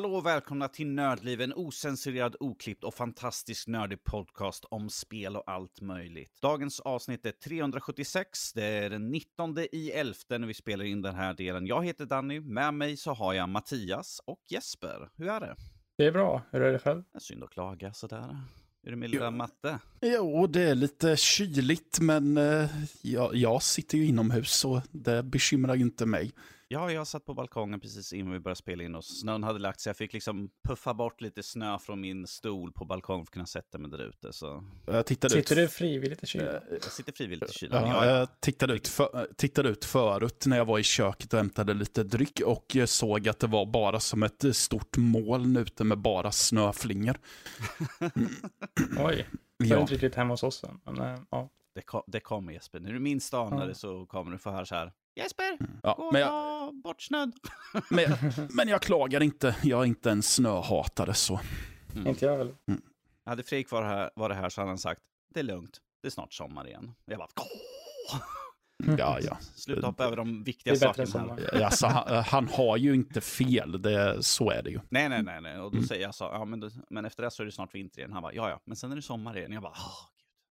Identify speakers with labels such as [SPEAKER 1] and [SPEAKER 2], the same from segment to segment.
[SPEAKER 1] Hallå och välkomna till Nördliv, en osensurerad, oklippt och fantastisk nördig podcast om spel och allt möjligt. Dagens avsnitt är 376, det är den 19 i 11 när vi spelar in den här delen. Jag heter Danny, med mig så har jag Mattias och Jesper. Hur är det?
[SPEAKER 2] Det är bra, hur är det själv?
[SPEAKER 1] Det är synd att klaga sådär. Är det med lilla matte?
[SPEAKER 3] Jo, det är lite kyligt, men eh, jag, jag sitter ju inomhus så det bekymrar ju inte mig.
[SPEAKER 1] Ja, jag satt på balkongen precis innan vi började spela in och snön hade lagt sig. Jag fick liksom puffa bort lite snö från min stol på balkongen för att kunna sätta mig där ute. Så...
[SPEAKER 3] Jag tittade
[SPEAKER 2] Sitter
[SPEAKER 3] ut,
[SPEAKER 2] du frivilligt i kylan?
[SPEAKER 1] Jag sitter frivilligt i kylan.
[SPEAKER 3] ja,
[SPEAKER 1] Ja,
[SPEAKER 3] jag tittade ut, för, tittade ut förut när jag var i köket och hämtade lite dryck och jag såg att det var bara som ett stort moln ute med bara snöflingor.
[SPEAKER 2] Oj, det är
[SPEAKER 3] Ja.
[SPEAKER 2] inte riktigt hemma hos oss än. Men, ja.
[SPEAKER 1] det, kom, det kommer Jesper. När du minst anar det så kommer du få höra så här. Jesper, gå
[SPEAKER 3] Ja, men, jag,
[SPEAKER 1] ta bort snön.
[SPEAKER 3] men, men jag klagar inte, jag är inte en snöhatare så.
[SPEAKER 2] Inte jag väl?
[SPEAKER 1] Hade Fredrik var här, var det här så hade han sagt, det är lugnt, det är snart sommar igen. Och jag bara, Åh!
[SPEAKER 3] Ja, ja.
[SPEAKER 1] Sluta hoppa över de viktiga sakerna här.
[SPEAKER 3] Alltså, han, han har ju inte fel, det, så är det ju.
[SPEAKER 1] Nej, nej, nej, nej. Och då
[SPEAKER 3] Mm.
[SPEAKER 1] säger jag så, ja men, då, men efter det så är det snart vinter igen. Han bara, ja, ja, men sen är det sommar igen. Jag bara, åh,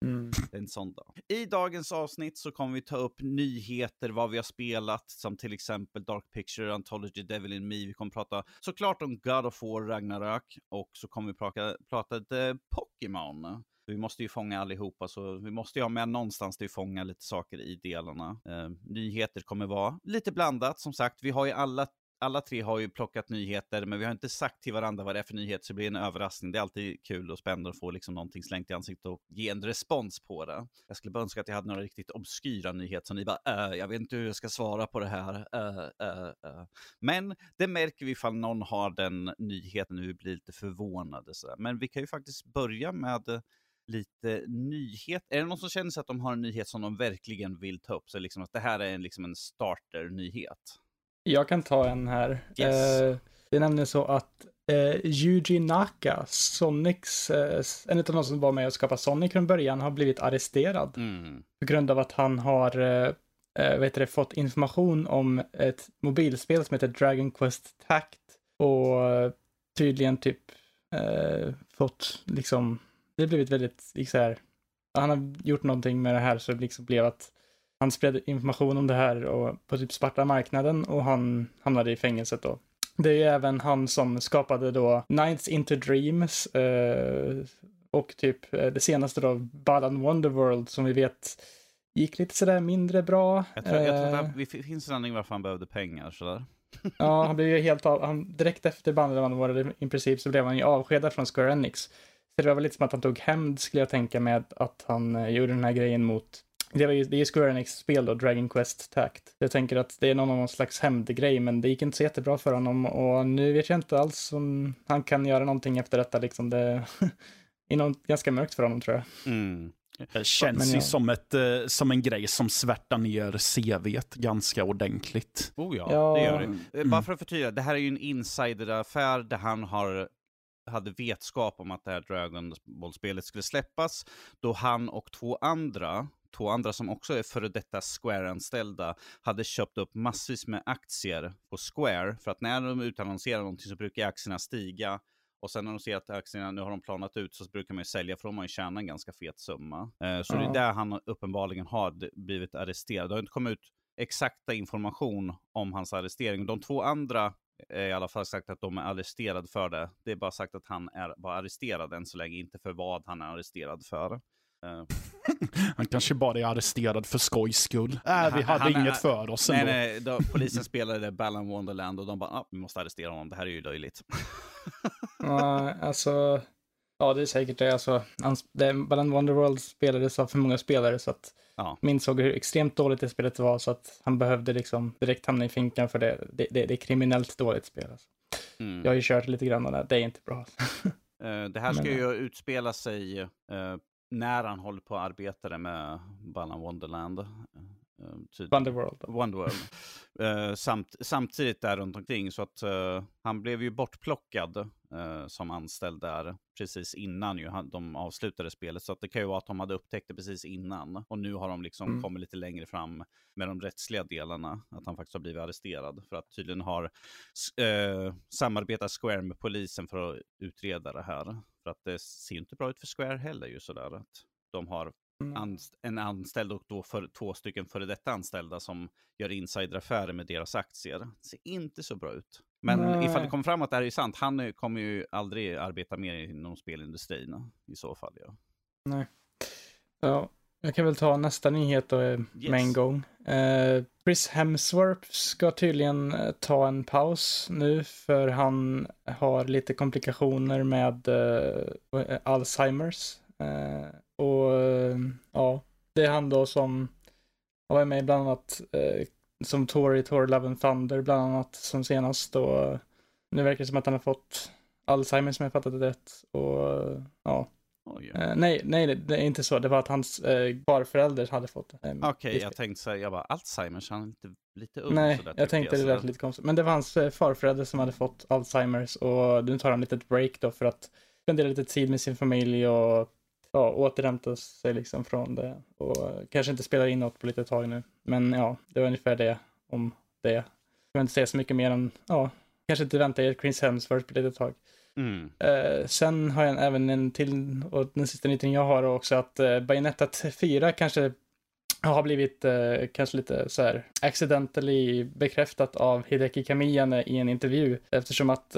[SPEAKER 2] Mm.
[SPEAKER 1] En sån dag. I dagens avsnitt så kommer vi ta upp nyheter, vad vi har spelat, som till exempel Dark Picture, Anthology, Devil in Me. Vi kommer prata såklart om God of War, Ragnarök och så kommer vi prata, prata lite Pokémon. Vi måste ju fånga allihopa, så vi måste ju ha med någonstans till att fånga lite saker i delarna. Eh, nyheter kommer vara lite blandat, som sagt. Vi har ju alla alla tre har ju plockat nyheter, men vi har inte sagt till varandra vad det är för nyhet. så det blir en överraskning. Det är alltid kul och spännande att få liksom någonting slängt i ansiktet och ge en respons på det. Jag skulle bara önska att jag hade några riktigt obskyra nyheter som ni bara, äh, jag vet inte hur jag ska svara på det här. Äh, äh, äh. Men det märker vi ifall någon har den nyheten, vi blir lite förvånade. Så. Men vi kan ju faktiskt börja med lite nyhet. Är det någon som känner sig att de har en nyhet som de verkligen vill ta upp? Så liksom att det här är en, liksom en starter-nyhet.
[SPEAKER 2] Jag kan ta en här.
[SPEAKER 1] Yes.
[SPEAKER 2] Eh, det är nämligen så att eh, Yuji Naka, Sonics, eh, en av de som var med och skapade Sonic från början, har blivit arresterad
[SPEAKER 1] Mm.
[SPEAKER 2] på grund av att han har eh, eh, heter det, fått information om ett mobilspel som heter Dragon Quest Tact och tydligen typ eh, fått liksom, det har blivit väldigt, liksom här, han har gjort någonting med det här så det liksom blev att han spred information om det här och på typ svarta marknaden och han hamnade i fängelset då. Det är ju även han som skapade då Nights into Dreams eh, och typ eh, det senaste då Balan Wonderworld som vi vet gick lite sådär mindre bra.
[SPEAKER 1] Jag tror, jag tror
[SPEAKER 2] Eh,
[SPEAKER 1] att det det finns en anledning varför han behövde pengar. Sådär.
[SPEAKER 2] Ja, han blev ju helt av, han, direkt efter bandet Wonderworld i princip så blev han ju avskedad från Square Enix. Så det var väl lite som att han tog hämnd skulle jag tänka med att han eh, gjorde den här grejen mot det, var ju, det är ju Square Enix-spel då, Dragon Quest Tact. Jag tänker att det är någon, någon slags hämndgrej, men det gick inte så jättebra för honom och nu vet jag inte alls om han kan göra någonting efter detta liksom. Det är nog ganska mörkt för honom tror jag.
[SPEAKER 1] Mm.
[SPEAKER 3] Det känns
[SPEAKER 2] Men
[SPEAKER 3] ju
[SPEAKER 2] ja.
[SPEAKER 3] som, ett, eh, som en grej som svärtar ner CVt ganska ordentligt.
[SPEAKER 1] Oh ja,
[SPEAKER 2] Ja.
[SPEAKER 1] det gör det. Eh,
[SPEAKER 3] Mm.
[SPEAKER 1] Bara för att förtydliga, det här är ju en insideraffär där han har hade vetskap om att det här Dragon Ball-spelet skulle släppas, då han och två andra, två andra som också är före detta Square-anställda, hade köpt upp massvis med aktier på Square, för att när de utannonserar någonting så brukar aktierna stiga, och sen när de ser att aktierna nu har de planat ut så brukar man ju sälja för de har ju tjänat en ganska fet summa. Eh, Så det är där han uppenbarligen har blivit arresterad. Det har inte kommit ut exakta information om hans arrestering. De två andra är i alla fall sagt att de är arresterade för det. Det är bara sagt att han är bara arresterad än så länge, inte för vad han är arresterad för. Eh,
[SPEAKER 3] Han kanske bara är arresterad för skojs skull. Äh, vi hade
[SPEAKER 1] han
[SPEAKER 3] inget för oss
[SPEAKER 1] nej,
[SPEAKER 3] ändå.
[SPEAKER 1] nej, då, polisen spelade Balan Wonderland och de bara, ah, vi måste arrestera honom, det här är ju löjligt.
[SPEAKER 2] Ja, alltså, ja det är säkert det. Alltså, Balan Wonderworld spelades av för många spelare så att
[SPEAKER 1] Ja.
[SPEAKER 2] min såg hur extremt dåligt det spelet var så att han behövde liksom direkt hamna i finkan för det. Det, det, det är kriminellt dåligt spel. Alltså.
[SPEAKER 1] Mm.
[SPEAKER 2] Jag har ju kört lite grann och det, är inte bra.
[SPEAKER 1] Eh, Det här ska ju utspela sig eh, när han håller på att arbeta med Ballan Wonderland. Uh,
[SPEAKER 2] Wonderworld.
[SPEAKER 1] Wonderworld. uh, samt, samtidigt där runt omkring så att uh, han blev ju bortplockad som anställd där precis innan ju de avslutade spelet. Så att det kan ju vara att de hade upptäckt det precis innan. Och nu har de liksom mm. kommit lite längre fram med de rättsliga delarna. Att han faktiskt har blivit arresterad. För att tydligen har eh, samarbetat Square med polisen för att utreda det här. För att det ser inte bra ut för Square heller ju sådär. Att de har anst en anställd och då för två stycken före detta anställda som gör insideraffärer med deras aktier. Det ser inte så bra ut. Men Nej. ifall det kommer fram att det här är sant, han kommer ju aldrig arbeta mer inom spelindustrin i så fall. Ja.
[SPEAKER 2] Nej. Ja, jag kan väl ta nästa nyhet då yes. med en gång. Uh, Chris Hemsworth ska tydligen uh, ta en paus nu för han har lite komplikationer med uh, Alzheimers. och ja, det är han då som har varit med bland annat som Tor i Tor Love and Thunder bland annat som senast och nu verkar det som att han har fått Alzheimer som jag fattat det rätt och ja. Yeah. uh, nej, nej, det är inte så. Det var att hans uh, farförälder hade fått.
[SPEAKER 1] Um, Okej, okay, jag tänkte säga, jag bara Alzheimers, han är inte lite ung
[SPEAKER 2] Nej, sådär, jag tänkte jag, det lät lite konstigt. Men det var hans uh, farförälder som hade fått Alzheimers och nu tar han lite break då för att spendera lite tid med sin familj och ja, återhämta sig liksom från det. Och kanske inte spela in något på lite tag nu. Men ja, det var ungefär det om det. Jag vill inte säga så mycket mer än, ja, kanske inte vänta er Chris Hemsworth på lite tag. Mm. Eh, sen har jag även en till, och den sista nyheten jag har också att uh, Bayonetta 4 kanske har blivit eh, kanske lite så här accidentally bekräftat av Hideki Kamiya i en intervju eftersom att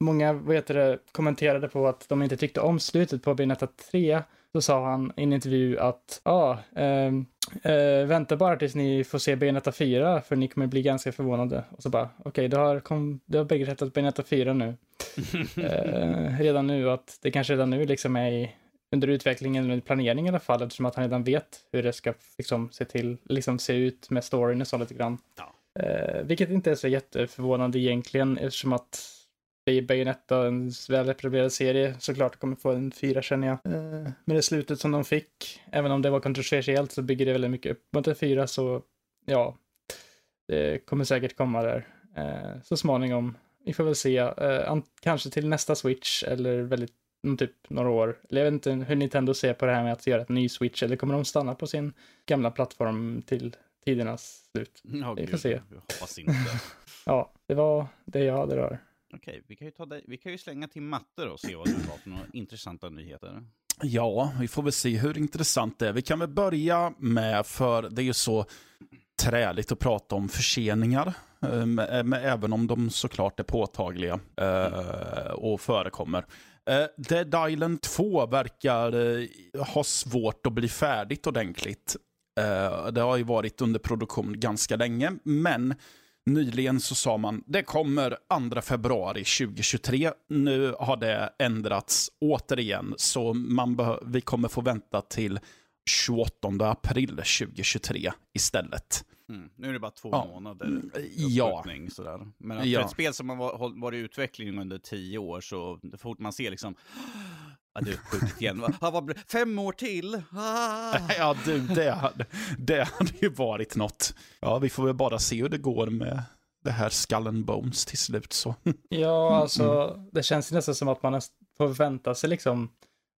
[SPEAKER 2] många vet det, kommenterade på att de inte tyckte om slutet på Bayonetta 3 så sa han i en intervju att ja, ah, eh, vänta bara tills ni får se Bayonetta 4 för ni kommer bli ganska förvånade. Och så bara, okej, okay, det har, kom, det har bekräftat Bayonetta 4 nu. eh, redan nu, att det kanske redan nu liksom är i, under utvecklingen eller planering i alla fall, eftersom att han redan vet hur det ska liksom, se, till, liksom, se ut med storyn och så lite grann. Ja. Eh, vilket inte är så jätteförvånande egentligen, eftersom att det är Bayonetta, en väl etablerad serie, såklart kommer få en fyra känner jag. Eh, med det slutet som de fick, även om det var kontroversiellt så bygger det väldigt mycket upp mot en fyra så ja, det kommer säkert komma där eh, så småningom. Vi får väl se, eh, kanske till nästa switch eller väldigt typ några år. Eller jag vet inte hur Nintendo ser på det här med att göra ett ny switch eller kommer de stanna på sin gamla plattform till tidernas slut?
[SPEAKER 1] Oh, vi får se. Jag hoppas inte.
[SPEAKER 2] ja, det var det jag hade rör.
[SPEAKER 1] Okej, vi kan, ju ta det, vi kan ju slänga till matte och se vad du har för några intressanta nyheter.
[SPEAKER 3] Ja, vi får väl se hur intressant det är. Vi kan väl börja med, för det är ju så träligt att prata om förseningar. Eh, eh, även om de såklart är påtagliga eh, och förekommer. Dead Island 2 verkar ha svårt att bli färdigt ordentligt. det har ju varit under produktion ganska länge, men Nyligen så sa man det kommer 2 februari 2023. Nu har det ändrats återigen, så man vi kommer få vänta till 28 april 2023 istället.
[SPEAKER 1] Mm. Nu är det bara två ja. månader mm,
[SPEAKER 3] ja.
[SPEAKER 1] sådär. Men för ja. ett spel som har varit i utveckling under tio år så fort man ser liksom Ja, du skjutit igen. Vad, fem år till!
[SPEAKER 3] Ah. Ja, du, det hade, det hade ju varit något. Ja, vi får väl bara se hur det går med det här Skull and Bones till slut så.
[SPEAKER 2] Ja, alltså mm. det känns nästan som att man får vänta sig liksom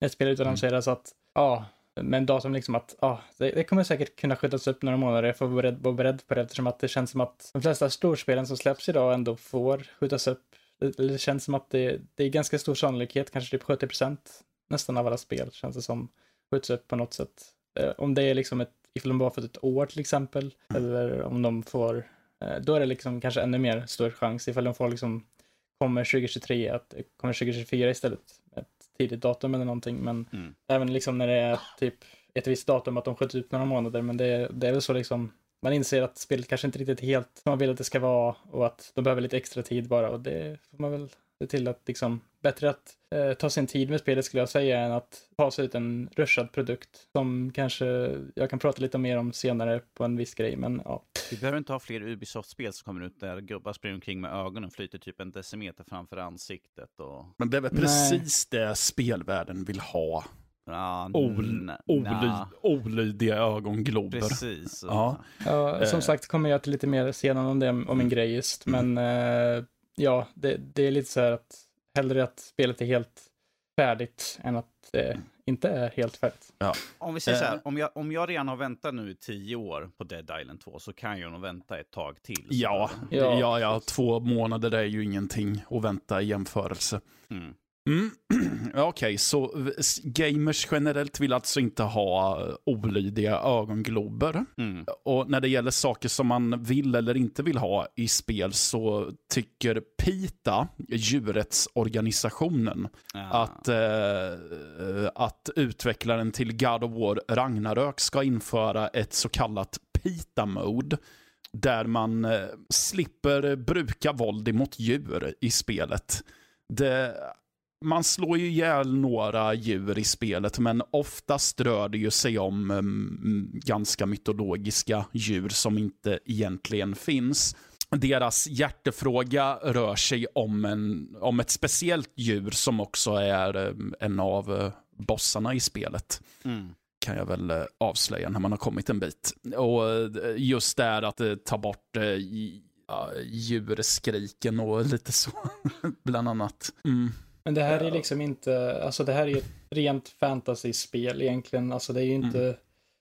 [SPEAKER 2] ett spel utan att säga så att ja, men datum liksom att ja, det, det, kommer säkert kunna skjutas upp några månader. Jag får vara beredd, vara beredd på det eftersom att det känns som att de flesta storspelen som släpps idag ändå får skjutas upp. Det, det känns som att det, det är ganska stor sannolikhet, kanske typ 70 procent nästan av alla spel känns det som skjuts upp på något sätt. Eh, om det är liksom ett, ifall de bara fått ett år till exempel, mm. eller om de får, eh, då är det liksom kanske ännu mer stor chans ifall de får liksom, kommer 2023, att kommer 2024 istället, ett tidigt datum eller någonting, men mm. även liksom när det är typ ett visst datum att de skjuts upp några månader, men det, det är väl så liksom man inser att spelet kanske inte riktigt är helt som man vill att det ska vara och att de behöver lite extra tid bara och det får man väl se till att liksom bättre att eh, ta sin tid med spelet skulle jag säga än att fasa ut en rushad produkt som kanske jag kan prata lite mer om senare på en viss grej, men ja.
[SPEAKER 1] Vi behöver inte ha fler Ubisoft-spel som kommer ut där gubbar springer omkring med ögonen och flyter typ en decimeter framför ansiktet. Och...
[SPEAKER 3] Men det är väl precis Nej. det spelvärlden vill ha.
[SPEAKER 1] Ja,
[SPEAKER 3] ol, oly, olydiga ögonglober.
[SPEAKER 1] Precis.
[SPEAKER 3] Ja.
[SPEAKER 2] Ja, som
[SPEAKER 3] Eh.
[SPEAKER 2] sagt kommer jag till lite mer senare om det, om min grej just, men eh, ja, det, det är lite så här att hellre att spelet är helt färdigt än att det inte är helt färdigt.
[SPEAKER 1] Om vi säger så här,
[SPEAKER 3] Eh.
[SPEAKER 1] om jag, om jag redan har väntat nu i tio år på Dead Island 2 så kan jag nog vänta ett tag till.
[SPEAKER 3] Ja,
[SPEAKER 2] Ja,
[SPEAKER 3] ja, ja, två månader är ju ingenting att vänta i jämförelse.
[SPEAKER 1] Mm.
[SPEAKER 3] Mm. Okej, så v- s- gamers generellt vill alltså inte ha eh, olydiga ögonglober.
[SPEAKER 1] Mm.
[SPEAKER 3] Och när det gäller saker som man vill eller inte vill ha i spel så tycker PITA, djurrättsorganisationen,
[SPEAKER 1] Ja.
[SPEAKER 3] att, eh, att utvecklaren till God of War Ragnarök ska införa ett så kallat PITA-mode. Där man eh, slipper bruka våld emot djur i spelet. Det, man slår ju ihjäl några djur i spelet, men oftast rör det ju sig om mm, ganska mytologiska djur som inte egentligen finns. Deras hjärtefråga rör sig om, en, om ett speciellt djur som också är eh, en av eh, bossarna i spelet
[SPEAKER 1] Mm.
[SPEAKER 3] kan jag väl eh, avslöja när man har kommit en bit. Och eh, just där att eh, ta bort ja, djurskriken och lite så, bland annat. Mm.
[SPEAKER 2] Men det här är liksom inte, alltså det här är ett rent fantasy-spel egentligen. Alltså det är ju inte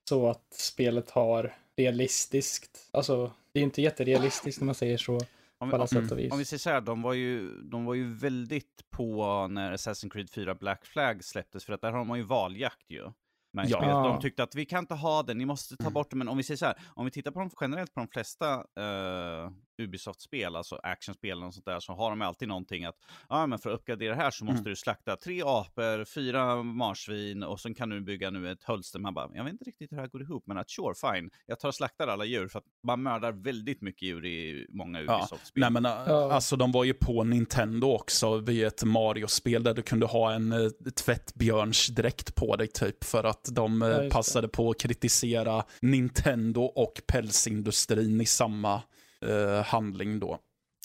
[SPEAKER 2] så att spelet har realistiskt, alltså det är ju inte jätterealistiskt när man säger så
[SPEAKER 1] Om, vi,
[SPEAKER 2] sätt och vis.
[SPEAKER 1] om vi säger så här, de var, ju, de var ju väldigt på när Assassin's Creed 4 Black Flag släpptes, för att där har man ju valjakt ju. Men
[SPEAKER 3] Ja.
[SPEAKER 1] de tyckte att vi kan inte ha den, ni måste ta bort den. Men om vi säger så här, om vi tittar på de, generellt på de flesta eh, Ubisoft-spel, alltså actionspel och sånt där, så har de alltid någonting att, ja men för att uppgradera det här så måste
[SPEAKER 3] Mm.
[SPEAKER 1] du slakta tre apor, fyra marsvin och sen kan du bygga nu ett hölster. Man bara, jag vet inte riktigt hur det här går ihop, men att sure, fine, jag tar och slaktar alla djur, för att man mördar väldigt mycket djur i många
[SPEAKER 3] Ja.
[SPEAKER 1] Ubisoft-spel.
[SPEAKER 3] Nej, men,
[SPEAKER 2] Ja.
[SPEAKER 3] Alltså de var ju på Nintendo också vid ett Mario-spel där du kunde ha en uh, tvättbjörnsdräkt på dig typ för att de eh,
[SPEAKER 2] Ja, just det.
[SPEAKER 3] passade på att kritisera Nintendo och pälsindustrin i samma eh, handling då.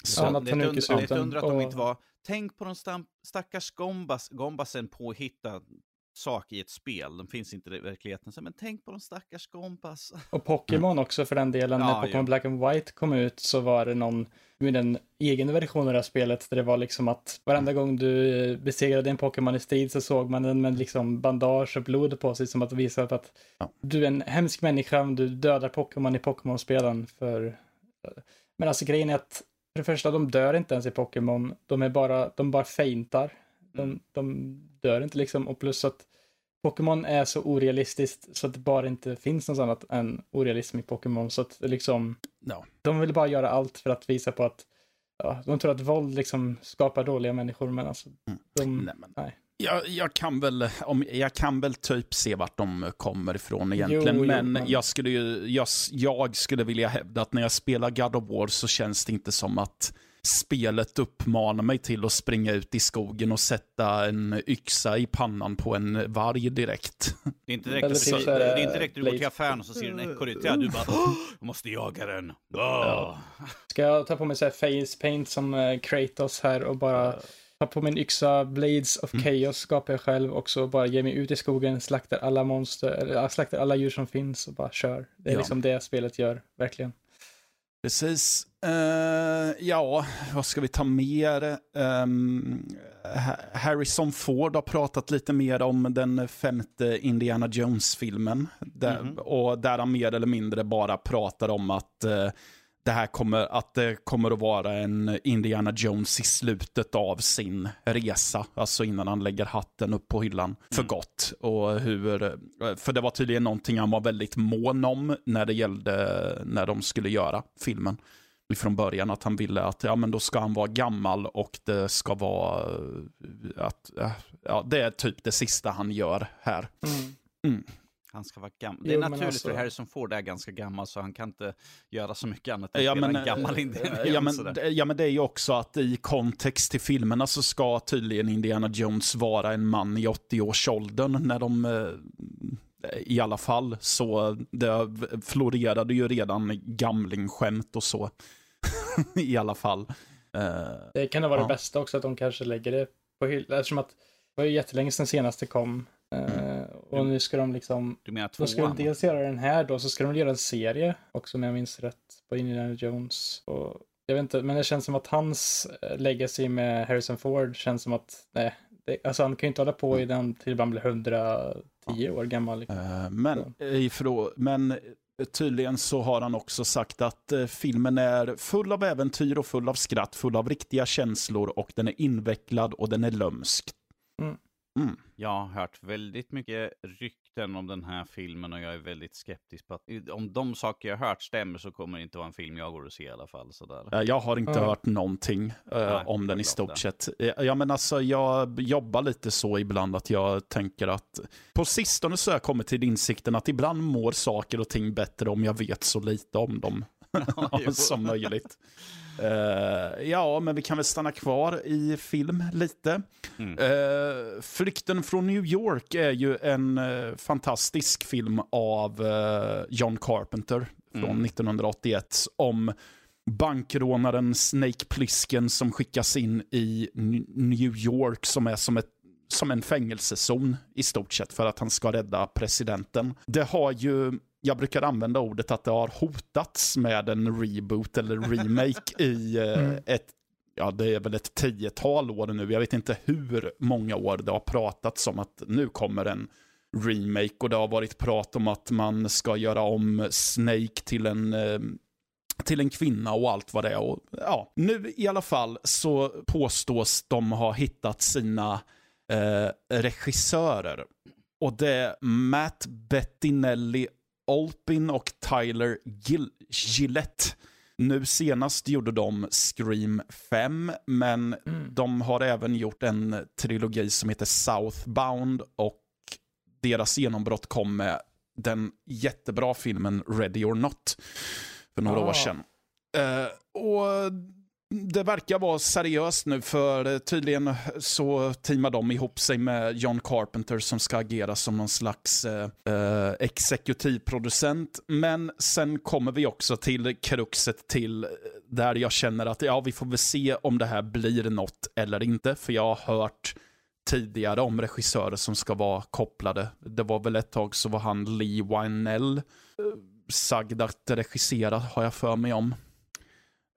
[SPEAKER 3] Så,
[SPEAKER 2] Ja, i
[SPEAKER 1] under, det är ett
[SPEAKER 2] sånt.
[SPEAKER 1] under att de inte var... Tänk på de stam, stackars gombas, gombasen påhittad sak i ett spel. De finns inte i verkligheten. Men tänk på de stackars gombas.
[SPEAKER 2] Och Pokémon också för den delen.
[SPEAKER 1] Ja,
[SPEAKER 2] när Pokémon
[SPEAKER 1] jo.
[SPEAKER 2] Black and White kom ut så var det någon med en egen version av det här spelet där det var liksom att varenda gång du eh, besegrade en Pokémon i strid så såg man den med liksom bandage och blod på sig som att visa att
[SPEAKER 3] Ja.
[SPEAKER 2] du är en hemsk människa om du dödar Pokémon i Pokémon-spelen för... Men alltså grejen är att för det första, de dör inte ens i Pokémon. De är bara, de bara feintar. De,
[SPEAKER 1] Mm.
[SPEAKER 2] de dör inte liksom och plus att Pokémon är så orealistiskt så att det bara inte finns något annat än orealism i Pokémon. Så att liksom,
[SPEAKER 3] ja.
[SPEAKER 2] de vill bara göra allt för att visa på att ja, de tror att våld liksom skapar dåliga människor, men alltså
[SPEAKER 3] Mm.
[SPEAKER 2] de,
[SPEAKER 3] Nej, men,
[SPEAKER 2] nej.
[SPEAKER 3] Jag, jag, kan väl, om, jag kan väl typ se vart de kommer ifrån egentligen,
[SPEAKER 2] Jo, jo,
[SPEAKER 3] men
[SPEAKER 2] men-
[SPEAKER 3] jag, skulle ju, jag, jag skulle vilja hävda att när jag spelar God of War så känns det inte som att spelet uppmanar mig till att springa ut i skogen och sätta en yxa i pannan på en varg direkt.
[SPEAKER 1] Det är inte direkt,
[SPEAKER 2] typ
[SPEAKER 1] det,
[SPEAKER 2] så här,
[SPEAKER 1] det är inte direkt du går till affären och så ser du en ekorre till. Du bara, "Åh, jag måste jaga den. Åh."
[SPEAKER 2] Ska jag ta på mig så här face paint som eh, Kratos här och bara ta på min yxa Blades of
[SPEAKER 3] Mm.
[SPEAKER 2] Chaos skapar jag själv och så bara ge mig ut i skogen, slaktar alla monster, eller slaktar alla djur som finns och bara kör. Det är
[SPEAKER 3] Ja.
[SPEAKER 2] liksom det spelet gör, verkligen.
[SPEAKER 3] Precis. Eh, ja, vad ska vi ta mer? Ha- Harrison Ford har pratat lite mer om den femte Indiana Jones-filmen. Där,
[SPEAKER 1] Mhm.
[SPEAKER 3] Och där han mer eller mindre bara pratar om att eh, det här kommer att det kommer att vara en Indiana Jones i slutet av sin resa. Alltså innan han lägger hatten upp på hyllan för
[SPEAKER 1] Mm.
[SPEAKER 3] gott. Och hur, för det var tydligen någonting han var väldigt mån om när det gällde när de skulle göra filmen. Från början att han ville att ja, men då ska han vara gammal och det ska vara eh, att eh, ja, det är typ det sista han gör här.
[SPEAKER 1] Han ska vara gammal. Det är
[SPEAKER 2] Jo,
[SPEAKER 1] naturligt
[SPEAKER 2] alltså-
[SPEAKER 1] för Harrison Ford är ganska gammal så han kan inte göra så mycket annat än
[SPEAKER 3] Ja men,
[SPEAKER 1] en gammal
[SPEAKER 3] eh,
[SPEAKER 1] Indiana
[SPEAKER 3] ja,
[SPEAKER 1] Jones.
[SPEAKER 3] men, ja men det är ju också att i kontext till filmerna så ska tydligen Indiana Jones vara en man i 80-årsåldern när de eh, i alla fall så det florerade ju redan gamlingskämt och så i alla fall. Eh,
[SPEAKER 2] Det kan ha varit
[SPEAKER 3] Ja.
[SPEAKER 2] det bästa också att de kanske lägger det på hyllan eftersom att det var ju jättelänge sedan senaste kom. Eh, och nu ska de liksom,
[SPEAKER 1] Du menar
[SPEAKER 2] de ska väl
[SPEAKER 1] tvåan?
[SPEAKER 2] dels göra den här då, så ska de göra en serie också om jag minns rätt på Indiana Jones. Och jag vet inte, men det känns som att hans eh, legacy med Harrison Ford känns som att, nej, det, alltså han kan ju inte hålla på i den till han blir 110 år gammal. liksom.
[SPEAKER 3] Eh, Men, ifrå, men tydligen så har han också sagt att filmen är full av äventyr och full av skratt, full av riktiga känslor och den är invecklad och den är lömsk.
[SPEAKER 2] Mm.
[SPEAKER 3] Mm.
[SPEAKER 1] Jag har hört väldigt mycket rykten om den här filmen och jag är väldigt skeptisk på att om de saker jag har hört stämmer så kommer det inte vara en film jag går och se i alla fall. Sådär.
[SPEAKER 3] Eh, Jag har inte
[SPEAKER 2] Ja.
[SPEAKER 3] hört någonting eh,
[SPEAKER 1] Nej,
[SPEAKER 3] om den i stort sett. Eh, Ja, men alltså, jag jobbar lite så ibland att jag tänker att på sistone så har jag kommit till insikten att ibland mår saker och ting bättre om jag vet så lite om dem som möjligt. Eh, ja, men vi kan väl stanna kvar i film lite.
[SPEAKER 1] Mm.
[SPEAKER 3] Eh, Flykten från New York är ju en eh, fantastisk film av John Carpenter från
[SPEAKER 1] Mm.
[SPEAKER 3] 1981 om bankrånaren Snake Plissken som skickas in i New York som är som, ett, som en fängelsezon i stort sett för att han ska rädda presidenten. Det har ju jag brukar använda ordet att det har hotats med en reboot eller remake i eh,
[SPEAKER 2] Mm.
[SPEAKER 3] ett ja, det är väl ett tiotal år nu. Jag vet inte hur många år det har pratats om att nu kommer en remake och det har varit prat om att man ska göra om Snake till en eh, till en kvinna och allt vad det är. Och, ja, nu i alla fall så påstås de ha hittat sina eh, regissörer. Och det är Matt Bettinelli Olpin och Tyler Gil- Gillette. Nu senast gjorde de Scream 5, men
[SPEAKER 2] Mm.
[SPEAKER 3] de har även gjort en trilogi som heter Southbound och deras genombrott kom med den jättebra filmen Ready or Not för några
[SPEAKER 2] Ah.
[SPEAKER 3] år sedan. Eh, och det verkar vara seriöst nu för tydligen så teamar de ihop sig med John Carpenter som ska agera som någon slags eh, eh, exekutivproducent. Men sen kommer vi också till kruxet till där jag känner att ja, vi får väl se om det här blir något eller inte. För jag har hört tidigare om regissörer som ska vara kopplade. Det var väl ett tag så var han Lee Wynell eh, sagd att regissera, har jag för mig om.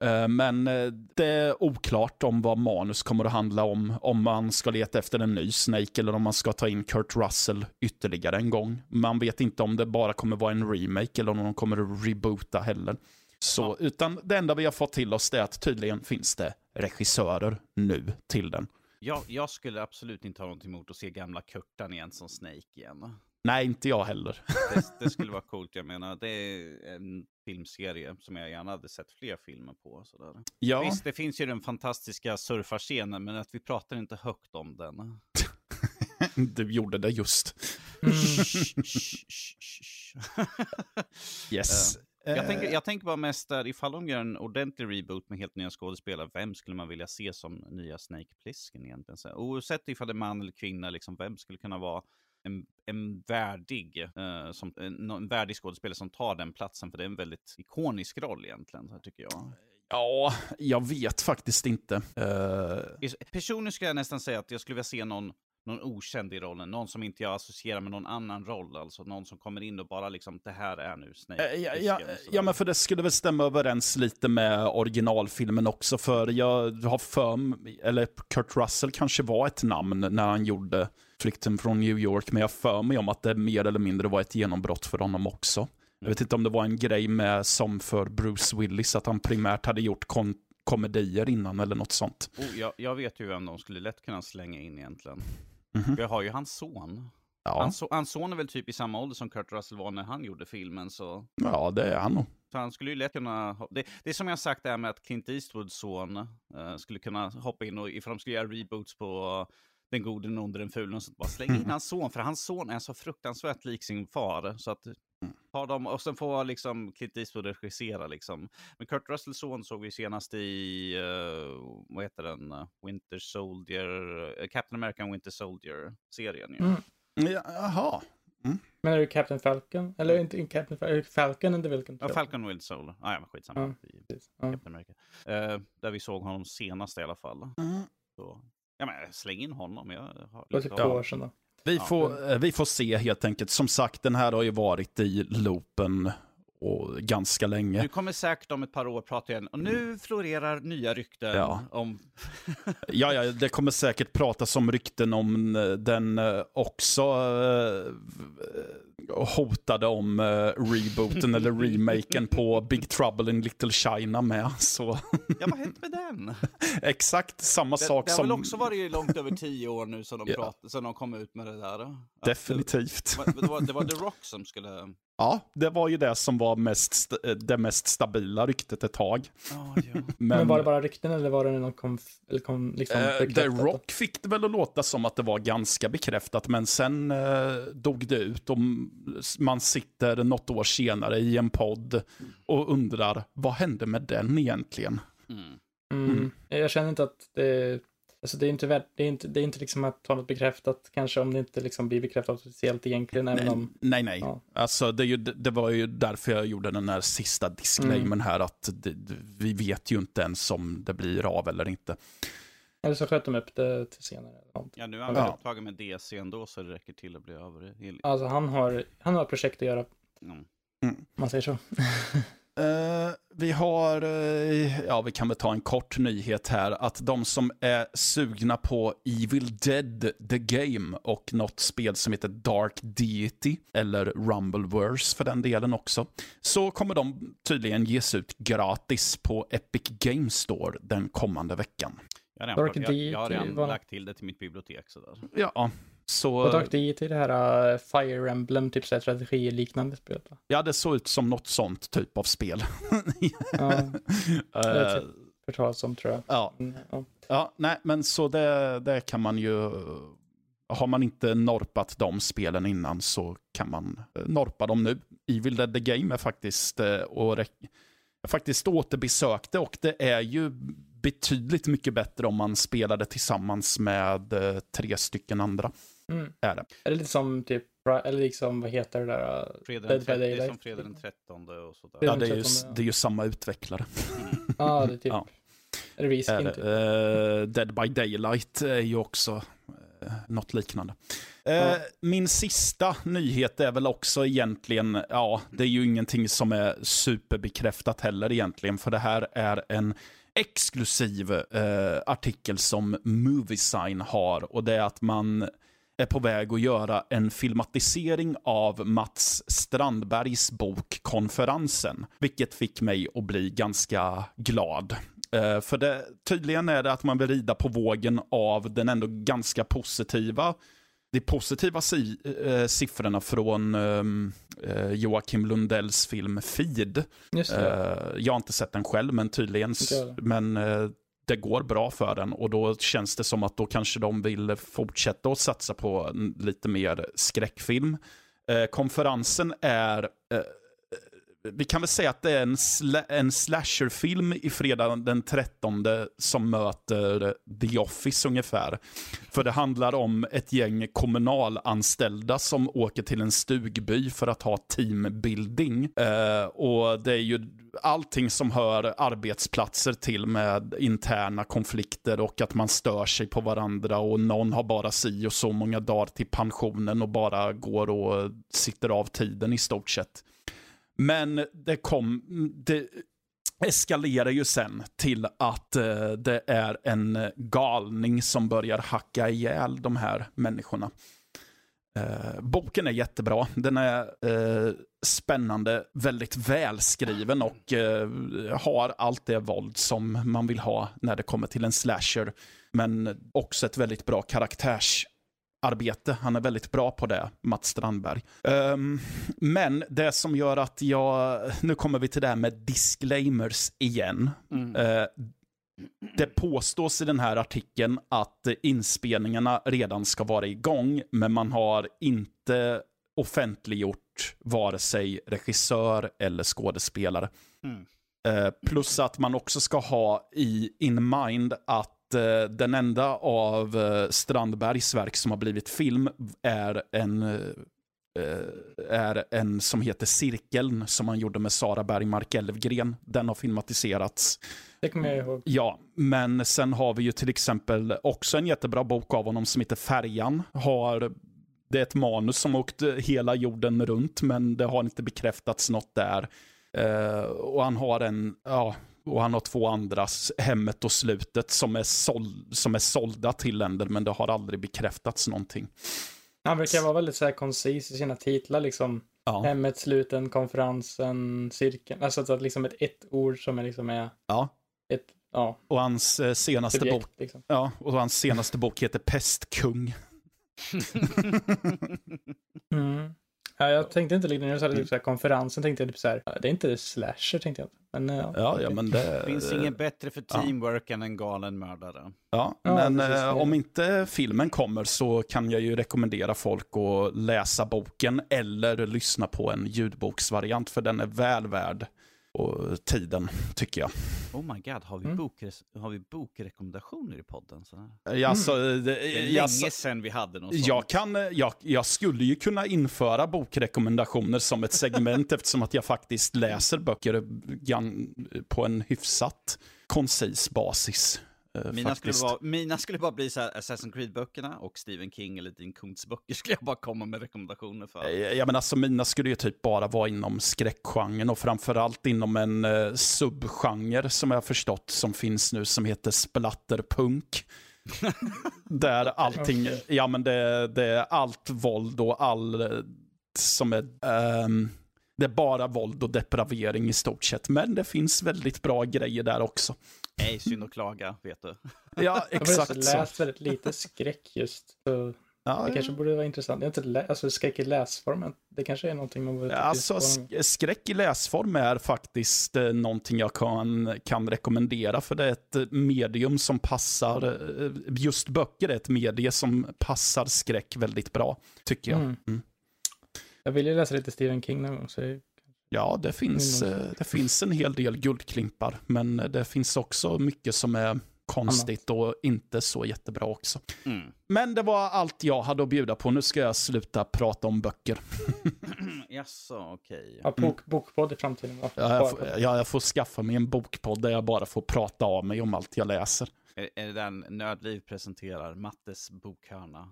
[SPEAKER 3] Eh, Men eh, det är oklart om vad manus kommer att handla om. Om man ska leta efter en ny Snake eller om man ska ta in Kurt Russell ytterligare en gång. Man vet inte om det bara kommer vara en remake eller om de kommer att reboota heller. Så, utan det enda vi har fått till oss är att tydligen finns det regissörer nu till den.
[SPEAKER 1] Jag, jag skulle absolut inte ha något emot att se gamla Kurtan igen som Snake igen.
[SPEAKER 3] Nej, inte jag heller.
[SPEAKER 1] Det, det skulle vara coolt, jag menar. Det är en filmserie som jag gärna hade sett fler filmer på. Sådär.
[SPEAKER 3] Ja,
[SPEAKER 1] Visst, det finns ju den fantastiska surfarscenen, men att vi pratar inte högt om den.
[SPEAKER 3] du gjorde det just.
[SPEAKER 2] Mm.
[SPEAKER 3] Yes.
[SPEAKER 1] Jag
[SPEAKER 3] Eh,
[SPEAKER 1] tänker, jag tänker bara mest där, ifall de gör en ordentlig reboot med helt nya skådespelare, vem skulle man vilja se som nya Snake Plissken egentligen? Så, oavsett ifall det är man eller kvinna, liksom, vem skulle kunna vara en, en, värdig, eh, som, en, en värdig skådespelare som tar den platsen? För det är en väldigt ikonisk roll egentligen, tycker jag.
[SPEAKER 3] Ja, jag vet faktiskt inte.
[SPEAKER 1] Is- Personligen skulle jag nästan säga att jag skulle vilja se någon, någon okänd i rollen. Någon som inte jag associerar med någon annan roll. Alltså någon som kommer in och bara liksom, det här är nu Snake.
[SPEAKER 3] Eh, Ja,
[SPEAKER 1] Plissken",
[SPEAKER 3] ja, ja, men för det skulle väl stämma överens lite med originalfilmen också. För jag har för eller Kurt Russell kanske var ett namn när han gjorde Flykten från New York. Men jag har för mig om att det mer eller mindre var ett genombrott för honom också. Jag vet inte om det var en grej med som för Bruce Willis, att han primärt hade gjort kon- komedier innan eller något sånt.
[SPEAKER 1] Oh, jag, jag vet ju vem de skulle lätt kunna slänga in egentligen.
[SPEAKER 3] Mhm.
[SPEAKER 1] Jag har ju hans son.
[SPEAKER 3] Ja,
[SPEAKER 1] Hans, so- hans son är väl typ i samma ålder som Kurt Russell var när han gjorde filmen. Så,
[SPEAKER 3] ja, det är han nog.
[SPEAKER 1] så han skulle ju lätt kunna... Det, det är som jag sagt det här med att Clint Eastwoods son eh, skulle kunna hoppa in och ifall de skulle göra reboots på den gode, den onde, den fule och sånt. Bara släng in hans son, för hans son är så fruktansvärt lik sin far. Så att ta dem och sen får liksom Clint Eastwood regissera liksom. Men Kurt Russells son såg vi senast i, eh, vad heter den, eh, Winter Soldier, eh, Captain America Winter Soldier-serien ju.
[SPEAKER 2] Mm.
[SPEAKER 3] Ja, Jaha.
[SPEAKER 2] Men är det Captain Falcon? Eller inte Captain Falcon, Falcon and the Falcon?
[SPEAKER 1] Ja, Falcon Winter Soldier, ah, ja men skitsamma.
[SPEAKER 2] Precis. Ja.
[SPEAKER 1] Captain America. Eh, där vi såg honom senast i alla fall.
[SPEAKER 3] Mm.
[SPEAKER 1] Så, ja men släng in honom. Jag har
[SPEAKER 2] Det var typ
[SPEAKER 1] lite
[SPEAKER 2] två år sedan då.
[SPEAKER 3] Vi, får, eh, vi får se helt enkelt. Som sagt, den här har ju varit i loopen och ganska länge.
[SPEAKER 1] Du kommer säkert om ett par år prata igen. Och nu florerar nya rykten
[SPEAKER 3] Ja.
[SPEAKER 1] om...
[SPEAKER 3] Ja, ja, det kommer säkert pratas om rykten om eh, den eh, också eh, hotade om eh, rebooten eller remaken på Big Trouble in Little China med. Så
[SPEAKER 1] Ja, vad hänt med den?
[SPEAKER 3] exakt samma
[SPEAKER 1] Det,
[SPEAKER 3] sak
[SPEAKER 1] det har
[SPEAKER 3] som...
[SPEAKER 1] väl också varit långt över tio år nu sedan de,
[SPEAKER 3] Ja.
[SPEAKER 1] prat, sedan de kom ut med det där. Att
[SPEAKER 3] Definitivt.
[SPEAKER 1] Det, det, var, det var The Rock som skulle...
[SPEAKER 3] Ja, det var ju det som var mest, st- eh, det mest stabila ryktet ett tag.
[SPEAKER 1] Oh, ja.
[SPEAKER 2] Men, var det bara rykten eller var det någon kom, eller kom liksom
[SPEAKER 3] Eh, The
[SPEAKER 2] bekräftat då?
[SPEAKER 3] Rock fick det väl att låta som att det var ganska bekräftat, men sen eh, dog det ut och man sitter något år senare i en podd och undrar vad hände med den egentligen?
[SPEAKER 1] Mm.
[SPEAKER 2] Mm.
[SPEAKER 3] Mm.
[SPEAKER 2] Jag känner inte att det, alltså det är inte värt, det är inte, det är inte liksom att ha något bekräftat, kanske om det inte liksom blir bekräftat officiellt egentligen, även
[SPEAKER 3] Nej,
[SPEAKER 2] om,
[SPEAKER 3] nej. nej.
[SPEAKER 2] Ja.
[SPEAKER 3] Alltså, det, är ju, det var ju därför jag gjorde den här sista disclaimern
[SPEAKER 2] Mm.
[SPEAKER 3] här, att det, vi vet ju inte ens om det blir av eller inte.
[SPEAKER 2] eller så sköt de upp det till senare.
[SPEAKER 1] Ja, nu är han
[SPEAKER 3] Ja.
[SPEAKER 1] upptagen med DC ändå, så det räcker till att bli över.
[SPEAKER 2] Alltså han har, han har projekt att göra,
[SPEAKER 1] Mm.
[SPEAKER 2] om man säger så.
[SPEAKER 3] Eh, vi har, eh, ja vi kan väl ta en kort nyhet här, att de som är sugna på Evil Dead The Game och något spel som heter Dark Deity, eller Rumbleverse för den delen också, så kommer de tydligen ges ut gratis på Epic Games Store den kommande veckan.
[SPEAKER 1] Jag har redan, jag, jag har redan lagt till det till mitt bibliotek. Sådär.
[SPEAKER 3] Ja, så...
[SPEAKER 2] Och Dark Deity, det här uh, Fire Emblem, typ så här strategiliknande spel. va?
[SPEAKER 3] Ja, det såg ut som något sånt typ av spel.
[SPEAKER 2] Ja,
[SPEAKER 3] Eh,
[SPEAKER 2] typ. för talas om tror jag.
[SPEAKER 3] ja.
[SPEAKER 2] Mm, ja.
[SPEAKER 3] Ja, nej, men så det, det kan man ju... Har man inte norpat de spelen innan så kan man eh, norpa dem nu. Evil Dead The Game är faktiskt, eh, och jag faktiskt återbesökte och det är ju betydligt mycket bättre om man spelar det tillsammans med eh, tre stycken andra.
[SPEAKER 2] Mm.
[SPEAKER 3] Är det.
[SPEAKER 2] Är det lite som typ, eller liksom, vad heter det där? uh,
[SPEAKER 1] Fredag
[SPEAKER 2] Dead
[SPEAKER 1] den,
[SPEAKER 2] by
[SPEAKER 1] tre- det är som fredag den 13 och sådär.
[SPEAKER 2] Ja,
[SPEAKER 3] det är, ju, det är ju samma utvecklare.
[SPEAKER 2] Ja, det är typ,
[SPEAKER 3] Ja.
[SPEAKER 2] är det
[SPEAKER 3] Är
[SPEAKER 2] Reskin
[SPEAKER 3] det.
[SPEAKER 2] typ?
[SPEAKER 3] Eh, Dead by Daylight är ju också eh, något liknande. Eh,
[SPEAKER 2] Ja.
[SPEAKER 3] Min sista nyhet är väl också egentligen, ja, det är ju ingenting som är superbekräftat heller egentligen, för det här är en exklusiv eh, artikel som Moviesign har och det är att man är på väg att göra en filmatisering av Mats Strandbergs bok Konferensen, vilket fick mig att bli ganska glad. Eh, för det, tydligen är det att man vill rida på vågen av den ändå ganska positiva de positiva si, eh, siffrorna från eh, Joakim Lundells film Feed. Eh, jag har inte sett den själv, men tydligen. Men det går bra för den och då känns det som att då kanske de vill fortsätta att satsa på lite mer skräckfilm. Eh, konferensen är eh, vi kan väl säga att det är en, sl en slasherfilm i fredag den 13 som möter The Office ungefär. För det handlar om ett gäng kommunalanställda som åker till en stugby för att ha teambuilding. Eh, och det är ju allting som hör arbetsplatser till med interna konflikter och att man stör sig på varandra och någon har bara si och så många dagar till pensionen och bara går och sitter av tiden i stort sett. Men det kom, det eskalerar ju sen till att eh, det är en galning som börjar hacka ihjäl de här människorna. Eh, boken är jättebra. Den är eh, spännande, väldigt välskriven och eh, har allt det våld som man vill ha när det kommer till en slasher. Men också ett väldigt bra karaktärs karaktärsarbete. Han är väldigt bra på det, Mats Strandberg. Ehm, men det som gör att jag, nu kommer vi till det här med disclaimers igen.
[SPEAKER 1] Mm.
[SPEAKER 3] Eh, det påstås i den här artikeln att inspelningarna redan ska vara igång, men man har inte offentliggjort vare sig regissör eller skådespelare.
[SPEAKER 1] Mm.
[SPEAKER 3] Eh, plus att man också ska ha i in mind att eh, den enda av eh, Strandbergs verk som har blivit film är en, eh, är en som heter Cirkeln som han gjorde med Sara Bergmark Elfgren. Den har filmatiserats.
[SPEAKER 2] Det kommer jag ihåg.
[SPEAKER 3] Ja, men sen har vi ju till exempel också en jättebra bok av honom som heter Färjan. Har det är ett manus som åkt hela jorden runt, men det har inte bekräftats något där. Eh, och han har en, ja, och han har två andras, Hemmet och Slutet, som är, såld, som är sålda till länder, men det har aldrig bekräftats någonting.
[SPEAKER 2] Han brukar vara väldigt så här koncis i sina titlar, liksom.
[SPEAKER 3] Ja.
[SPEAKER 2] Hemmet, sluten, konferensen, cirkeln. Alltså att liksom ett, ett ord som är liksom är
[SPEAKER 3] ja.
[SPEAKER 2] ett, ja,
[SPEAKER 3] Och hans eh, senaste
[SPEAKER 2] subjekt,
[SPEAKER 3] bok,
[SPEAKER 2] liksom.
[SPEAKER 3] ja, och hans senaste bok heter Pestkung.
[SPEAKER 2] Mm. Ja, jag tänkte inte när du sa det, typ så här, konferensen, tänkte jag typ så här, det är inte slasher tänkte jag. Men eh, ja,
[SPEAKER 3] Ja, ja,
[SPEAKER 2] okej.
[SPEAKER 3] men det...
[SPEAKER 1] finns inget bättre för
[SPEAKER 3] ja.
[SPEAKER 1] teamwork än en galen mördare.
[SPEAKER 3] Ja,
[SPEAKER 2] Ja,
[SPEAKER 3] men
[SPEAKER 2] precis,
[SPEAKER 3] eh,
[SPEAKER 2] det-
[SPEAKER 3] om inte filmen kommer så kan jag ju rekommendera folk att läsa boken eller lyssna på en ljudboksvariant för den är väl värd och tiden, tycker jag.
[SPEAKER 1] Oh my god, har vi,
[SPEAKER 2] Mm.
[SPEAKER 1] bokres- har vi bokrekommendationer i podden? Så här?
[SPEAKER 3] Ja, Alltså, det,
[SPEAKER 1] Det är
[SPEAKER 3] jag,
[SPEAKER 1] länge sedan vi hade något
[SPEAKER 3] jag,
[SPEAKER 1] sånt.
[SPEAKER 3] kan, jag, jag skulle ju kunna införa bokrekommendationer som ett segment eftersom att jag faktiskt läser böcker gan- på en hyfsat koncis basis. Eh,
[SPEAKER 1] Mina skulle, vara, mina skulle bara bli så här Assassin's Creed-böckerna och Stephen King eller Dean Kuntz böcker skulle jag bara komma med rekommendationer för.
[SPEAKER 3] Eh, Ja, men alltså mina skulle ju typ bara vara inom skräckgenren och framförallt inom en eh, subgenre som jag har förstått som finns nu som heter splatterpunk. Där allting, ja men det, det är allt våld och all eh, som är, ehm, det är bara våld och depravering i stort sett. Men det finns väldigt bra grejer där också.
[SPEAKER 1] Nej, synd att klaga, vet du.
[SPEAKER 3] Ja,
[SPEAKER 2] Jag har
[SPEAKER 3] exakt
[SPEAKER 2] förresten
[SPEAKER 3] så.
[SPEAKER 2] läst väldigt lite skräck just. Så
[SPEAKER 3] Ja,
[SPEAKER 2] det kanske borde vara intressant. Jag har inte lä- alltså skräck i läsform, det kanske är någonting man borde
[SPEAKER 3] Ja, Alltså, sk- skräck i läsform är faktiskt eh, någonting jag kan, kan rekommendera, för det är ett eh, medium som passar, eh, just böcker är ett medie som passar skräck väldigt bra, tycker jag.
[SPEAKER 2] Mm.
[SPEAKER 3] Mm.
[SPEAKER 2] Jag vill ju läsa lite Stephen King någon gång, så
[SPEAKER 3] Ja, det finns,
[SPEAKER 2] Mm.
[SPEAKER 3] eh, det finns en hel del guldklimpar, men det finns också mycket som är konstigt och inte så jättebra också.
[SPEAKER 1] Mm.
[SPEAKER 3] Men det var allt jag hade att bjuda på. Nu ska jag sluta prata om böcker.
[SPEAKER 1] Jaså, okej.
[SPEAKER 2] ja, bok, bokpodd i framtiden. Va?
[SPEAKER 3] Ja, jag, får, ja, jag får skaffa mig en bokpodd där jag bara får prata av mig om allt jag läser.
[SPEAKER 1] Är, är det den Nödliv presenterar, Mattes bokhörna?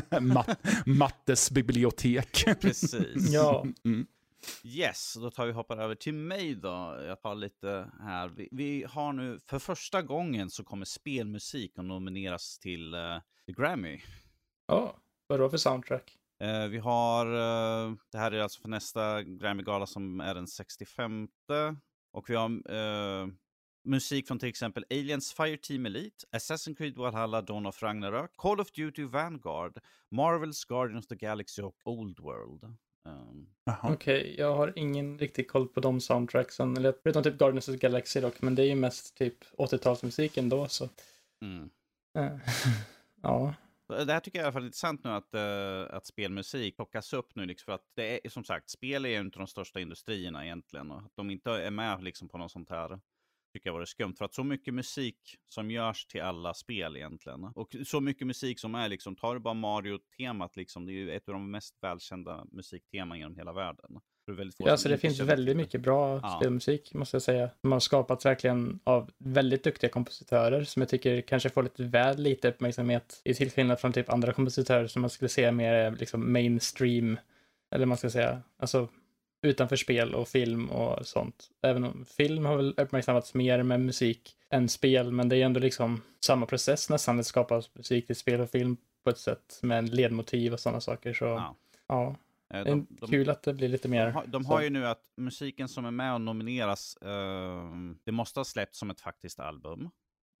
[SPEAKER 3] Ma- Mattes bibliotek.
[SPEAKER 1] Precis.
[SPEAKER 2] Ja,
[SPEAKER 3] Mm.
[SPEAKER 1] Yes, då tar vi hoppar över till mig då. Jag tar lite här. Vi, vi har nu, för första gången så kommer spelmusik att nomineras till uh, Grammy.
[SPEAKER 2] ja. Vad då för soundtrack?
[SPEAKER 1] Eh, vi har, eh, det här är alltså för nästa Grammy-gala som är den 65. Och vi har eh, musik från till exempel Aliens Fireteam Elite, Assassin's Creed Valhalla Dawn of Ragnarök, Call of Duty Vanguard, Marvels Guardians of the Galaxy och Old World. Um.
[SPEAKER 2] Okej, jag har ingen riktig koll på de soundtracksen. Eller förutom typ Guardians of the Galaxy dock, men det är ju mest typ 80-talsmusik ändå så.
[SPEAKER 1] mm.
[SPEAKER 2] eh, ja.
[SPEAKER 1] Det här tycker jag är i alla fall intressant nu att, eh, att spelmusik plockas upp nu. Liksom, för att det är som sagt, spel är ju inte de största industrierna egentligen. Och att de inte är med liksom, på något sånt här tycker jag var skumt. För att så mycket musik som görs till alla spel egentligen. Och så mycket musik som är liksom, tar du bara Mario-temat liksom, det är ju ett av de mest välkända musikteman genom hela världen. Det,
[SPEAKER 2] Ja,
[SPEAKER 1] som
[SPEAKER 2] så det finns väldigt
[SPEAKER 1] det.
[SPEAKER 2] mycket bra
[SPEAKER 1] Ja.
[SPEAKER 2] spelmusik, måste jag säga. De har skapats verkligen av väldigt duktiga kompositörer som jag tycker kanske får lite väl lite uppmärksamhet i till skillnad från typ andra kompositörer som man skulle säga mer liksom mainstream, eller man ska säga, alltså utanför spel och film och sånt. Även om film har väl uppmärksammats mer med musik än spel, men det är ändå liksom samma process nästan att skapa musik till spel och film på ett sätt med ledmotiv och sådana saker. Så
[SPEAKER 1] Ja.
[SPEAKER 2] ja,
[SPEAKER 1] Eh,
[SPEAKER 2] det är
[SPEAKER 1] de- de-
[SPEAKER 2] kul att det blir lite mer.
[SPEAKER 1] De har, de har ju nu att musiken som är med och nomineras, eh, det måste ha släppts som ett faktiskt album.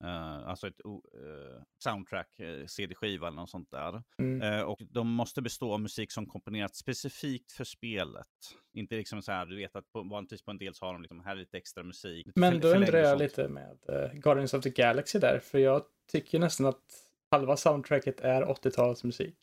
[SPEAKER 1] Eh, alltså ett eh, soundtrack, eh, CD-skiva eller något sånt där.
[SPEAKER 2] Mm.
[SPEAKER 1] Och de måste bestå av musik som komponerats specifikt för spelet. Inte liksom så här, du vet att på, vanligtvis på en del så har de liksom, här är lite extra musik. lite
[SPEAKER 2] Men då undrar jag lite med Guardians of the Galaxy där, för jag tycker nästan att halva soundtracket är 80-talsmusik.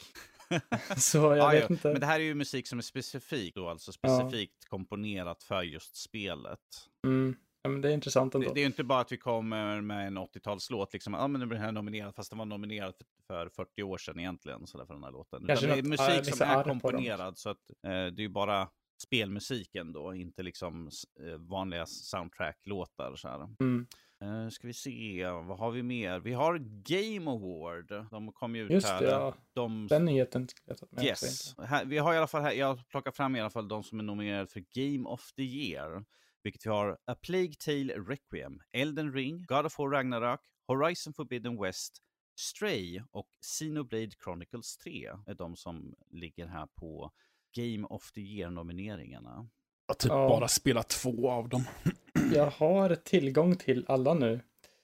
[SPEAKER 2] Så jag
[SPEAKER 1] Ja,
[SPEAKER 2] vet
[SPEAKER 1] ja.
[SPEAKER 2] inte.
[SPEAKER 1] Men det här är ju musik som är specifik då, alltså specifikt komponerat för just spelet.
[SPEAKER 2] Mm. Ja, men det är intressant
[SPEAKER 1] Det,
[SPEAKER 2] ändå.
[SPEAKER 1] det är ju inte bara att vi kommer med en 80-talslåt, liksom, ja men nu blir den här nominerad, fast den var nominerad för, för 40 år sedan egentligen, så där för den här låten.
[SPEAKER 2] Kanske
[SPEAKER 1] Utan det är
[SPEAKER 2] något,
[SPEAKER 1] musik
[SPEAKER 2] lite
[SPEAKER 1] som är komponerad, så att eh, det är ju bara spelmusiken då, inte liksom eh, vanliga soundtrack-låtar. Så här.
[SPEAKER 2] Mm.
[SPEAKER 1] Uh, ska vi se, vad har vi mer? Vi har Game Award. De kom ju ut
[SPEAKER 2] Just
[SPEAKER 1] här.
[SPEAKER 2] det, ja.
[SPEAKER 1] De...
[SPEAKER 2] Den nyheten jag
[SPEAKER 1] Yes. Här, vi har i alla fall här, jag plockar fram i alla fall de som är nominerade för Game of the Year. Vilket vi har A Plague Tale Requiem, Elden Ring, God of War Ragnarök, Horizon Forbidden West, Stray och Xenoblade Chronicles 3 är de som ligger här på Game of the Year-nomineringarna.
[SPEAKER 3] Jag har typ
[SPEAKER 2] Ja.
[SPEAKER 3] bara spelat två av dem.
[SPEAKER 2] Jag har tillgång till alla nu.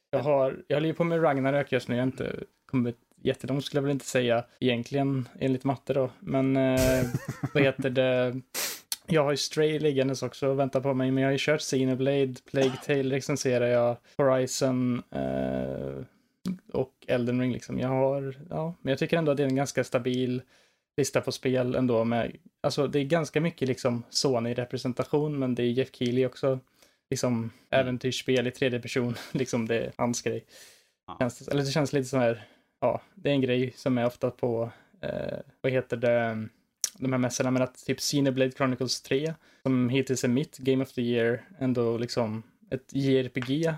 [SPEAKER 2] Jag har, jag håller ju på med Ragnarök just nu, jag har inte kommit jättelångt skulle jag väl inte säga egentligen enligt matte då. Men eh, vad heter det? Jag har ju Stray liggandes också och väntar på mig, men jag har ju kört Xenoblade, Plague Tale recenserar jag, Horizon eh, och Elden Ring liksom. Jag har, ja, men jag tycker ändå att det är en ganska stabil lista på spel ändå med, alltså det är ganska mycket liksom Sony-representation, men det är Jeff Keely också liksom äventyrsspel i tredje person, liksom det är hans grej.
[SPEAKER 1] Ja.
[SPEAKER 2] Känns eller det känns lite så här, ja, det är en grej som är ofta på, eh, vad heter det, de här mässorna, men att typ Xenoblade Chronicles 3, som hittills är mitt Game of the Year, ändå liksom ett JRPG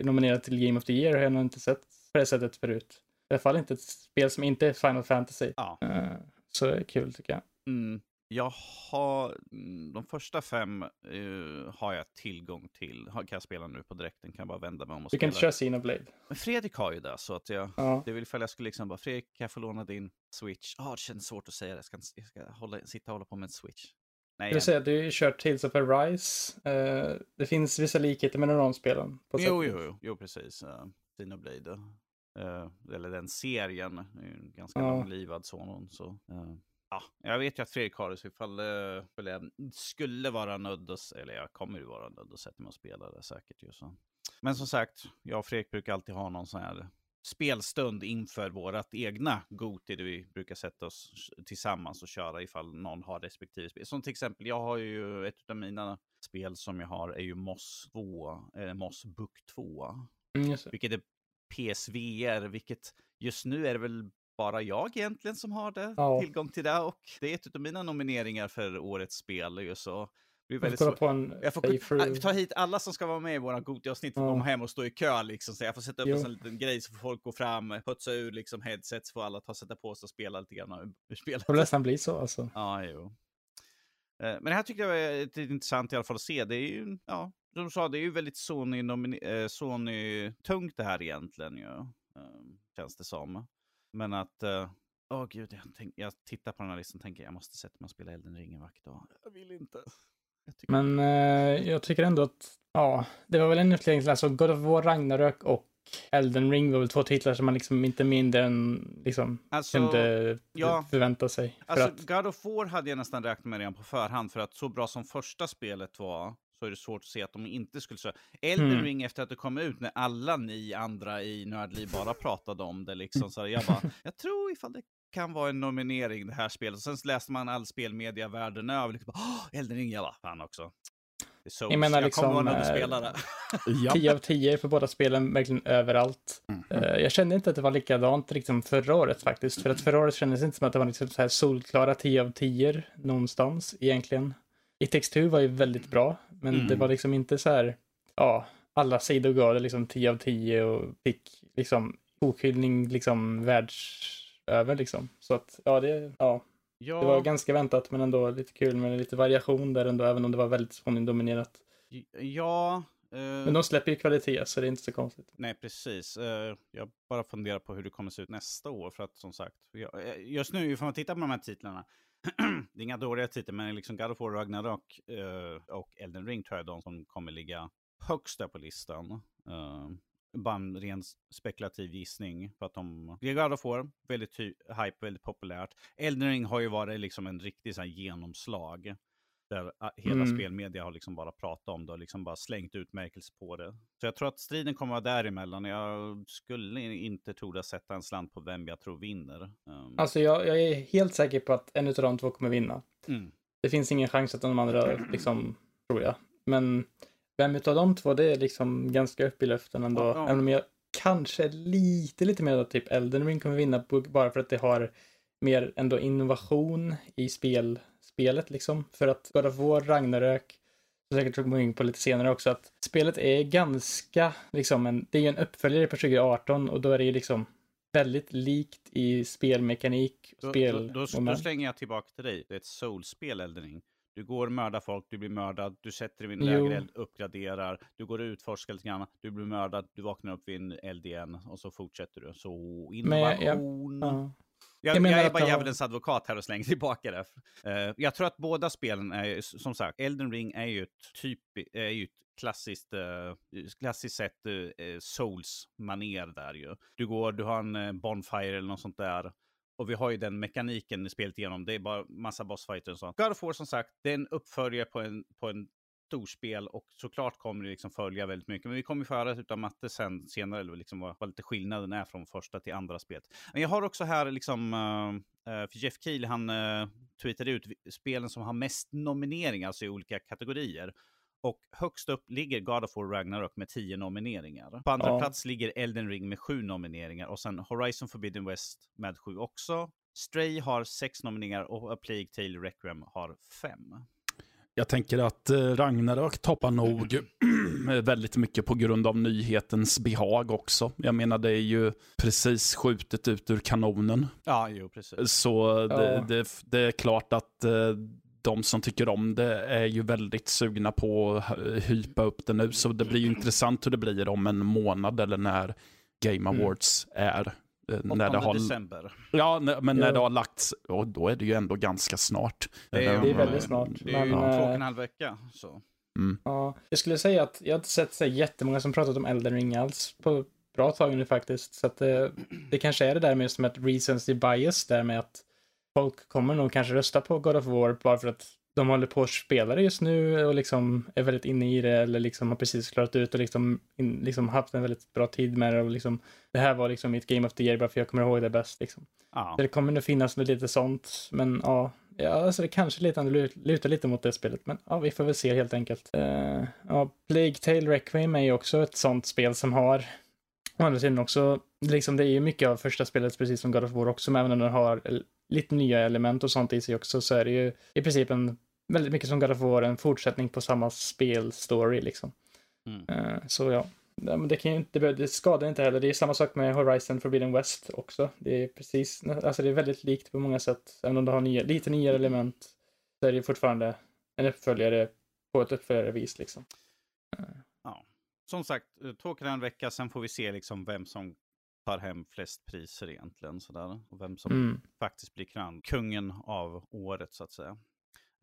[SPEAKER 2] nominerat till Game of the Year har jag nog inte sett på det sättet förut. I alla fall inte ett spel som inte är Final Fantasy.
[SPEAKER 1] Ja.
[SPEAKER 2] Eh, så det är kul tycker jag.
[SPEAKER 1] Mm. Jag har, mm, de första fem eh, har jag tillgång till. Kan jag spela nu på direkten, kan jag bara vända mig om och
[SPEAKER 2] Du kan
[SPEAKER 1] spela.
[SPEAKER 2] inte köra Xenoblade.
[SPEAKER 1] Men Fredrik har ju det, så att jag,
[SPEAKER 2] Ja.
[SPEAKER 1] det väl ifall jag skulle liksom bara, Fredrik, kan jag få låna din Switch? Ja, det känns svårt att säga det, jag ska, jag ska hålla, sitta och hålla på med en Switch. Nej,
[SPEAKER 2] vill säga att du har kört Tales of Arise. Eh, det finns vissa likheter mellan de spelen. På
[SPEAKER 1] jo, jo, jo, jo, precis. Uh, Xenoblade, uh, eller den serien, är ju en ganska
[SPEAKER 2] Ja.
[SPEAKER 1] långlivad sådan. Så, eh, ja, jag vet ju att Fredrik har det, så ifall, ifall jag skulle vara nödd, s- eller jag kommer ju vara nödd att sätta mig och spela det säkert. Ju, så. Men som sagt, jag och Fredrik brukar alltid ha någon sån här spelstund inför vårat egna Goti, där vi brukar sätta oss tillsammans och köra ifall någon har respektive spel. Som till exempel, jag har ju ett av mina spel som jag har är ju Moss 2, eh, Moss Book 2.
[SPEAKER 2] Mm.
[SPEAKER 1] Vilket är PSVR, vilket just nu är det väl bara jag egentligen som har det,
[SPEAKER 2] Ja.
[SPEAKER 1] tillgång till det. Och det är ett av mina nomineringar för årets spel. Ju, så det är
[SPEAKER 2] Jag får
[SPEAKER 1] väldigt svårt.
[SPEAKER 2] på en
[SPEAKER 1] Jag får
[SPEAKER 2] playthrough.
[SPEAKER 1] ta hit alla som ska vara med i våra Gotia-avsnitt för
[SPEAKER 2] Ja.
[SPEAKER 1] komma hem och stå i kö liksom. Så jag får sätta upp
[SPEAKER 2] Jo.
[SPEAKER 1] en sån liten grej så får folk gå fram, putsa ur liksom headsets, får alla ta sätta på sig och spela lite grann ur- spelet.
[SPEAKER 2] Det får nästan bli så alltså.
[SPEAKER 1] Ja, jo. Eh, Men det här tyckte jag var lite intressant i alla fall att se. Det är ju, ja, som du sa, det är ju väldigt Sony, eh, Sony-tungt det här egentligen ju. eh, Känns det som. Men att, eh, åh gud, jag, tänk, jag tittar på den här listan och tänker jag måste sätta mig och spela Elden Ring en vacker dag. Jag vill inte. Jag tycker-
[SPEAKER 2] Men eh, jag tycker ändå att, ja, det var väl en utläggning, alltså God of War, Ragnarök och Elden Ring var väl två titlar som man liksom inte mindre än liksom
[SPEAKER 1] alltså,
[SPEAKER 2] kunde
[SPEAKER 1] ja.
[SPEAKER 2] förvänta sig. För
[SPEAKER 1] Alltså,
[SPEAKER 2] att,
[SPEAKER 1] God of War hade jag nästan räknat med redan på förhand, för att så bra som första spelet var, så är det svårt att se att de inte skulle köra. Elden
[SPEAKER 2] Mm.
[SPEAKER 1] Ring efter att det kom ut, när alla ni andra i Nördliv bara pratade om det, liksom, så jag bara, jag tror ifall det kan vara en nominering det här spelet. Och sen läste man all spelmedia världen över, liksom, Åh, Elden Ring, jag bara, fan också. Så,
[SPEAKER 2] Jag menar
[SPEAKER 1] jag kommer
[SPEAKER 2] liksom, eh,
[SPEAKER 1] spela det.
[SPEAKER 3] Ja.
[SPEAKER 2] 10 av 10 för båda spelen, verkligen överallt.
[SPEAKER 3] Mm.
[SPEAKER 2] Eh, jag kände inte att det var likadant liksom förra året faktiskt. För att förra året kändes det inte som att det var liksom så här solklara 10 av 10 någonstans egentligen. Takes two var ju väldigt bra, men
[SPEAKER 1] Mm.
[SPEAKER 2] det var liksom inte så här, ja, alla sidor gav det liksom 10 av 10 och fick liksom okhyllning liksom världsöver liksom. Så att, ja, det, ja,
[SPEAKER 1] Ja,
[SPEAKER 2] det var ganska väntat, men ändå lite kul med lite variation där ändå, även om det var väldigt Sony-dominerat.
[SPEAKER 1] ja. eh,
[SPEAKER 2] Men de släpper ju kvalitet, så det är inte så konstigt.
[SPEAKER 1] Nej, precis. Eh, Jag bara funderar på hur det kommer se ut nästa år. För att som sagt, jag- eh, just nu får man titta på de här titlarna. det är inga dåliga titlar, men liksom God of War, Ragnarok uh, och Elden Ring tror jag är de som kommer ligga högst där på listan. Uh, Bara en ren spekulativ gissning. För att de... God of War, väldigt hype, väldigt populärt. Elden Ring har ju varit liksom en riktig så här genomslag. Där ah, hela
[SPEAKER 2] Mm.
[SPEAKER 1] spelmedia har liksom bara pratat om det och liksom bara slängt utmärkelse på det. Så jag tror att striden kommer vara däremellan. Jag skulle inte tro att sätta en slant på vem jag tror vinner. Um,
[SPEAKER 2] Alltså jag, jag är helt säker på att en av de två kommer vinna.
[SPEAKER 1] mm.
[SPEAKER 2] Det finns ingen chans att de andra, liksom, tror jag. Men vem utav de två, det är liksom ganska upp i luften ändå.
[SPEAKER 1] Ja, ja.
[SPEAKER 2] Även om jag kanske lite, lite mer att typ Elden Ring kommer vinna bara för att det har mer ändå innovation i spel, spelet liksom. För att God of War, Ragnarök, säkert gå in på lite senare också, att spelet är ganska, liksom, en, det är ju en uppföljare på 2018 och då är det ju liksom väldigt likt i spelmekanik,
[SPEAKER 1] Då,
[SPEAKER 2] spel.
[SPEAKER 1] då, då, då slänger jag tillbaka till dig. Det är ett soulspel, Eldering. Du går och mördar folk, du blir mördad, du sätter dig vid en lägereld, uppgraderar, du går och utforskar lite grann, du blir mördad, du vaknar upp vid en eld igen och så fortsätter du. Så
[SPEAKER 2] Men jag-
[SPEAKER 1] innovation.
[SPEAKER 2] Ja.
[SPEAKER 1] Jag,
[SPEAKER 2] Jag
[SPEAKER 1] jag,
[SPEAKER 2] menar
[SPEAKER 1] är
[SPEAKER 2] att
[SPEAKER 1] bara
[SPEAKER 2] har-
[SPEAKER 1] djävulens advokat här och slänger tillbaka det. Eh, jag tror att båda spelen är, som sagt, Elden Ring är ju ett, typ, är ju ett klassiskt, uh, klassiskt sett uh, Souls-maner där ju. Du går, du har en uh, Bonfire eller något sånt där. Och vi har ju den mekaniken i spelet igenom. Det är bara massa bossfighter och sånt. God of War som sagt, det är en uppföljare på en, på en storspel och såklart kommer det liksom följa väldigt mycket. Men vi kommer få höra utav Matte sen, senare liksom vad, vad lite skillnaden är från första till andra spelet. Men jag har också här liksom, uh, för Jeff Keel han uh, tweetade ut spelen som har mest nomineringar, alltså i olika kategorier. Och högst upp ligger God of War Ragnarök med 10 nomineringar. På andra
[SPEAKER 2] Ja.
[SPEAKER 1] plats ligger Elden Ring med 7 nomineringar och sen Horizon Forbidden West med 7 också. Stray har 6 nomineringar och A Plague Tale Requiem har 5.
[SPEAKER 3] Jag tänker att eh, Ragnarök toppar nog väldigt mycket på grund av nyhetens behag också. Jag menar, det är ju precis skjutet ut ur kanonen.
[SPEAKER 1] Ja, jo, precis.
[SPEAKER 3] Så det,
[SPEAKER 2] Ja.
[SPEAKER 3] det, det är klart att eh, de som tycker om det är ju väldigt sugna på att hy- hypa upp det nu. Så det blir ju intressant hur det blir om en månad eller när Game
[SPEAKER 2] Mm.
[SPEAKER 3] Awards är. Eh,
[SPEAKER 1] 8
[SPEAKER 3] När det har,
[SPEAKER 1] december.
[SPEAKER 3] ja, men när
[SPEAKER 2] Ja.
[SPEAKER 3] det har lagts, och då är det ju ändå ganska snart.
[SPEAKER 1] Det är,
[SPEAKER 2] Det är väldigt snart,
[SPEAKER 1] Det är ju
[SPEAKER 2] men,
[SPEAKER 1] två och
[SPEAKER 2] eh,
[SPEAKER 1] en halv vecka. Så.
[SPEAKER 3] Mm.
[SPEAKER 2] Ja, jag skulle säga att jag har inte sett så jättemånga som pratat om Elden Ring alls på bra tag nu faktiskt. Så att det, det kanske är det där med som ett recency bias där med att folk kommer nog kanske rösta på God of War bara för att de håller på att spela det just nu och liksom är väldigt inne i det eller liksom har precis klarat ut och liksom, in, liksom haft en väldigt bra tid med det och liksom det här var liksom mitt Game of the Year bara för jag kommer ihåg det bäst liksom.
[SPEAKER 1] Ja.
[SPEAKER 2] Så det kommer nog finnas med lite sånt, men ja, ja alltså det kanske lite lut- lutar lite mot det spelet, men ja, vi får väl se helt enkelt. Uh, ja, Plague Tale Requiem är ju också ett sånt spel som har, å andra sidan också, liksom det är ju mycket av första spelet, precis som God of War också, men även om den har lite nya element och sånt i sig också, så är det ju i princip en, väldigt mycket som God of War, en fortsättning på samma spelstory liksom.
[SPEAKER 1] Mm.
[SPEAKER 2] Eh, så ja. Ja, det, kan ju inte, det skadar inte heller. Det är samma sak med Horizon Forbidden West också. Det är precis, alltså det är väldigt likt på många sätt. Även om det har nya, lite nya element så är det fortfarande en uppföljare på ett uppföljarevis liksom.
[SPEAKER 1] Som sagt, eh, och en vecka, sen får vi se liksom vem som tar hem flest priser egentligen. Sådär. Och vem som
[SPEAKER 2] Mm.
[SPEAKER 1] faktiskt blir krönd kungen av året så att säga.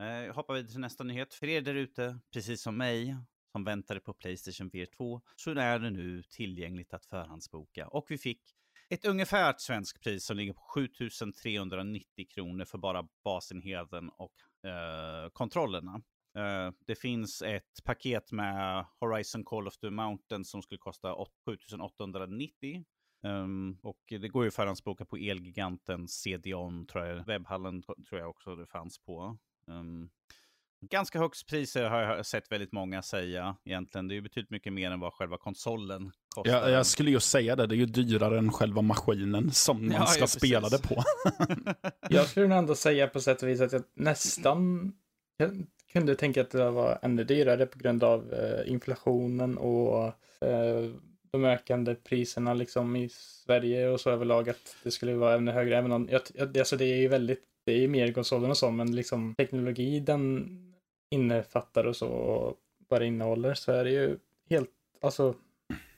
[SPEAKER 1] Eh, hoppar vi till nästa nyhet. För er där ute, precis som mig, som väntade på Playstation VR 2, så är det nu tillgängligt att förhandsboka. Och vi fick ett ungefärt svenskt pris som ligger på 7390 kronor för bara basenheten och eh, kontrollerna. Eh, det finns ett paket med Horizon Call of the Mountain som skulle kosta 7890. Um, ehm, och det går ju att förhandsboka på Elgiganten, CDON, tror jag, webbhallen tror jag också det fanns på. Um, ganska högt pris har jag sett väldigt många säga egentligen. Det är ju betydligt mycket mer än vad själva konsolen kostar.
[SPEAKER 3] Jag, jag skulle ju säga det, det är ju dyrare än själva maskinen som man
[SPEAKER 1] Ja,
[SPEAKER 3] ska
[SPEAKER 1] ja,
[SPEAKER 3] spela det på.
[SPEAKER 2] Jag skulle nog ändå säga på sätt och vis att jag nästan jag kunde tänka att det var ännu dyrare på grund av eh, inflationen och eh, de ökande priserna liksom i Sverige och så överlag att det skulle vara ännu högre. Även om, jag, alltså det är ju väldigt, det är ju mer konsolen och så, men liksom teknologi den innefattar och så och vad det innehåller så är det ju helt, alltså,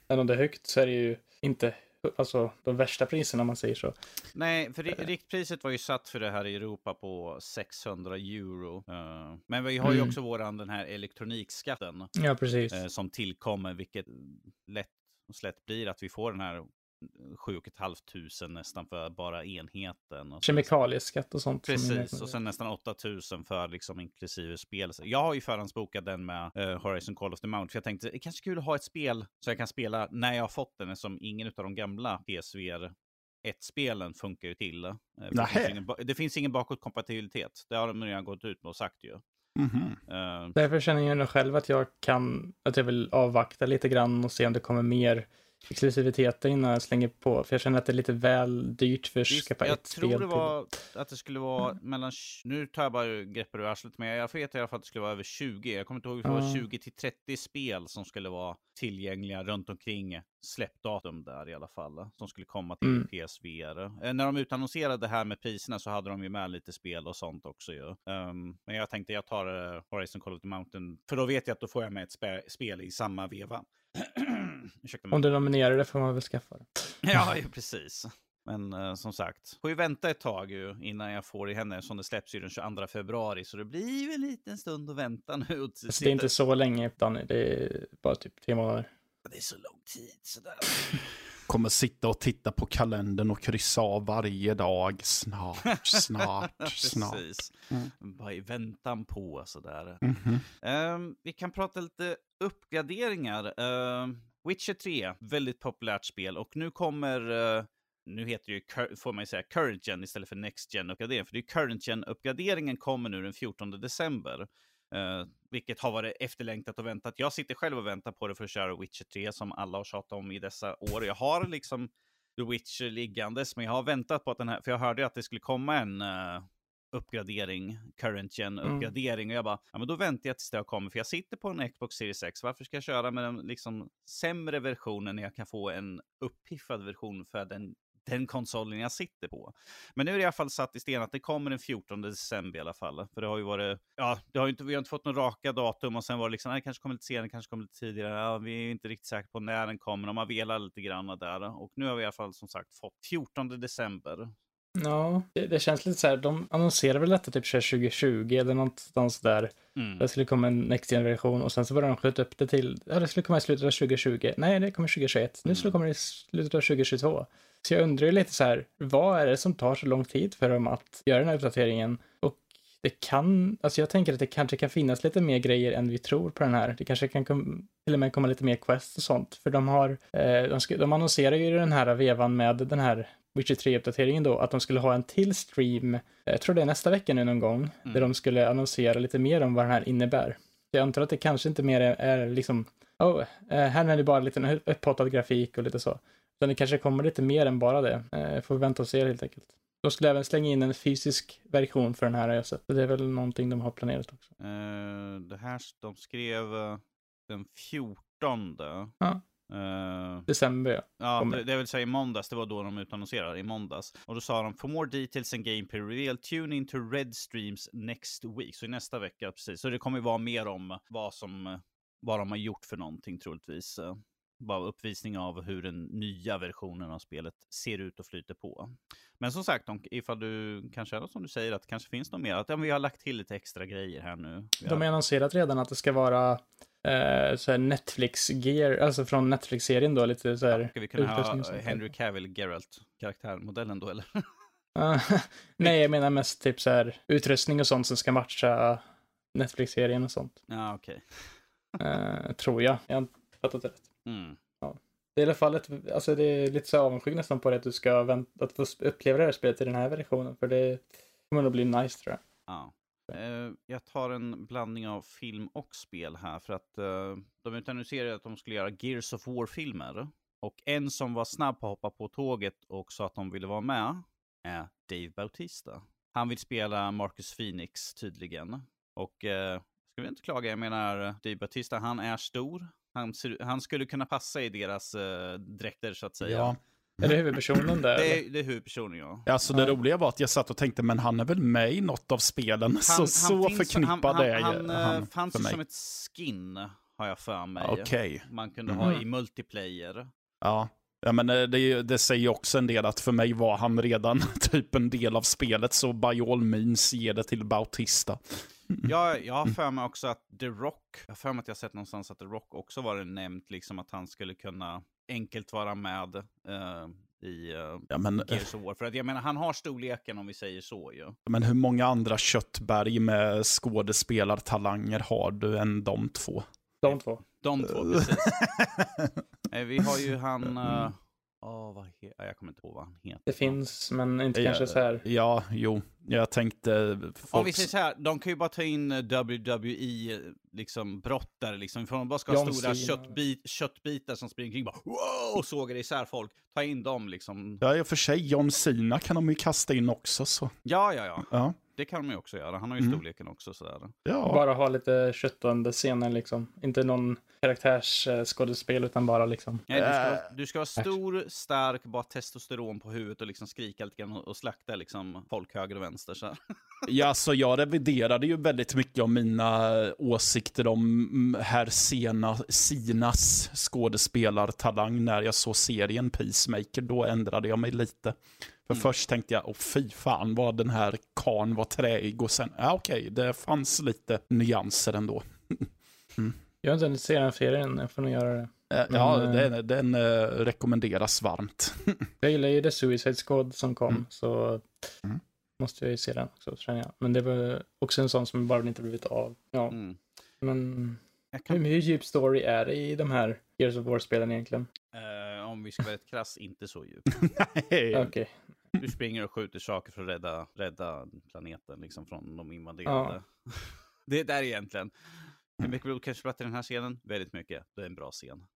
[SPEAKER 2] även om det är högt så är det ju inte alltså de värsta priserna om man säger så.
[SPEAKER 1] Nej, för ri- riktpriset var ju satt för det här i Europa på 600 euro. Eh, men vi har ju
[SPEAKER 2] Mm.
[SPEAKER 1] också våran den här elektronikskatten
[SPEAKER 2] Ja, precis.
[SPEAKER 1] eh, som tillkommer, vilket lätt och slätt blir att vi får den här 7 500 nästan för bara enheten. Och
[SPEAKER 2] Kemikalieskatt och sånt. är
[SPEAKER 1] Precis, och sen nästan 8000 för liksom inklusive spel. Jag har ju förhandsbokat den med eh, Horizon Call of the Mount, för jag tänkte det är kanske kul att ha ett spel så jag kan spela när jag har fått den, som ingen av de gamla PSVR 1-spelen funkar ju till. Eh, det, finns ingen, det finns ingen bakåtkompatibilitet. Det har de redan gått ut med och sagt ju.
[SPEAKER 3] Mhm.
[SPEAKER 1] Eh,
[SPEAKER 2] Därför känner jag nog själv att jag kan, att jag vill avvakta lite grann och se om det kommer mer exklusiviteten innan jag slänger på. För jag känner att det är lite väl dyrt för att
[SPEAKER 1] Visst,
[SPEAKER 2] skaffa
[SPEAKER 1] jag
[SPEAKER 2] ett
[SPEAKER 1] tror
[SPEAKER 2] spel
[SPEAKER 1] det
[SPEAKER 2] till.
[SPEAKER 1] var att det skulle vara mellan, nu tar jag bara greppet ur arslet, men jag vet i alla fall att det skulle vara över 20. Jag kommer inte ihåg, det var
[SPEAKER 2] Ja.
[SPEAKER 1] 20 till 30 spel som skulle vara tillgängliga runt omkring släppdatum där i alla fall. Som skulle komma till
[SPEAKER 2] Mm.
[SPEAKER 1] PSVR. Eh, när de utannonserade det här med priserna så hade de ju med lite spel och sånt också ju. Ehm, men jag tänkte jag tar uh, Horizon Call of the Mountain, för då vet jag att då får jag med ett spe- spel i samma veva.
[SPEAKER 2] Om du nominerar det får man väl skaffa det.
[SPEAKER 1] Ja, ju precis. Men eh, som sagt, får ju vänta ett tag ju innan jag får i händerna som det släpps ju den 22 februari. Så det blir väl en liten stund att vänta nu. Och
[SPEAKER 2] det är inte så länge, Danny. Det är bara typ tre månader.
[SPEAKER 1] det är så lång tid sådär.
[SPEAKER 3] Kommer sitta och titta på kalendern och kryssa av varje dag. Snart, snart, snart. Mm.
[SPEAKER 1] Bara i väntan på sådär.
[SPEAKER 3] Mhm.
[SPEAKER 1] Ehm, vi kan prata lite uppgraderingar. Ehm, Witcher 3, väldigt populärt spel och nu kommer, eh, nu heter det ju, får man ju säga, current gen istället för next gen uppgradering. För det är current gen uppgraderingen kommer nu den 14 december. eh, vilket har varit efterlängtat och väntat. Jag sitter själv och väntar på det för att köra Witcher 3 som alla har tjatat om i dessa år. Jag har liksom The Witcher liggandes, men jag har väntat på att den här, för jag hörde att det skulle komma en eh, uppgradering, current gen
[SPEAKER 2] Mm.
[SPEAKER 1] uppgradering. Och jag bara, ja men då väntar jag tills det har kommit, för jag sitter på en Xbox Series X. Varför ska jag köra med den liksom sämre versionen när jag kan få en uppiffad version för den, den konsolen jag sitter på? Men nu är det i alla fall satt i sten att det kommer den 14 december i alla fall. För det har ju varit, ja, det har ju inte, vi har inte fått några raka datum och sen var det liksom, nej, det kanske kommer lite senare, kanske kommer lite tidigare. Ja, vi är inte riktigt säkra på när den kommer, de har velat lite grann där. Och nu har vi i alla fall som sagt fått 14 december.
[SPEAKER 2] Ja, det, det känns lite så här. De annonserar väl detta typ så här 2020 eller någonstans där.
[SPEAKER 1] Mm.
[SPEAKER 2] Det skulle komma en Next Gen-version och sen så började de skjuta upp det till, ja det skulle komma i slutet av 2020. Nej, det kommer 2021. Nu skulle det komma i slutet av 2022. Så jag undrar ju lite så här, vad är det som tar så lång tid för dem att göra den här uppdateringen? Och det kan, alltså jag tänker att det kanske kan finnas lite mer grejer än vi tror på den här. Det kanske kan kom, till och med komma lite mer quest och sånt. För de har, eh, de, ska, de annonserar ju den här vevan med den här Witcher 3-uppdateringen då, att de skulle ha en till stream, jag tror det är nästa vecka nu någon gång, där de skulle annonsera lite mer om vad den här innebär. Så jag antar att det kanske inte mer är, är liksom, oh, eh, här är det bara lite upphottad grafik och lite så. Utan det kanske kommer lite mer än bara det. Eh, får vi vänta och se helt enkelt. De skulle även slänga in en fysisk version för den här har jag sett. Det är väl någonting de har planerat också.
[SPEAKER 1] Eh, det här, de skrev eh, den 14.
[SPEAKER 2] Ja.
[SPEAKER 1] Eh,
[SPEAKER 2] December ja.
[SPEAKER 1] Ja, det, det vill säga i måndags, det var då de utannonserade, i måndags. Och då sa de, for more details and gameplay reveal, tune in to Red Streams next week. Så i nästa vecka, precis. Så det kommer ju vara mer om vad som, vad de har gjort för någonting troligtvis. Bara uppvisning av hur den nya versionen av spelet ser ut och flyter på. Men som sagt, om, ifall du kan köra som du säger, att det kanske finns något mer, att ja, vi har lagt till lite extra grejer här nu. Vi
[SPEAKER 2] De
[SPEAKER 1] har-
[SPEAKER 2] annonserat redan att det ska vara eh, Netflix-gear, alltså från Netflix-serien då, lite så här.
[SPEAKER 1] Ska vi kunna ha. Henry Cavill Geralt karaktärmodellen då eller?
[SPEAKER 2] Ah, Nej, jag menar mest typ så här utrustning och sånt som ska matcha Netflix-serien och sånt.
[SPEAKER 1] Ja, okej.
[SPEAKER 2] Eh, tror jag. Jag har inte fattat det rätt.
[SPEAKER 1] Mm.
[SPEAKER 2] Det är i alla fall ett, alltså det är lite så avundsjuk nästan på det att du ska vänta, att få uppleva det här spelet i den här versionen. För det kommer nog bli nice tror jag.
[SPEAKER 1] Ja. Eh, jag tar en blandning av film och spel här för att eh, de utannonserade att de skulle göra Gears of War-filmer. Och en som var snabb på att hoppa på tåget och sa att de ville vara med är Dave Bautista. Han vill spela Marcus Phoenix tydligen. Och eh, ska vi inte klaga, jag menar Dave Bautista, han är stor. Han, ser, han skulle kunna passa i deras eh, dräkter så att säga.
[SPEAKER 3] Ja.
[SPEAKER 2] Är det huvudpersonen där?
[SPEAKER 1] Det, är, det är huvudpersonen ja.
[SPEAKER 3] Alltså det
[SPEAKER 2] Ja.
[SPEAKER 3] roliga var att jag satt och tänkte, men han är väl med i något av spelen? så så
[SPEAKER 1] finns-
[SPEAKER 3] förknippad
[SPEAKER 1] han,
[SPEAKER 3] är
[SPEAKER 1] han,
[SPEAKER 3] han,
[SPEAKER 1] han,
[SPEAKER 3] han
[SPEAKER 1] eh, fanns
[SPEAKER 3] för mig.
[SPEAKER 1] som ett skin, har jag för mig.
[SPEAKER 3] Okej.
[SPEAKER 1] Man kunde
[SPEAKER 3] Mhm.
[SPEAKER 1] ha i multiplayer.
[SPEAKER 3] Ja. ja, men eh, det, det säger också en del att för mig var han redan typ en del av spelet, så by all means ge det till Bautista.
[SPEAKER 1] Jag, jag har för mig också att The Rock, jag har för mig att jag sett någonstans att The Rock också var det nämnt, liksom att han skulle kunna enkelt vara med eh, i uh,
[SPEAKER 3] Ja, men, eh,
[SPEAKER 1] Gears of War. För att jag menar, han har storleken om vi säger så ju.
[SPEAKER 3] men hur många andra köttberg med skådespelartalanger har du än de två?
[SPEAKER 2] De två.
[SPEAKER 1] De två, precis. Eh, vi har ju han, uh, Åh, vad he- ja, jag kommer inte ihåg vad han heter.
[SPEAKER 2] Det finns, men inte
[SPEAKER 3] Ja,
[SPEAKER 2] kanske så här.
[SPEAKER 3] Ja, jo. Jag tänkte...
[SPEAKER 1] Om vi säger så här, de kan ju bara ta in eh, WWE, liksom brottare, liksom. Ifall de bara ska ha
[SPEAKER 2] John
[SPEAKER 1] stora köttbit, köttbitar som springer kring bara wow, och sågar isär folk. Ta in dem liksom.
[SPEAKER 3] Ja, i och för sig, John Cena kan de ju kasta in också. Så.
[SPEAKER 1] Ja, ja, ja.
[SPEAKER 3] Ja.
[SPEAKER 1] Det kan de ju också göra. Han har ju
[SPEAKER 3] Mm.
[SPEAKER 1] storleken också sådär.
[SPEAKER 3] Ja.
[SPEAKER 2] Bara ha lite köttande scener liksom. Inte någon karaktärsskådespel utan bara liksom.
[SPEAKER 1] Nej, du, ska,
[SPEAKER 3] Äh.
[SPEAKER 1] du ska vara stor, stark, bara testosteron på huvudet och liksom skrika lite grann och slakta liksom folk höger och vänster. Så.
[SPEAKER 3] Ja, så jag reviderade ju väldigt mycket av mina åsikter om mm, herr Sena, Sinas skådespelartalang när jag såg serien Peacemaker. Då ändrade jag mig lite. För
[SPEAKER 1] Mm.
[SPEAKER 3] först tänkte jag, åh fy fan vad den här kan var träig och sen, ja okej, det fanns lite nyanser ändå.
[SPEAKER 2] Jag har inte hunnit se den serien, jag får nog göra det.
[SPEAKER 3] Eh,
[SPEAKER 2] Men,
[SPEAKER 3] ja,
[SPEAKER 2] eh,
[SPEAKER 3] den, den eh, rekommenderas varmt.
[SPEAKER 2] Jag gillar ju The Suicide Squad som kom,
[SPEAKER 3] Mm.
[SPEAKER 2] så
[SPEAKER 3] Mm.
[SPEAKER 2] måste jag ju se den också, känner jag. Men det var också en sån som bara inte blivit av. Ja,
[SPEAKER 1] Mm.
[SPEAKER 2] men
[SPEAKER 1] Jag
[SPEAKER 2] hur,
[SPEAKER 1] kan,
[SPEAKER 2] hur djup story är det i de här Gears of War-spelen egentligen?
[SPEAKER 1] eh, om vi ska vara rätt krass, inte så djup.
[SPEAKER 3] Nej.
[SPEAKER 2] Okej.
[SPEAKER 1] Du springer och skjuter saker för att rädda, rädda planeten liksom från de invaderade. Det är där egentligen. Hur mycket blod kanske i den här scenen? Väldigt mycket. Det är en bra scen.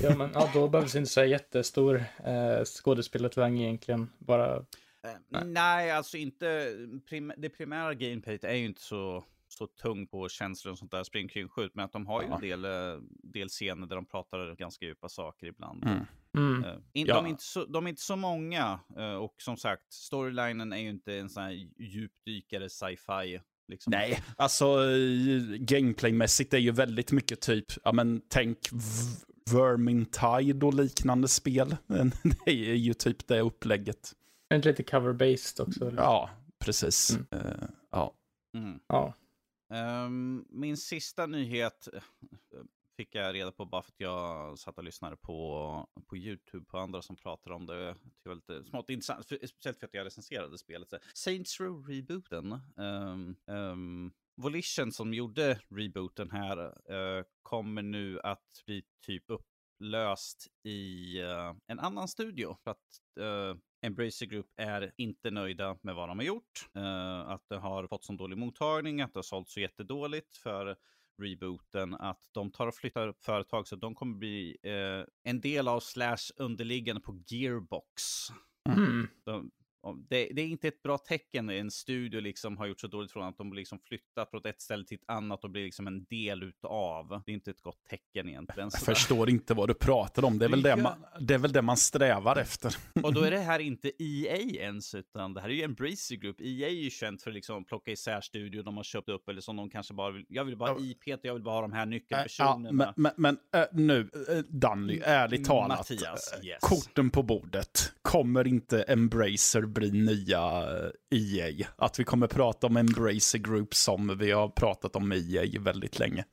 [SPEAKER 2] Ja, men ja, då behövs inte så jättestor eh, skådespelartalang egentligen. Bara,
[SPEAKER 1] Eh, nej. alltså inte. Prim det primära gameplayet är ju inte så, så tung på känslor och sånt där. Spring kring skjut. Men att de har ju
[SPEAKER 3] Ja.
[SPEAKER 1] en del, eh, del scener där de pratar ganska djupa saker ibland.
[SPEAKER 3] Mm.
[SPEAKER 2] mm,
[SPEAKER 1] Eh, in,
[SPEAKER 3] Ja.
[SPEAKER 1] de, är inte så, de är inte så många. eh, och som sagt, storylinen är ju inte en sån här djupdykare sci-fi. Liksom.
[SPEAKER 3] Nej, alltså gameplaymässigt är ju väldigt mycket typ, ja men tänk Vermintide och liknande spel. Det är ju typ det upplägget.
[SPEAKER 2] är inte lite cover-based också? eller?
[SPEAKER 3] Ja, precis.
[SPEAKER 2] Mm.
[SPEAKER 3] Eh, ja.
[SPEAKER 1] Mm.
[SPEAKER 2] ja.
[SPEAKER 1] Um, min sista nyhet eh, fick jag reda på bara för att jag satt och lyssnade på, på YouTube på andra som pratar om det. Det var lite smått intressant, för, speciellt för att jag recenserade spelet. Så, Saints Row rebooten. Um, um, Volition som gjorde rebooten här uh, kommer nu att bli typ upp upplöst i eh, en annan studio. För att uh, Embracer Group är inte nöjda med vad de har gjort. Eh, att det har fått så dålig mottagning, att det har sålt så jättedåligt för rebooten, att de tar och flyttar upp företag så att de kommer bli eh, en del av slash underliggande på Gearbox.
[SPEAKER 2] Mm.
[SPEAKER 1] De, det, det är inte ett bra tecken när en studio liksom har gjort så dåligt från att de liksom flyttat från ett ställe till ett annat och blir liksom en del utav. Det är inte ett gott tecken egentligen.
[SPEAKER 3] Jag förstår inte vad du pratar om. Det är, väl det,
[SPEAKER 1] Ja.
[SPEAKER 3] man, det är väl det man strävar efter.
[SPEAKER 1] Och då är det här inte EA ens, utan det här är ju Embracer Group. EA är ju känt för att liksom plocka isär studior de har köpt upp, eller som de kanske bara vill, jag vill bara
[SPEAKER 3] Ja.
[SPEAKER 1] IP, jag vill bara ha de här
[SPEAKER 3] Ja,
[SPEAKER 1] nyckelpersonerna.
[SPEAKER 3] men men, men äh, nu, äh, Danny, ärligt talat.
[SPEAKER 1] Mattias,
[SPEAKER 3] äh,
[SPEAKER 1] yes.
[SPEAKER 3] Korten på bordet. Kommer inte Embracer bli nya eh, EA? Att vi kommer prata om Embracer Group som vi har pratat om EA väldigt länge.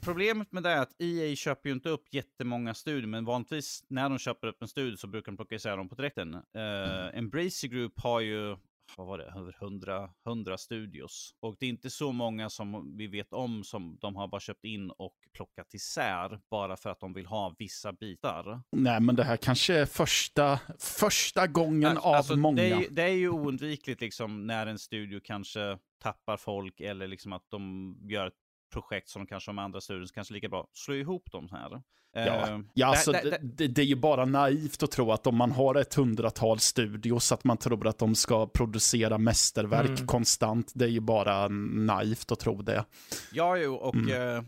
[SPEAKER 1] Problemet med det är att EA köper ju inte upp jättemånga studier men vanligtvis när de köper upp en studie så brukar de plocka isär dem på direkten. Uh, Embracer Group har ju, vad var det, över 100, 100 studios. Och det är inte så många som vi vet om som de har bara köpt in och plockat isär bara för att de vill ha vissa bitar.
[SPEAKER 3] Nej, men det här kanske är första, första gången av
[SPEAKER 1] Alltså,
[SPEAKER 3] många.
[SPEAKER 1] Det är, det är ju oundvikligt liksom när en studio kanske tappar folk eller liksom att de gör ett projekt som de kanske med andra studios, kanske lika bra slå ihop dem här.
[SPEAKER 3] Ja,
[SPEAKER 1] Eh,
[SPEAKER 3] ja
[SPEAKER 1] det-
[SPEAKER 3] alltså,
[SPEAKER 1] det-
[SPEAKER 3] det,
[SPEAKER 1] det-
[SPEAKER 3] det, det är ju bara naivt att tro att om man har ett hundratal studios att man tror att de ska producera mästerverk
[SPEAKER 2] Mm.
[SPEAKER 3] konstant. Det är ju bara naivt att tro det.
[SPEAKER 1] Ja, jo, och
[SPEAKER 3] Mm.
[SPEAKER 1] eh,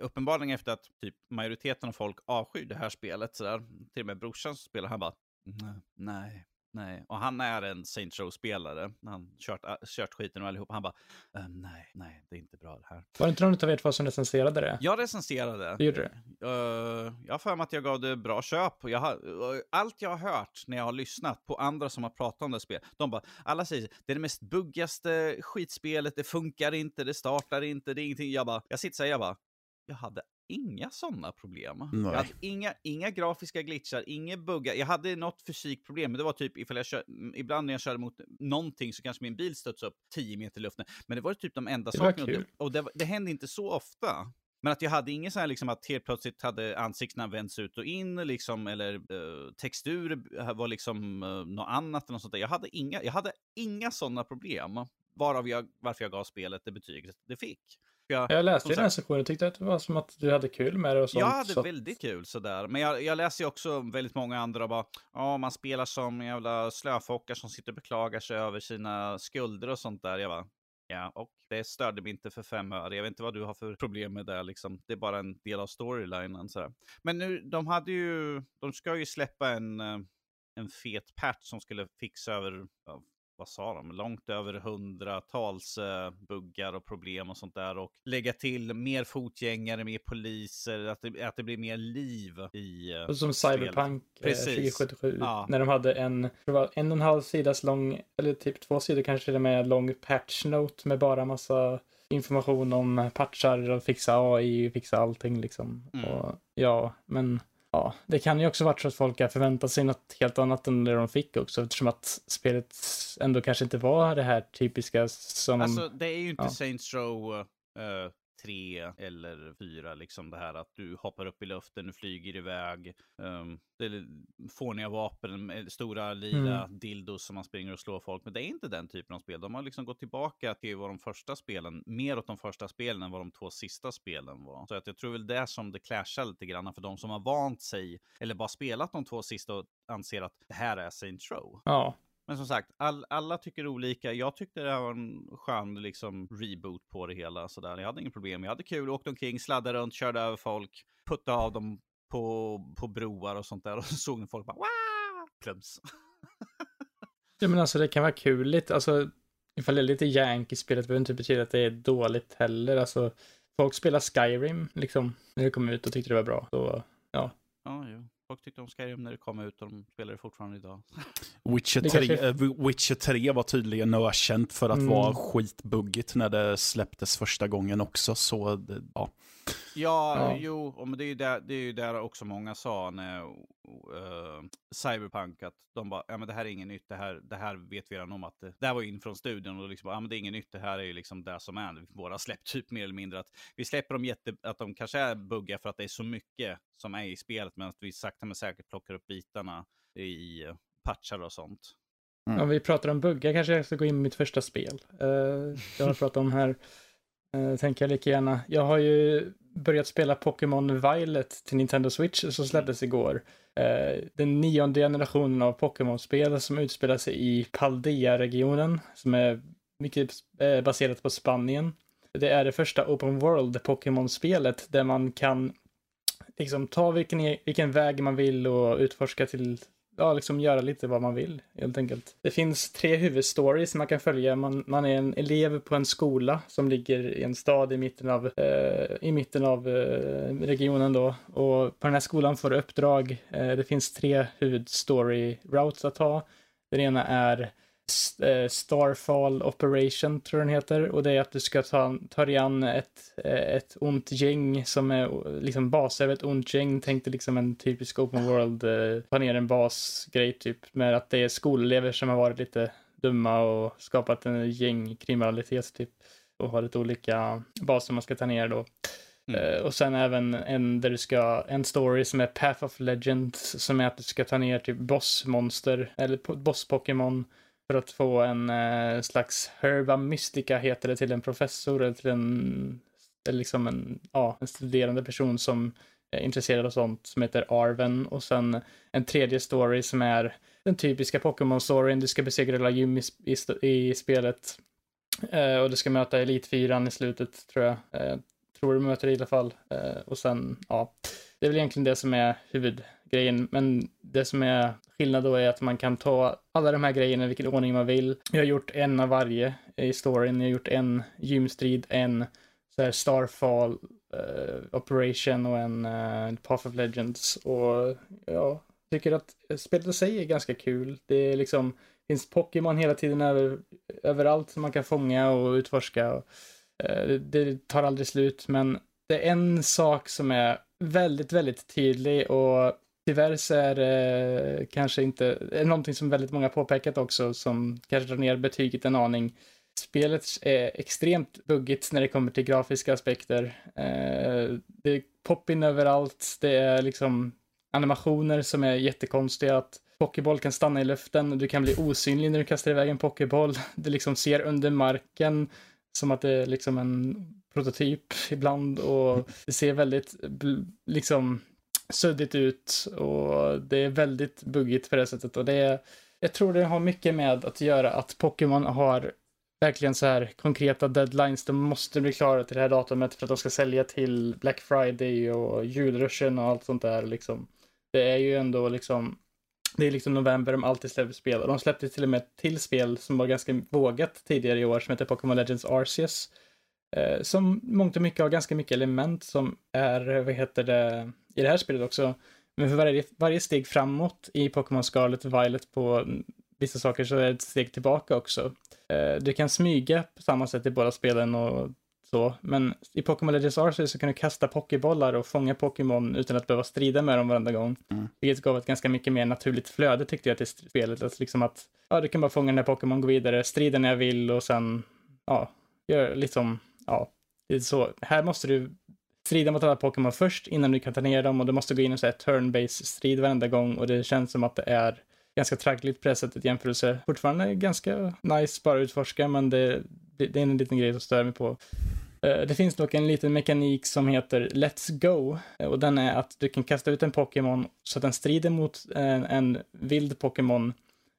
[SPEAKER 1] uppenbarligen efter att typ majoriteten av folk avskyr det här spelet, så där, till och med brorsan som spelar, han bara, "Nej, nej, nej. Och han är en Saints Row-spelare, han kört, äh, kört skiten och allihop, han bara, "Eh, nej, nej, det är inte bra det här.
[SPEAKER 2] Var det inte någon av er två som recenserade det?
[SPEAKER 1] Jag recenserade.
[SPEAKER 2] Det gjorde det?
[SPEAKER 1] Eh, jag har för mig att jag gav det bra köp. Jag har, eh, allt jag har hört när jag har lyssnat på andra som har pratat om det spel, de bara, alla säger det är det mest buggigaste skitspelet, det funkar inte, det startar inte, det är ingenting. Jag bara, jag sitter så här, jag bara, jag hade inga sådana problem.
[SPEAKER 3] Nej.
[SPEAKER 1] Jag hade inga, inga grafiska glitchar, inga buggar. Jag hade något fysikproblem, men det var typ ifall jag kör, mm, ibland när jag körde mot någonting så kanske min bil stöts upp 10 meter i luften. Men det var typ de enda
[SPEAKER 2] Det
[SPEAKER 1] sakerna. Och
[SPEAKER 2] kul.
[SPEAKER 1] det, och det, det hände inte så ofta. Men att jag hade ingen sån här liksom att helt plötsligt hade ansiktena vänts ut och in liksom, eller uh, textur var liksom uh, något annat eller något sånt där. Jag hade inga, jag hade inga sådana problem, varav jag, varför jag gav spelet det betyget det fick.
[SPEAKER 2] Jag, jag läste den här sessionen och tyckte att det var som att du hade kul med det och sånt.
[SPEAKER 1] Jag hade
[SPEAKER 2] så.
[SPEAKER 1] väldigt kul sådär. Men jag, jag läser ju också väldigt många andra bara, ja man spelar som jävla slöfockar som sitter och beklagar sig över sina skulder och sånt där. Jag bara, ja, och det störde mig inte för fem öre. Jag vet inte vad du har för problem med det liksom. Det är bara en del av storylinen sådär. Men nu, de hade ju, de ska ju släppa en, eh, en fet patch som skulle fixa över, vad sa de, långt över hundratals uh, buggar och problem och sånt där. Och lägga till mer fotgängare, mer poliser, att det, att det blir mer liv i uh,
[SPEAKER 2] Som Cyberpunk uh, 2077. Ja. När de hade en, det var en och en halv sidas lång, eller typ två sidor kanske till och med, lång patch note med bara massa information om patchar och fixa AI, fixa allting liksom. Mm. Och, ja, men ja, det kan ju också varit så att folk har förväntat sig något helt annat än det de fick också eftersom att spelet ändå kanske inte var det här typiska som...
[SPEAKER 1] Alltså det är ju inte ja. Saints Row uh, tre eller fyra, liksom det här att du hoppar upp i luften, du flyger iväg. Um, det är fåniga vapen, stora lila mm. dildos som man springer och slår folk. Men det är inte den typen av spel. De har liksom gått tillbaka till vad de första spelen, mer åt de första spelen än vad de två sista spelen var. Så att jag tror väl det som det clashar lite grann för de som har vant sig, eller bara spelat de två sista och anser att det här är Saints Row.
[SPEAKER 2] Ja.
[SPEAKER 1] Men som sagt, all, alla tycker olika. Jag tyckte det var en skön liksom, reboot på det hela. Sådär. Jag hade inget problem. Jag hade kul, åkte omkring, sladdade runt, körde över folk, puttade av dem på, på broar och sånt där. Och så såg folk bara Wah! plums.
[SPEAKER 2] ja men alltså det kan vara kul lite. Alltså ifall det är lite jank i spelet behöver inte betyda att det är dåligt heller. Alltså folk spelar Skyrim liksom när det kom ut och tyckte det var bra. Så ja.
[SPEAKER 1] Ja, jo. Folk tyckte om Skyrim när det kom ut och de spelar det fortfarande idag.
[SPEAKER 3] Witcher 3, kanske... äh, Witcher 3 var tydligen ökänt för att mm. vara skitbuggigt när det släpptes första gången också. Så ja.
[SPEAKER 1] Ja, ja, jo, men det är ju där, det är ju där också många sa när uh, Cyberpunk att de bara, ja men det här är inget nytt, det här, det här vet vi redan om att det, det här var in från studion och liksom, ja men det är inget nytt, det här är ju liksom det som är våra släpp, typ mer eller mindre att vi släpper dem jätte, att de kanske är buggiga för att det är så mycket som är i spelet, men att vi sakta men säkert plockar upp bitarna i patchar och sånt.
[SPEAKER 2] Mm. Om vi pratar om buggar kanske jag ska gå in med mitt första spel. Uh, jag har pratat om här, uh, tänker jag lika gärna. Jag har ju börjat spela Pokémon Violet till Nintendo Switch som släpptes igår. Uh, den nionde generationen av Pokémon-spel som utspelar sig i Paldea-regionen som är mycket uh, baserat på Spanien. Det är det första Open World Pokémon-spelet där man kan liksom ta vilken, vilken väg man vill och utforska till ja, liksom göra lite vad man vill helt enkelt. Det finns tre huvudstories man kan följa. Man, man är en elev på en skola som ligger i en stad i mitten av, eh, i mitten av eh, regionen då. Och på den här skolan får du uppdrag. Eh, det finns tre huvudstory routes att ta. Den ena är Eh, Starfall Operation tror den heter och det är att du ska ta, ta dig an ett, eh, ett ont gäng som är liksom bas över ett ont gäng. Tänk dig liksom en typisk open world, eh, ta ner en basgrej typ med att det är skolelever som har varit lite dumma och skapat en gängkriminalitet typ och har lite olika baser man ska ta ner då. Mm. Och sen även en där du ska, en story som är Path of Legends som är att du ska ta ner typ bossmonster eller boss-Pokémon för att få en eh, slags Herba Mystica heter det till en professor eller till en, eller liksom en, ja, en studerande person som är intresserad av sånt som heter Arven och sen en tredje story som är den typiska Pokémon-storyn. Du ska besegra alla gym i, i, i spelet eh, och du ska möta Elitfyran i slutet tror jag. Eh, tror du möter i alla fall. Eh, och sen, ja, det är väl egentligen det som är huvud grejen, Men det som är skillnad då är att man kan ta alla de här grejerna i vilken ordning man vill. Jag har gjort en av varje i storyn. Jag har gjort en gymstrid, en så här Starfall uh, Operation och en uh, Path of Legends. Och ja, tycker att spelet i sig är ganska kul. Det är liksom, finns Pokémon hela tiden över, överallt som man kan fånga och utforska. Och, uh, det tar aldrig slut, men det är en sak som är väldigt, väldigt tydlig och tyvärr så är det kanske inte, är någonting som väldigt många påpekat också som kanske drar ner betyget en aning. spelet är extremt buggigt när det kommer till grafiska aspekter. Eh, det är pop-in överallt, det är liksom animationer som är jättekonstiga. Att Pokéboll kan stanna i luften, du kan bli osynlig när du kastar iväg en Pokéboll. Du liksom ser under marken som att det är liksom en prototyp ibland och det ser väldigt liksom suddigt ut och det är väldigt buggigt på det sättet och det är, jag tror det har mycket med att göra att Pokémon har verkligen så här konkreta deadlines. De måste bli klara till det här datumet för att de ska sälja till Black Friday och julruschen och allt sånt där liksom. Det är ju ändå liksom det är liksom november de alltid släpper spel. Och de släppte till och med ett till spel som var ganska vågat tidigare i år som heter Pokémon Legends Arceus. Eh, som mångt och mycket har ganska mycket element som är, vad heter det, i det här spelet också. Men för varje, varje steg framåt i Pokémon Scarlet och Violet på vissa saker så är det ett steg tillbaka också. Eh, du kan smyga på samma sätt i båda spelen och så, men i Pokémon Legends Arceus så kan du kasta pokébollar och fånga Pokémon utan att behöva strida med dem varenda gång. Mm. Vilket gav ett ganska mycket mer naturligt flöde tyckte jag till spelet. Alltså liksom att, ja, du kan bara fånga den här Pokémon, gå vidare, strida när jag vill och sen, ja, gör liksom, ja, det är så. Här måste du strida mot alla Pokémon först innan du kan ta ner dem och du måste gå in och säga turn-based strid varenda gång och det känns som att det är ganska traggligt på det sättet jämförelse. Fortfarande ganska nice bara att utforska men det, det, är en liten grej som stör mig på. Eh, det finns dock en liten mekanik som heter Let's Go eh, och den är att du kan kasta ut en Pokémon så att den strider mot en, en vild Pokémon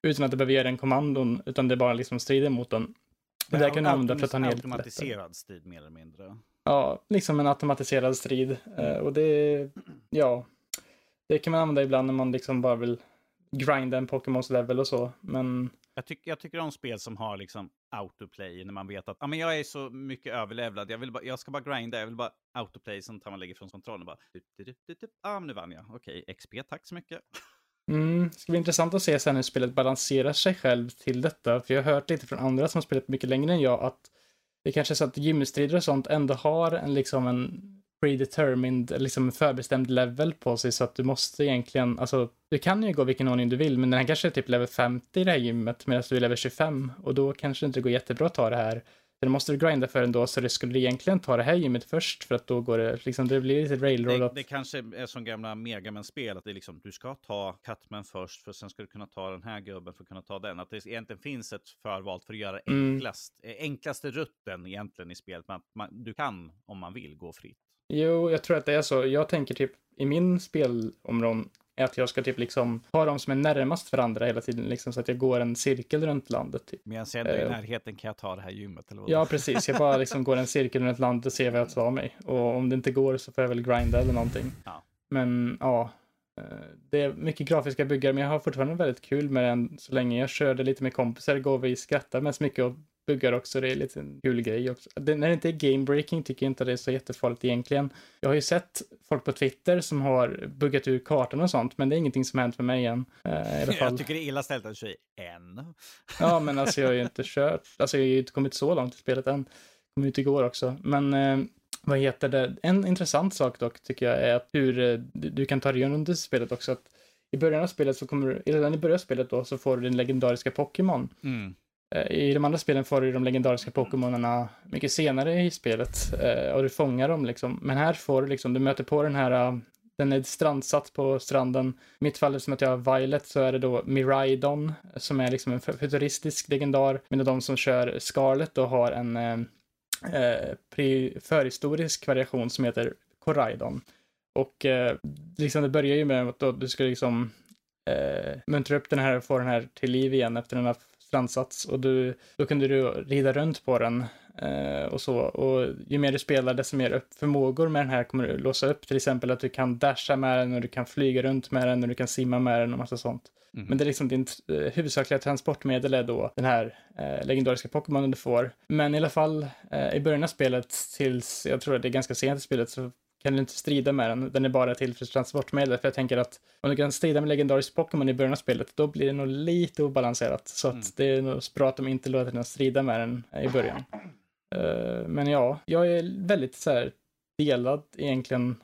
[SPEAKER 2] utan att du behöver göra en kommandon utan det bara liksom strider mot den.
[SPEAKER 1] Det där kan du använda för att ta ner Automatiserad strid mer eller mindre.
[SPEAKER 2] Ja, liksom en automatiserad strid. Uh, och det, ja, det kan man använda ibland när man liksom bara vill grinda en Pokémons level och så. Men
[SPEAKER 1] jag, tycker, jag tycker om spel som har liksom autoplay när man vet att ah, men jag är så mycket överlevlad. Jag, vill bara, jag ska bara grinda, jag vill bara autoplay, sen tar man lägger från kontrollen och bara... Ah, nu vann jag. Okej, XP, tack så mycket.
[SPEAKER 2] Mm, det ska bli intressant att se sen hur spelet balanserar sig själv till detta. För jag har hört lite från andra som spelat mycket längre än jag att det kanske är så att gymstrider och sånt ändå har en liksom en predetermined, liksom förbestämd level på sig så att du måste egentligen, alltså du kan ju gå vilken ordning du vill men den här kanske är typ level 50 i det här gymmet medan du är level 25 och då kanske det inte går jättebra att ta det här. Sen måste du grinda för ändå så det skulle egentligen ta det här gymmet först för att då går det liksom, det blir lite railroad.
[SPEAKER 1] Det, det kanske är som gamla Megaman-spel att det är liksom, du ska ta Cutman först för sen ska du kunna ta den här gubben för att kunna ta den. Att det egentligen finns ett förvalt för att göra mm. enklast, mm. enklaste rutten egentligen i spelet. Man, man, du kan om man vill gå fritt.
[SPEAKER 2] Jo, jag tror att det är så. Jag tänker typ i min spelområde att jag ska typ liksom ha dem som är närmast varandra hela tiden, liksom så att jag går en cirkel runt landet. Typ.
[SPEAKER 1] Medan jag är i uh, närheten kan jag ta det här gymmet eller vad?
[SPEAKER 2] Ja, precis. Jag bara liksom går en cirkel runt landet och ser vad jag tar mig. Och om det inte går så får jag väl grinda eller någonting. Ja. Men ja, eh, det är mycket grafiska byggare, men jag har fortfarande väldigt kul med den så länge jag körde lite med kompisar, går vi skrattar mest mycket och buggar också. Det är lite en kul grej också. Det, när det inte är game breaking tycker jag inte det är så jättefarligt egentligen. Jag har ju sett folk på Twitter som har buggat ur kartan och sånt, men det är ingenting som hänt med mig än. Uh, i alla fall.
[SPEAKER 1] Jag tycker det är illa ställt att säga än.
[SPEAKER 2] ja, men alltså jag har ju inte kört, alltså jag har ju inte kommit så långt i spelet än. Kom ut igår också, men uh, vad heter det? En intressant sak dock tycker jag är att hur uh, du kan ta dig under spelet också. Att I början av spelet så kommer du, redan i början av spelet då så får du din legendariska Pokémon. Mm. Eh, I de andra spelen får du de legendariska Pokémonerna mycket senare i spelet eh, och du fångar dem liksom. Men här får du liksom, du möter på den här, eh, den är strandsatt på stranden. I mitt fall, som att jag har Violet, så är det då Miraidon som är liksom en futuristisk legendar. Medan de som kör Scarlet då har en eh, förhistorisk variation som heter Coraidon. Och eh, liksom det börjar ju med att då du ska liksom eh, muntra upp den här och få den här till liv igen efter den har strandsats och du, då kunde du rida runt på den eh, och så. Och ju mer du spelar desto mer förmågor med den här kommer du låsa upp. Till exempel att du kan dasha med den och du kan flyga runt med den och du kan simma med den och massa sånt. Mm. Men det är liksom din eh, huvudsakliga transportmedel är då den här eh, legendariska Pokémonen du får. Men i alla fall eh, i början av spelet tills, jag tror att det är ganska sent i spelet, så kan du inte strida med den. Den är bara till för transportmedel. För jag tänker att om du kan strida med legendarisk Pokémon i början av spelet, då blir det nog lite obalanserat. Så att mm. det är nog bra att de inte låter den strida med den i början. Uh, men ja, jag är väldigt så här delad egentligen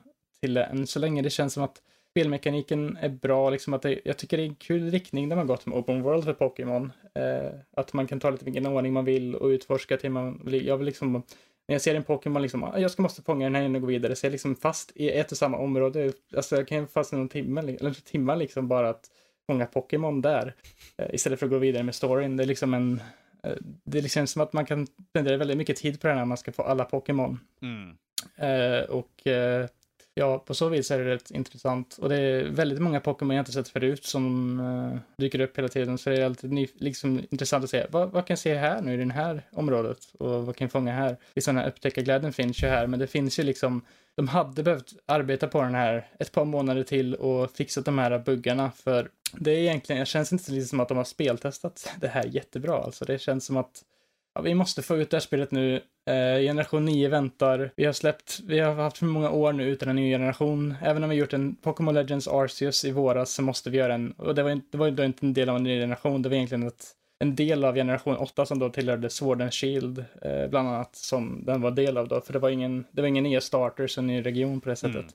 [SPEAKER 2] till än så länge. Det känns som att spelmekaniken är bra, liksom att det, jag tycker det är en kul riktning de har gått med Open World för Pokémon. Eh, att man kan ta lite vilken ordning man vill och utforska till man vill. Jag vill liksom, när jag ser en Pokémon, liksom, ah, jag ska måste fånga den här och gå vidare, så jag är liksom fast i ett och samma område. Alltså jag kan fastna någon timme, eller timmar liksom bara att fånga Pokémon där. Eh, istället för att gå vidare med storyn. Det är liksom en, eh, det liksom som att man kan spendera väldigt mycket tid på det här man ska få alla Pokémon.
[SPEAKER 1] Mm.
[SPEAKER 2] Eh, och eh, ja, på så vis är det rätt intressant. Och det är väldigt många Pokémon jag inte sett förut som uh, dyker upp hela tiden. Så det är alltid ny, liksom, intressant att se. Vad, vad kan jag se här nu i det här området? Och vad kan jag fånga här? Liksom den här upptäckarglädjen finns ju här, men det finns ju liksom de hade behövt arbeta på den här ett par månader till och fixat de här buggarna för det är egentligen, det känns inte som att de har speltestat det här jättebra. Alltså det känns som att ja, vi måste få ut det här spelet nu. Eh, generation 9 väntar. Vi har släppt, vi har haft för många år nu utan en ny generation. Även om vi gjort en Pokémon Legends Arceus i våras så måste vi göra en, och det var, det var då inte en del av en ny generation, det var egentligen ett, en del av generation 8 som då tillhörde Sword and Shield, eh, bland annat, som den var del av då, för det var ingen, det var ingen nya starters och ny region på det sättet.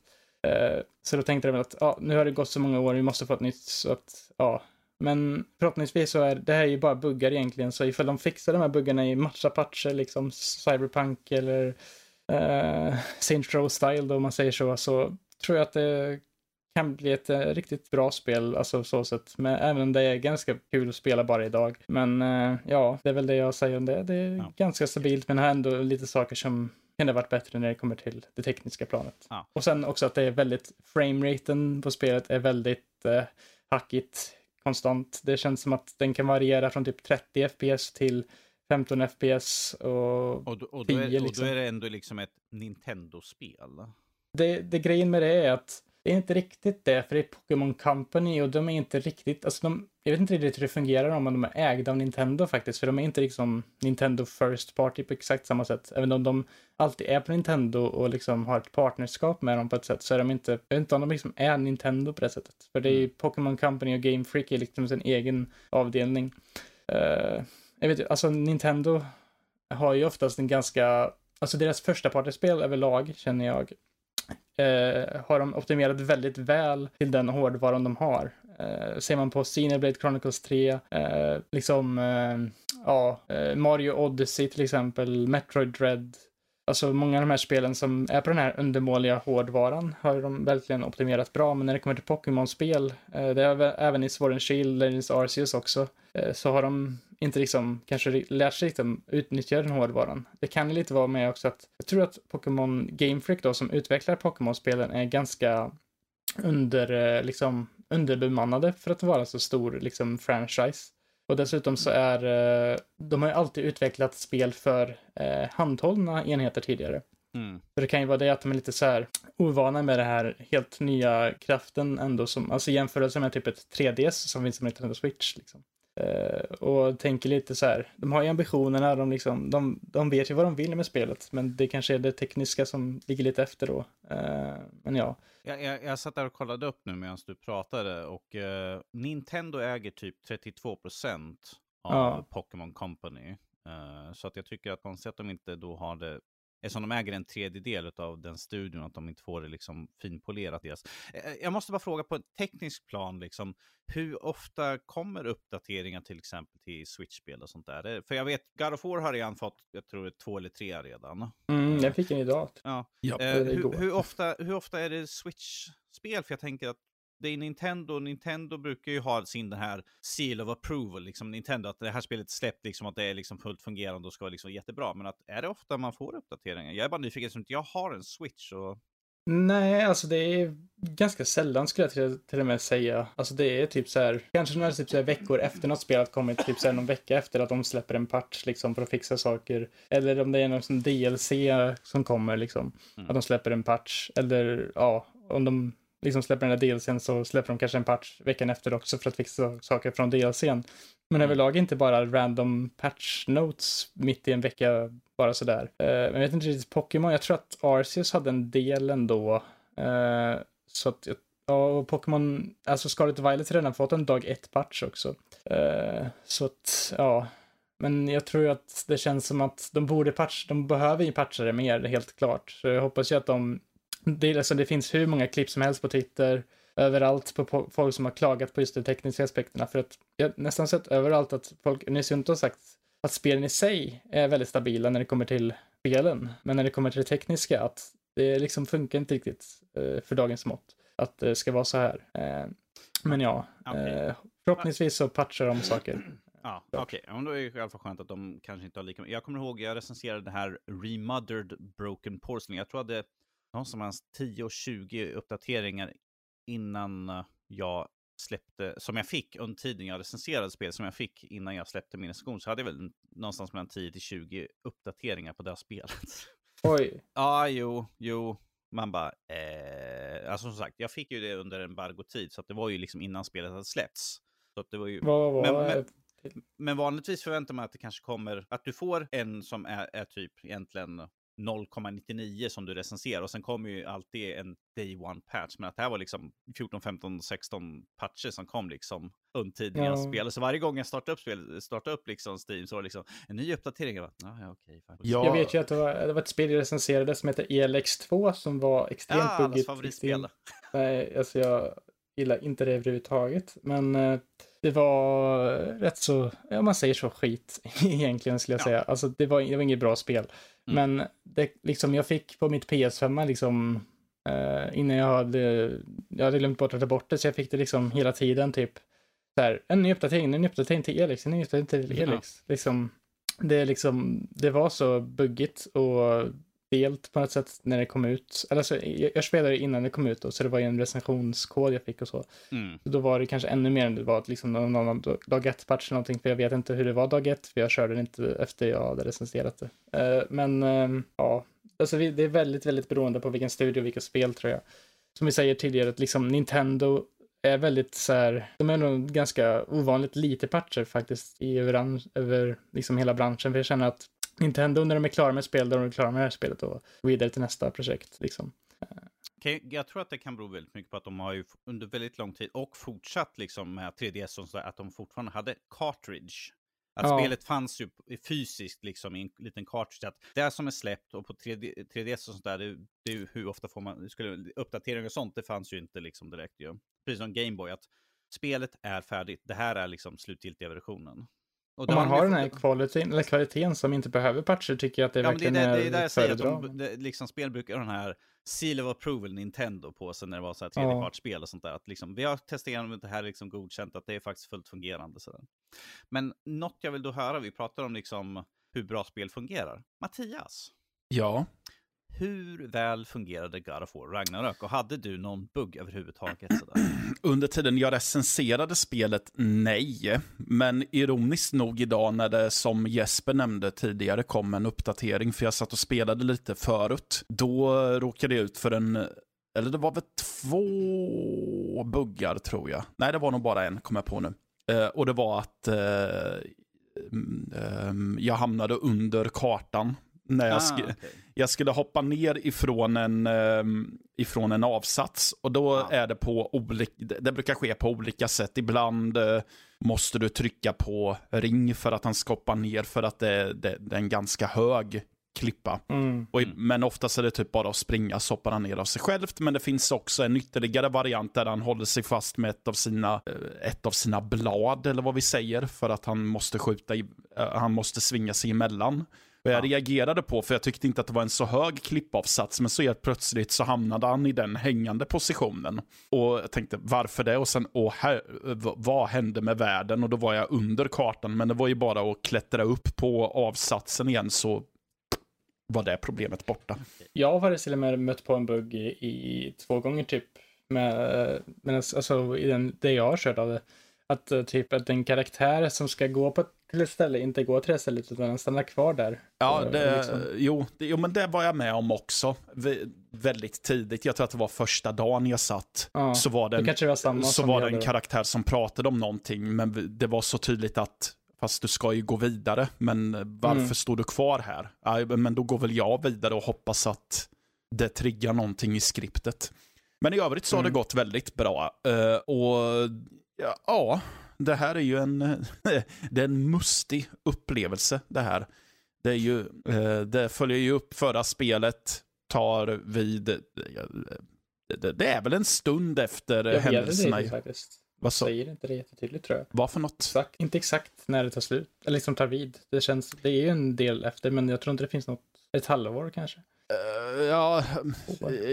[SPEAKER 2] Mm. Eh, så då tänkte de väl att ja, nu har det gått så många år, vi måste få ett nytt. Så att, ja. Men förhoppningsvis så är det här är ju bara buggar egentligen, så ifall de fixar de här buggarna i matcha-patcher, liksom Cyberpunk eller uh, Saints Row Style då, om man säger så, så tror jag att det kan bli ett uh, riktigt bra spel, alltså så sätt. Men även om det är ganska kul att spela bara idag. Men uh, ja, det är väl det jag säger om det. Det är ja. ganska stabilt, men har ändå lite saker som kunde varit bättre när det kommer till det tekniska planet. Ja. Och sen också att det är väldigt, frameraten på spelet är väldigt eh, hackigt konstant. Det känns som att den kan variera från typ 30 FPS till 15 FPS och,
[SPEAKER 1] och, och, då, är, 10, liksom. och då är det ändå liksom ett Nintendo-spel.
[SPEAKER 2] Det, det grejen med det är att det är inte riktigt det, för det är Pokémon Company och de är inte riktigt, alltså de, jag vet inte riktigt hur det fungerar om de är ägda av Nintendo faktiskt, för de är inte liksom Nintendo First Party på exakt samma sätt. Även om de alltid är på Nintendo och liksom har ett partnerskap med dem på ett sätt så är de inte, jag vet inte om de liksom är Nintendo på det sättet. För det är ju mm. Pokémon Company och Game Freak är liksom sin egen avdelning. Uh, jag vet alltså Nintendo har ju oftast en ganska, alltså deras första partyspel överlag känner jag eh, har de optimerat väldigt väl till den hårdvaran de har. Eh, ser man på Xenoblade Chronicles 3, eh, liksom eh, ja, eh, Mario Odyssey till exempel, Metroid Dread, Alltså många av de här spelen som är på den här undermåliga hårdvaran har de verkligen optimerat bra, men när det kommer till Pokémon-spel, eh, det är även i Sword and Shield, Legends Arceus också, eh, så har de inte liksom kanske lärt sig liksom utnyttja den hårdvaran. Det kan lite vara med också att jag tror att Pokémon Game Freak då som utvecklar Pokémon-spelen är ganska under, eh, liksom, underbemannade för att vara så stor liksom franchise. Och dessutom så är eh, de har ju alltid utvecklat spel för eh, handhållna enheter tidigare. Mm. Så det kan ju vara det att de är lite så här ovana med det här helt nya kraften ändå som, alltså jämförelse med typ ett 3DS som finns som Nintendo Switch liksom. Uh, och tänker lite så här, de har ju ambitionerna, de, liksom, de, de vet ju vad de vill med spelet, men det kanske är det tekniska som ligger lite efter då. Uh, men ja.
[SPEAKER 1] Jag, jag, jag satt där och kollade upp nu medan du pratade och uh, Nintendo äger typ 32 procent av ja. Pokémon Company. så att jag tycker att man ser att de inte då har det Eftersom de äger en tredjedel av den studion, att de inte får det liksom finpolerat. Deras. Eh, jag måste bara fråga på ett tekniskt plan, liksom, hur ofta kommer uppdateringar till exempel till Switch-spel och sånt där? För jag vet, God of War har redan fått, jag tror två eller tre redan.
[SPEAKER 2] Mm, jag fick en idag.
[SPEAKER 1] Ja. ja. Eh, hur, hur, ofta, hur ofta är det Switch-spel? För jag tänker att det är Nintendo, Nintendo brukar ju ha sin den här seal of approval, liksom Nintendo, att det här spelet släppt, liksom att det är liksom fullt fungerande och ska vara liksom jättebra. Men att är det ofta man får uppdateringar? Jag är bara nyfiken, eftersom jag har en switch och...
[SPEAKER 2] Nej, alltså det är ganska sällan skulle jag till, till och med säga. Alltså det är typ så här, kanske några typ så här veckor efter något spel har kommit, typ så här någon vecka efter att de släpper en patch liksom för att fixa saker. Eller om det är någon sån DLC som kommer liksom, mm. att de släpper en patch. Eller ja, om de liksom släpper den där DLCn så släpper de kanske en patch veckan efter också för att fixa saker från DLCn. Men mm. överlag inte bara random patch notes mitt i en vecka bara sådär. Uh, men jag vet inte riktigt, Pokémon, jag tror att Arceus hade en del ändå. Uh, så att, ja, och Pokémon, alltså Scarlet Violet har redan fått en dag ett patch också. Uh, så att, ja. Men jag tror att det känns som att de borde patcha, de behöver ju patcha det mer, helt klart. Så jag hoppas ju att de det, alltså, det finns hur många klipp som helst på Twitter överallt på folk som har klagat på just de tekniska aspekterna. För att jag har nästan sett överallt att folk unisont har sagt att spelen i sig är väldigt stabila när det kommer till spelen. Men när det kommer till det tekniska, att det liksom funkar inte riktigt eh, för dagens mått. Att det ska vara så här. Eh, men ja,
[SPEAKER 1] Okej.
[SPEAKER 2] eh, förhoppningsvis så patchar de saker.
[SPEAKER 1] Ja, okej. Ja, men då är det i alla fall skönt att de kanske inte har lika Jag kommer ihåg, jag recenserade det här Remothered Broken Porcelain. Jag tror att det någonstans 10 och 20 uppdateringar innan eh, jag släppte, som jag fick under tiden jag recenserade spel, som jag fick innan jag släppte min recension, så hade jag väl någonstans mellan 10 till 20 uppdateringar på det här spelet.
[SPEAKER 2] Oj,
[SPEAKER 1] Ja, jo, jo. Man bara, eh, alltså som sagt, jag fick ju det under embargotid, så att det var ju liksom innan spelet hade släppts. Så det var ju...
[SPEAKER 2] vad var
[SPEAKER 1] Men- men- Men vanligtvis förväntar man att det kanske kommer, att du får en som är, är typ egentligen 0,99 som du recenserar och sen kommer ju alltid en day one patch. Men att det här var liksom 14, 15, 16 patcher som kom liksom under tiden jag spelade. Så varje gång jag startade upp, spel, startade upp liksom Steam så var det liksom en ny uppdatering. Jag bara, "Ah, ja, okej. fine."
[SPEAKER 3] Ja.
[SPEAKER 2] Jag vet ju att det var, det var ett spel jag recenserade som heter ELX2 som var extremt
[SPEAKER 1] Ja, allas
[SPEAKER 2] buggigt.
[SPEAKER 1] favoritspel.
[SPEAKER 2] extremt- Nej, alltså jag gillar inte det överhuvudtaget. Men eh, det var rätt så, ja man säger så, skit egentligen skulle jag
[SPEAKER 1] Ja.
[SPEAKER 2] säga. Alltså det var, det var inget bra spel.
[SPEAKER 1] Mm.
[SPEAKER 2] Men det, liksom, jag fick på mitt PS5 liksom, eh, innan jag hade, jag hade glömt bort att ta bort det, så jag fick det liksom hela tiden typ, så här, en ny uppdatering, en ny uppdatering till Elix, en ny uppdatering till
[SPEAKER 1] Ja.
[SPEAKER 2] Elix. Liksom, det, liksom, det var så buggigt och delt på något sätt när det kom ut. Eller så, jag, jag spelade innan det kom ut då, så det var ju en recensionskod jag fick och så.
[SPEAKER 1] Mm.
[SPEAKER 2] Så Då var det kanske ännu mer än det var liksom någon annan dag ett patch eller någonting, för jag vet inte hur det var dag ett, för jag körde det inte efter jag hade recenserat det. Eh, men ehm, ja, alltså vi, det är väldigt, väldigt beroende på vilken studio och vilka spel tror jag. Som vi säger tidigare, att liksom Nintendo är väldigt så här, de är nog ganska ovanligt lite patcher faktiskt i över, över liksom hela branschen, för jag känner att Nintendo när de är klara med spel, då är de klara med det här spelet och vidare till nästa projekt liksom.
[SPEAKER 1] Jag tror att det kan bero väldigt mycket på att de har ju under väldigt lång tid och fortsatt liksom med 3DS och sådär, att de fortfarande hade cartridge. Att
[SPEAKER 2] Ja.
[SPEAKER 1] spelet fanns ju fysiskt liksom i en liten cartridge. Att det som är släppt och på 3D, 3DS och sånt där, det, det är hur ofta får man, skulle, uppdateringar och sånt, det fanns ju inte liksom direkt ju. Precis som Gameboy, att spelet är färdigt. Det här är liksom slutgiltiga versionen. Och det
[SPEAKER 2] Om man har den här kvaliteten, eller kvaliteten som inte behöver patcher tycker jag att det
[SPEAKER 1] Ja, det är
[SPEAKER 2] verkligen
[SPEAKER 1] det, det är där jag säger att
[SPEAKER 2] föredra.
[SPEAKER 1] de, det, liksom, spel brukar ha den här Seal of Approval Nintendo på sig när det var så här tredjepartsspel och sånt där. Att liksom, vi har testat igenom det här liksom godkänt att det är faktiskt fullt fungerande. Så där. Men något jag vill då höra, vi pratar om liksom hur bra spel fungerar. Mattias,
[SPEAKER 3] Ja
[SPEAKER 1] hur väl fungerade God of War Ragnarök? Och hade du någon bugg överhuvudtaget? Sådär?
[SPEAKER 3] Under tiden jag recenserade spelet, nej. Men ironiskt nog idag när det som Jesper nämnde tidigare kom en uppdatering, för jag satt och spelade lite förut, då råkade jag ut för en, eller det var väl två buggar tror jag. Nej, det var nog bara en, kom jag på nu. Eh, och det var att eh, mm, ehm, jag hamnade under kartan. När jag, sk-
[SPEAKER 1] okej.
[SPEAKER 3] jag skulle hoppa ner ifrån en, ehm, ifrån en avsats och då
[SPEAKER 1] Ja.
[SPEAKER 3] är det på olika, det brukar ske på olika sätt. Ibland eh, måste du trycka på ring för att han ska hoppa ner för att det, det, det är en ganska hög klippa.
[SPEAKER 2] Mm.
[SPEAKER 3] Och,
[SPEAKER 1] Mm.
[SPEAKER 3] Men oftast är det typ bara att springa så hoppar han ner av sig självt. Men det finns också en ytterligare variant där han håller sig fast med ett av sina, eh, ett av sina blad, eller vad vi säger, för att han måste skjuta, i, eh, han måste svinga sig emellan. Och jag
[SPEAKER 1] Ja.
[SPEAKER 3] reagerade på, för jag tyckte inte att det var en så hög klippavsats, men så helt plötsligt så hamnade han i den hängande positionen. Och jag tänkte, varför det? Och sen, åh, här, vad hände med världen? Och då var jag under kartan, men det var ju bara att klättra upp på avsatsen igen så var det problemet borta.
[SPEAKER 2] Jag har faktiskt till och med mött på en bugg i, i två gånger typ. Med, men alltså i den, det jag har kört av det. Att eh, typ att en karaktär som ska gå på, till ett ställe inte går till det stället utan den stannar kvar där.
[SPEAKER 3] Ja, det,
[SPEAKER 2] liksom-
[SPEAKER 3] jo, det, jo, men det var jag med om också. Vä- väldigt tidigt, jag tror att det var första dagen jag satt.
[SPEAKER 2] Ja,
[SPEAKER 3] så var det
[SPEAKER 2] det
[SPEAKER 3] en,
[SPEAKER 2] kanske var
[SPEAKER 3] så var det en karaktär som pratade om någonting, men v- det var så tydligt att Fast du ska ju gå vidare, men varför
[SPEAKER 2] Mm.
[SPEAKER 3] står du kvar här? Ja, men då går väl jag vidare och hoppas att det triggar någonting i skriptet. Men i övrigt så har det
[SPEAKER 2] Mm.
[SPEAKER 3] gått väldigt bra. Eh, och ja, ja, det här är ju en, det är en mustig upplevelse det här. Det, är ju, eh, det följer ju upp förra spelet, tar vid, eh, det, det är väl en stund efter
[SPEAKER 2] Jag vet
[SPEAKER 3] händelserna.
[SPEAKER 2] det
[SPEAKER 3] i-
[SPEAKER 2] faktiskt.
[SPEAKER 3] Vad så?
[SPEAKER 2] Säger inte det jättetydligt tror jag.
[SPEAKER 3] Vad för något?
[SPEAKER 2] Exakt, inte exakt när det tar slut, eller liksom tar vid. Det känns, det är ju en del efter, men jag tror inte det finns något, ett halvår kanske.
[SPEAKER 3] Eh, ja,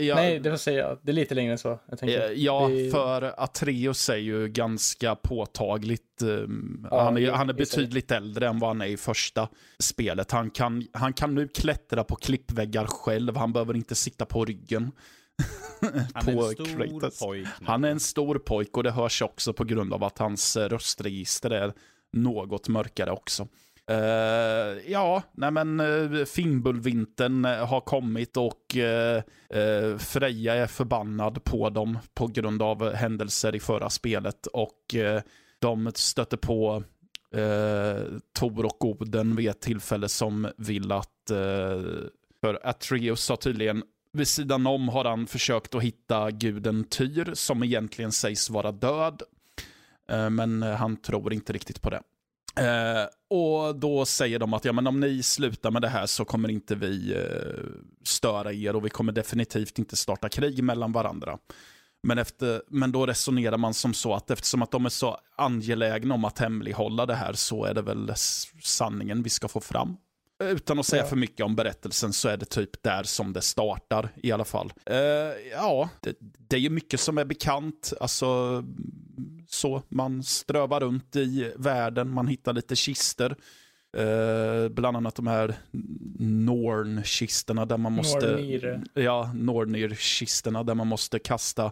[SPEAKER 3] ja,
[SPEAKER 2] Nej, det får säga, det är lite längre än så. Jag.
[SPEAKER 3] Eh, Ja,
[SPEAKER 2] Det-
[SPEAKER 3] för Atreus är ju ganska påtagligt. um,
[SPEAKER 2] Ja,
[SPEAKER 3] han, är,
[SPEAKER 2] jo,
[SPEAKER 3] han är
[SPEAKER 2] det.
[SPEAKER 3] betydligt äldre än vad han är i första spelet. Han kan, han kan nu klättra på klippväggar själv. Han behöver inte sitta på ryggen.
[SPEAKER 1] Han är
[SPEAKER 3] på
[SPEAKER 1] en stor
[SPEAKER 3] Kratos.
[SPEAKER 1] pojk. nu.
[SPEAKER 3] Han är en stor pojk och det hörs också på grund av att hans röstregister är något mörkare också. Uh, ja, nej men eh, uh, Fimbulvintern eh, har kommit och uh, Freja är förbannad på dem på grund av händelser i förra spelet och de stöter på uh, Tor och Oden vid ett tillfälle som vill att, för Atreus har tydligen vid sidan om har han försökt att hitta guden Tyr som egentligen sägs vara död. Men han tror inte riktigt på det. Eh, och då säger de att ja, men om ni slutar med det här så kommer inte vi eh, störa er och vi kommer definitivt inte starta krig mellan varandra. Men, efter, men då resonerar man som så att eftersom att de är så angelägna om att hemlighålla det här så är det väl sanningen vi ska få fram. Utan att säga
[SPEAKER 2] Ja.
[SPEAKER 3] för mycket om berättelsen så är det typ där som det startar i alla fall. Eh, ja, det, det är ju mycket som är bekant. Alltså, så man strövar runt i världen, man hittar lite kister. Eh, bland annat de här Norn-kisterna där man måste...
[SPEAKER 2] Nornir.
[SPEAKER 3] Ja, Nornir-kisterna där man måste kasta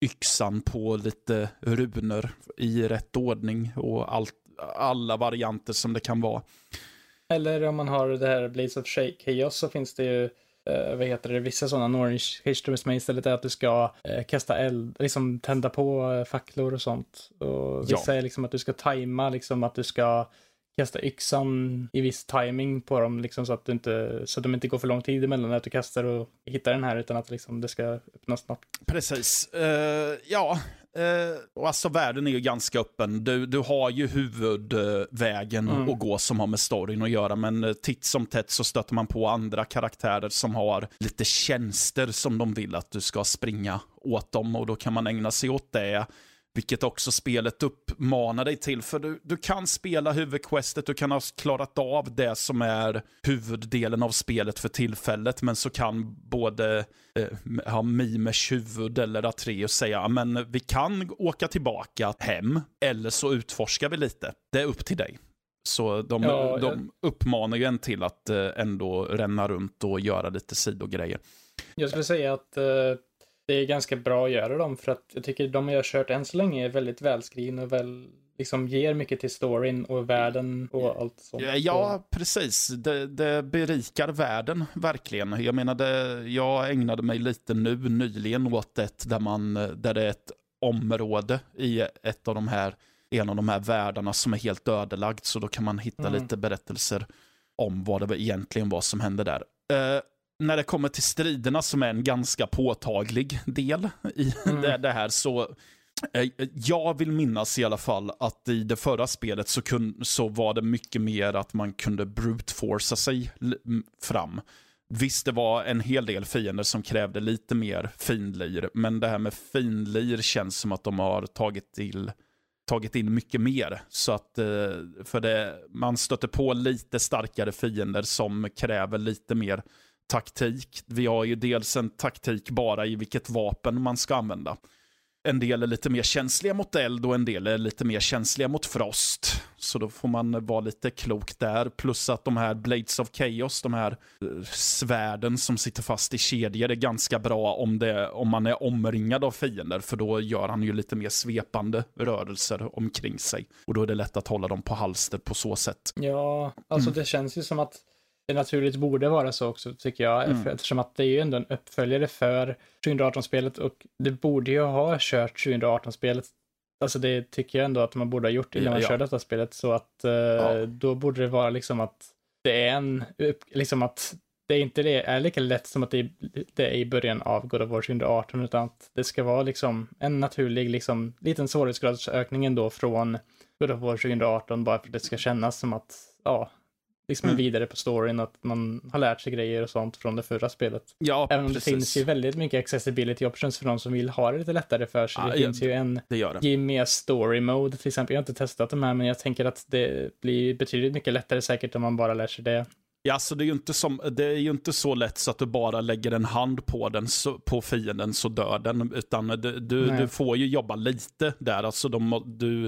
[SPEAKER 3] yxan på lite runor i rätt ordning och allt, alla varianter som det kan vara.
[SPEAKER 2] Eller om man har det här Blades of Shake Chaos så finns det ju, eh, vad heter det, vissa sådana Nornish som istället är att du ska eh, kasta eld, liksom tända på eh, facklor och sånt. Och vissa är liksom att du ska tajma, liksom att du ska kasta yxan i viss timing på dem, liksom så att, du inte, så att de inte går för lång tid emellan att du kastar och hittar den här, utan att liksom det ska öppnas snabbt.
[SPEAKER 3] Precis. Eh, ja, eh, alltså världen är ju ganska öppen. Du, du har ju huvudvägen
[SPEAKER 2] Mm.
[SPEAKER 3] att gå som har med storyn att göra, men eh, titt som tätt så stöter man på andra karaktärer som har lite tjänster som de vill att du ska springa åt dem och då kan man ägna sig åt det. Vilket också spelet uppmanar dig till, för du, du kan spela huvudquestet, du kan ha klarat av det som är huvuddelen av spelet för tillfället, men så kan både eh, ha Mimers huvud eller Atreus säga, "Ja, men vi kan åka tillbaka hem, eller så utforskar vi lite. Det är upp till dig. Så de,
[SPEAKER 2] Ja,
[SPEAKER 3] de uppmanar ju en till att eh, ändå ränna runt och göra lite sidogrejer.
[SPEAKER 2] Jag skulle säga att eh, det är ganska bra att göra dem för att jag tycker de jag har kört än så länge är väldigt välskrivna och väl, liksom ger mycket till storyn och världen och allt sånt.
[SPEAKER 3] Ja, Ja, precis. Det, det berikar världen, verkligen. Jag menade, jag ägnade mig lite nu nyligen åt ett där, man, där det är ett område i ett av de här, en av de här världarna som är helt ödelagt, så då kan man hitta
[SPEAKER 2] Mm.
[SPEAKER 3] lite berättelser om vad det egentligen var som hände där. Eh, när det kommer till striderna som är en ganska påtaglig del i
[SPEAKER 2] Mm.
[SPEAKER 3] det, det här så Eh, Jag vill minnas i alla fall att i det förra spelet så, kun, så var det mycket mer att man kunde brute forca sig fram. Visst, det var en hel del fiender som krävde lite mer finlir, men det här med finlir känns som att de har tagit till tagit in mycket mer. Så att, eh, för det, man stöter på lite starkare fiender som kräver lite mer taktik. Vi har ju dels en taktik bara i vilket vapen man ska använda. En del är lite mer känsliga mot eld och en del är lite mer känsliga mot frost. Så då får man vara lite klok där. Plus att de här Blades of Chaos, de här eh, svärden som sitter fast i kedjor är ganska bra om, det, om man är omringad av fiender. För då gör han ju lite mer svepande rörelser omkring sig. Och då är det lätt att hålla dem på halster på så sätt.
[SPEAKER 2] Ja, alltså
[SPEAKER 3] Mm.
[SPEAKER 2] det känns ju som att det naturligt borde vara så också, tycker jag.
[SPEAKER 3] Mm.
[SPEAKER 2] För- Eftersom att det är ju ändå en uppföljare för 2018-spelet och det borde ju ha kört 2018-spelet. Alltså det tycker jag ändå att man borde ha gjort innan man
[SPEAKER 3] Ja.
[SPEAKER 2] kör detta spelet. Så att eh, då borde det vara liksom att det är en, liksom att det är inte det är lika lätt som att det är, det är i början av God of War 2018, utan att det ska vara liksom en naturlig, liksom, liten svårighetsgradsökning ändå från God of War 2018, bara för att det ska kännas som att, ja, liksom
[SPEAKER 3] Mm.
[SPEAKER 2] vidare på storyn, att man har lärt sig grejer och sånt från det förra spelet.
[SPEAKER 3] Ja,
[SPEAKER 2] Även om
[SPEAKER 3] precis.
[SPEAKER 2] det finns ju väldigt mycket accessibility options för de som vill ha det lite lättare för sig.
[SPEAKER 3] Ja,
[SPEAKER 2] det
[SPEAKER 3] ja.
[SPEAKER 2] finns ju en
[SPEAKER 3] Det gör det.
[SPEAKER 2] Give me a story mode till exempel. Jag har inte testat de här, men jag tänker att det blir betydligt mycket lättare säkert om man bara lär sig det.
[SPEAKER 3] Ja, så det är, ju inte som, det är ju inte så lätt så att du bara lägger en hand på den, så, på fienden så dör den. Utan du, du, du får ju jobba lite där. Alltså de, du,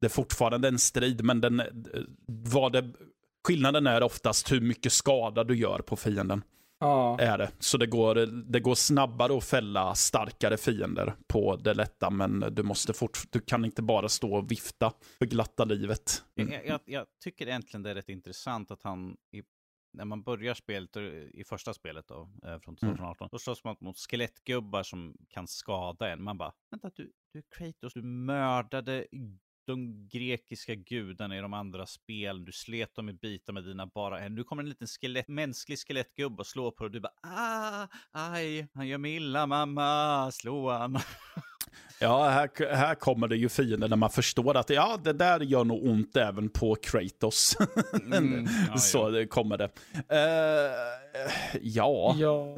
[SPEAKER 3] det är fortfarande en strid, men den, vad det, skillnaden är oftast hur mycket skada du gör på fienden.
[SPEAKER 2] Ja.
[SPEAKER 3] Är det. Så det går, det går snabbare att fälla starkare fiender på det lätta, men du, måste fort, du kan inte bara stå och vifta för glatta livet. Mm.
[SPEAKER 1] Jag, jag, jag tycker egentligen det är rätt intressant att han, i, när man börjar spelet, i första spelet då, eh, från
[SPEAKER 3] Mm.
[SPEAKER 1] 2018, då slåss man mot skelettgubbar som kan skada en. Man bara, vänta, du, du är Kratos, du mördade de grekiska gudarna i de andra spelen, du slet dem i bitar med dina bara händer. Nu kommer en liten skelett, mänsklig skelettgubbe och slår på dig och du bara, ah, aj, han gör mig illa mamma, slå han.
[SPEAKER 3] Ja, här, här kommer det ju fiender när man förstår att ja, det där gör nog ont även på Kratos.
[SPEAKER 1] Mm, ja,
[SPEAKER 3] så
[SPEAKER 1] ja.
[SPEAKER 3] det kommer det. Eh, ja,
[SPEAKER 2] Ja.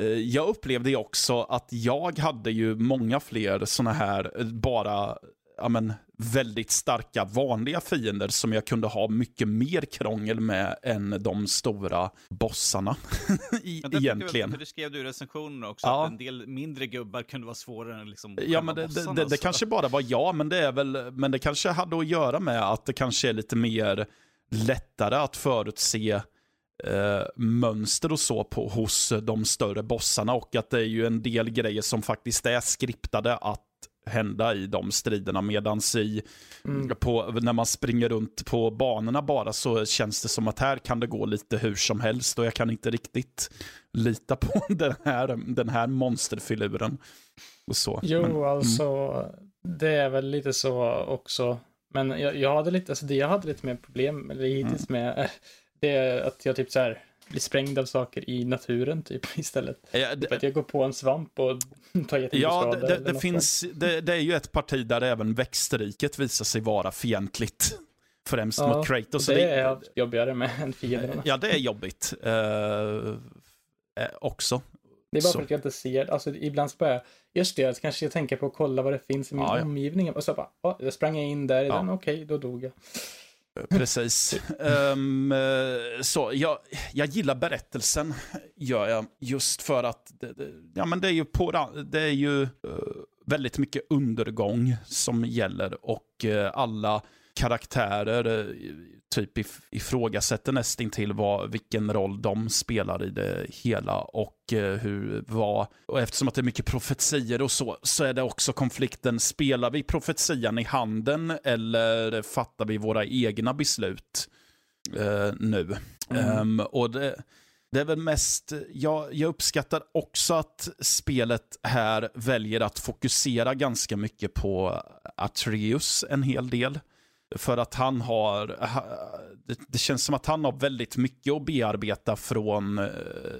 [SPEAKER 3] Eh, jag upplevde ju också att jag hade ju många fler såna här bara ja, men, väldigt starka vanliga fiender som jag kunde ha mycket mer krångel med än de stora bossarna. I,
[SPEAKER 1] Men det
[SPEAKER 3] egentligen.
[SPEAKER 1] det skrev du i recensionen också,
[SPEAKER 3] Ja.
[SPEAKER 1] att en del mindre gubbar kunde vara svårare än liksom
[SPEAKER 3] Ja, men det, det,
[SPEAKER 1] bossarna,
[SPEAKER 3] det, det
[SPEAKER 1] så.
[SPEAKER 3] kanske bara var jag, men det, är väl, men det kanske hade att göra med att det kanske är lite mer lättare att förutse eh, mönster och så på, hos de större bossarna och att det är ju en del grejer som faktiskt är skriptade att hända i de striderna medans i
[SPEAKER 2] Mm.
[SPEAKER 3] på, när man springer runt på banorna bara så känns det som att här kan det gå lite hur som helst och jag kan inte riktigt lita på den här, den här monsterfiluren. Och så.
[SPEAKER 2] Jo,
[SPEAKER 3] Men- mm.
[SPEAKER 2] alltså, det är väl lite så också. Men jag, jag hade lite, alltså det jag hade lite mer problem, eller hittills
[SPEAKER 3] Mm.
[SPEAKER 2] med, det är att jag typ så här blir sprängd av saker i naturen typ istället.
[SPEAKER 3] Ja,
[SPEAKER 2] Typ
[SPEAKER 3] det,
[SPEAKER 2] att jag går på en svamp och tar jättemycket
[SPEAKER 3] ja, det, det, det finns, det, det är ju ett parti där även växtriket visar sig vara fientligt. Främst
[SPEAKER 2] Ja,
[SPEAKER 3] mot Kratos. Så
[SPEAKER 2] Det är jobbigare med än fienderna.
[SPEAKER 3] Ja, det är jobbigt. eh, också.
[SPEAKER 2] Det är bara
[SPEAKER 3] så.
[SPEAKER 2] för att jag inte ser, alltså ibland så bara, jag- just det, kanske jag tänker på att kolla vad det finns i min
[SPEAKER 3] Ja,
[SPEAKER 2] omgivning och så bara, oh, jag sprang in där i
[SPEAKER 3] Ja.
[SPEAKER 2] den, okej, då dog jag.
[SPEAKER 3] Precis. um, så jag, jag gillar berättelsen, gör jag. Just för att det, det, ja, men det är ju, på, det är ju uh, väldigt mycket undergång som gäller och uh, alla karaktärer eh, typ if, ifrågasätter nästintill vad, vilken roll de spelar i det hela och eh, hur, vad, och eftersom att det är mycket profetier och så, så är det också konflikten, spelar vi profetian i handen eller fattar vi våra egna beslut eh, nu?
[SPEAKER 2] Mm.
[SPEAKER 3] Ehm, och det, det är väl mest, jag, jag uppskattar också att spelet här väljer att fokusera ganska mycket på Atreus en hel del. För att han har, ha- det, känns som att han har väldigt mycket att bearbeta från eh,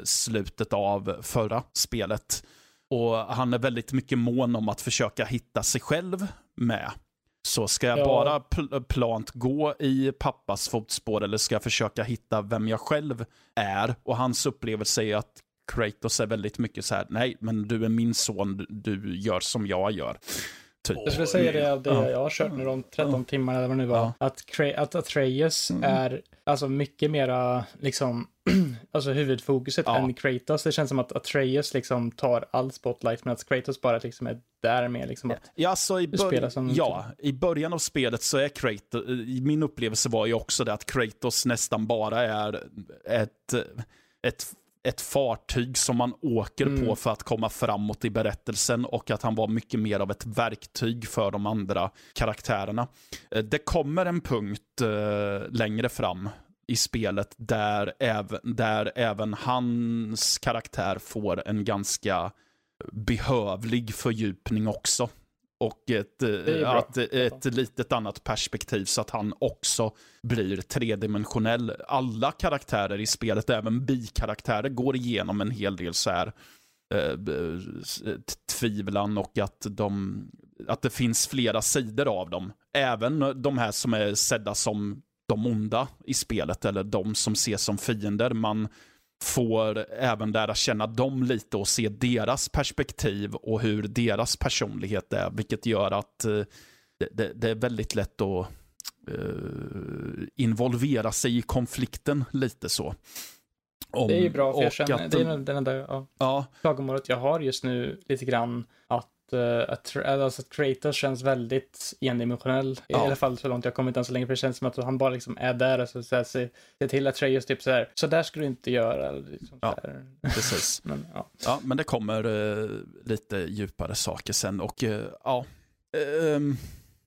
[SPEAKER 3] slutet av förra spelet. Och han är väldigt mycket mån om att försöka hitta sig själv med. Så ska jag
[SPEAKER 2] Ja.
[SPEAKER 3] bara pl- plant gå i pappas fotspår eller ska jag försöka hitta vem jag själv är? Och hans upplevelse är att Kratos är väldigt mycket så här, nej, men du är min son, du gör som jag gör. Typ.
[SPEAKER 2] Jag skulle säga det det
[SPEAKER 3] Ja.
[SPEAKER 2] jag har kört nu de 13 timmarna eller vad det nu var.
[SPEAKER 3] Ja.
[SPEAKER 2] Att, att Atreus
[SPEAKER 3] Mm.
[SPEAKER 2] är alltså mycket mera liksom, alltså huvudfokuset
[SPEAKER 3] Ja.
[SPEAKER 2] än Kratos. Det känns som att Atreus liksom tar all spotlight men att Kratos bara liksom är där med liksom att,
[SPEAKER 3] Ja, så i,
[SPEAKER 2] Du spelar
[SPEAKER 3] bör-
[SPEAKER 2] som-
[SPEAKER 3] ja, i början av spelet så är Kratos, min upplevelse var ju också det att Kratos nästan bara är ett, ett, ett fartyg som man åker
[SPEAKER 2] Mm.
[SPEAKER 3] på för att komma framåt i berättelsen och att han var mycket mer av ett verktyg för de andra karaktärerna. Eh, Det kommer en punkt eh, längre fram i spelet där även, där även hans karaktär får en ganska behövlig fördjupning också. Och ett, eh, att, ett litet annat perspektiv så att han också blir tredimensionell. Alla karaktärer i spelet, även bikaraktärer, går igenom en hel del så här eh, tvivlan och att, de, att det finns flera sidor av dem. Även de här som är sedda som de onda i spelet, eller de som ses som fiender. Man får även lära känna dem lite och se deras perspektiv och hur deras personlighet är, vilket gör att eh, det, det, det, är väldigt lätt att uh, involvera sig i konflikten lite så.
[SPEAKER 2] Om, det är ju bra, för jag känner, att, det är den enda ja,
[SPEAKER 3] ja.
[SPEAKER 2] klagomålet jag har just nu lite grann, att att, alltså, att Kratos känns väldigt endimensionell. Ja. I alla fall så långt jag kommit än så länge. För det känns som att han bara liksom är där och så, så här, till att Atreus typ så här, så där ska du inte göra. Liksom,
[SPEAKER 3] ja, precis. men, ja. ja, men det kommer uh, lite djupare saker sen och uh, ja. Um,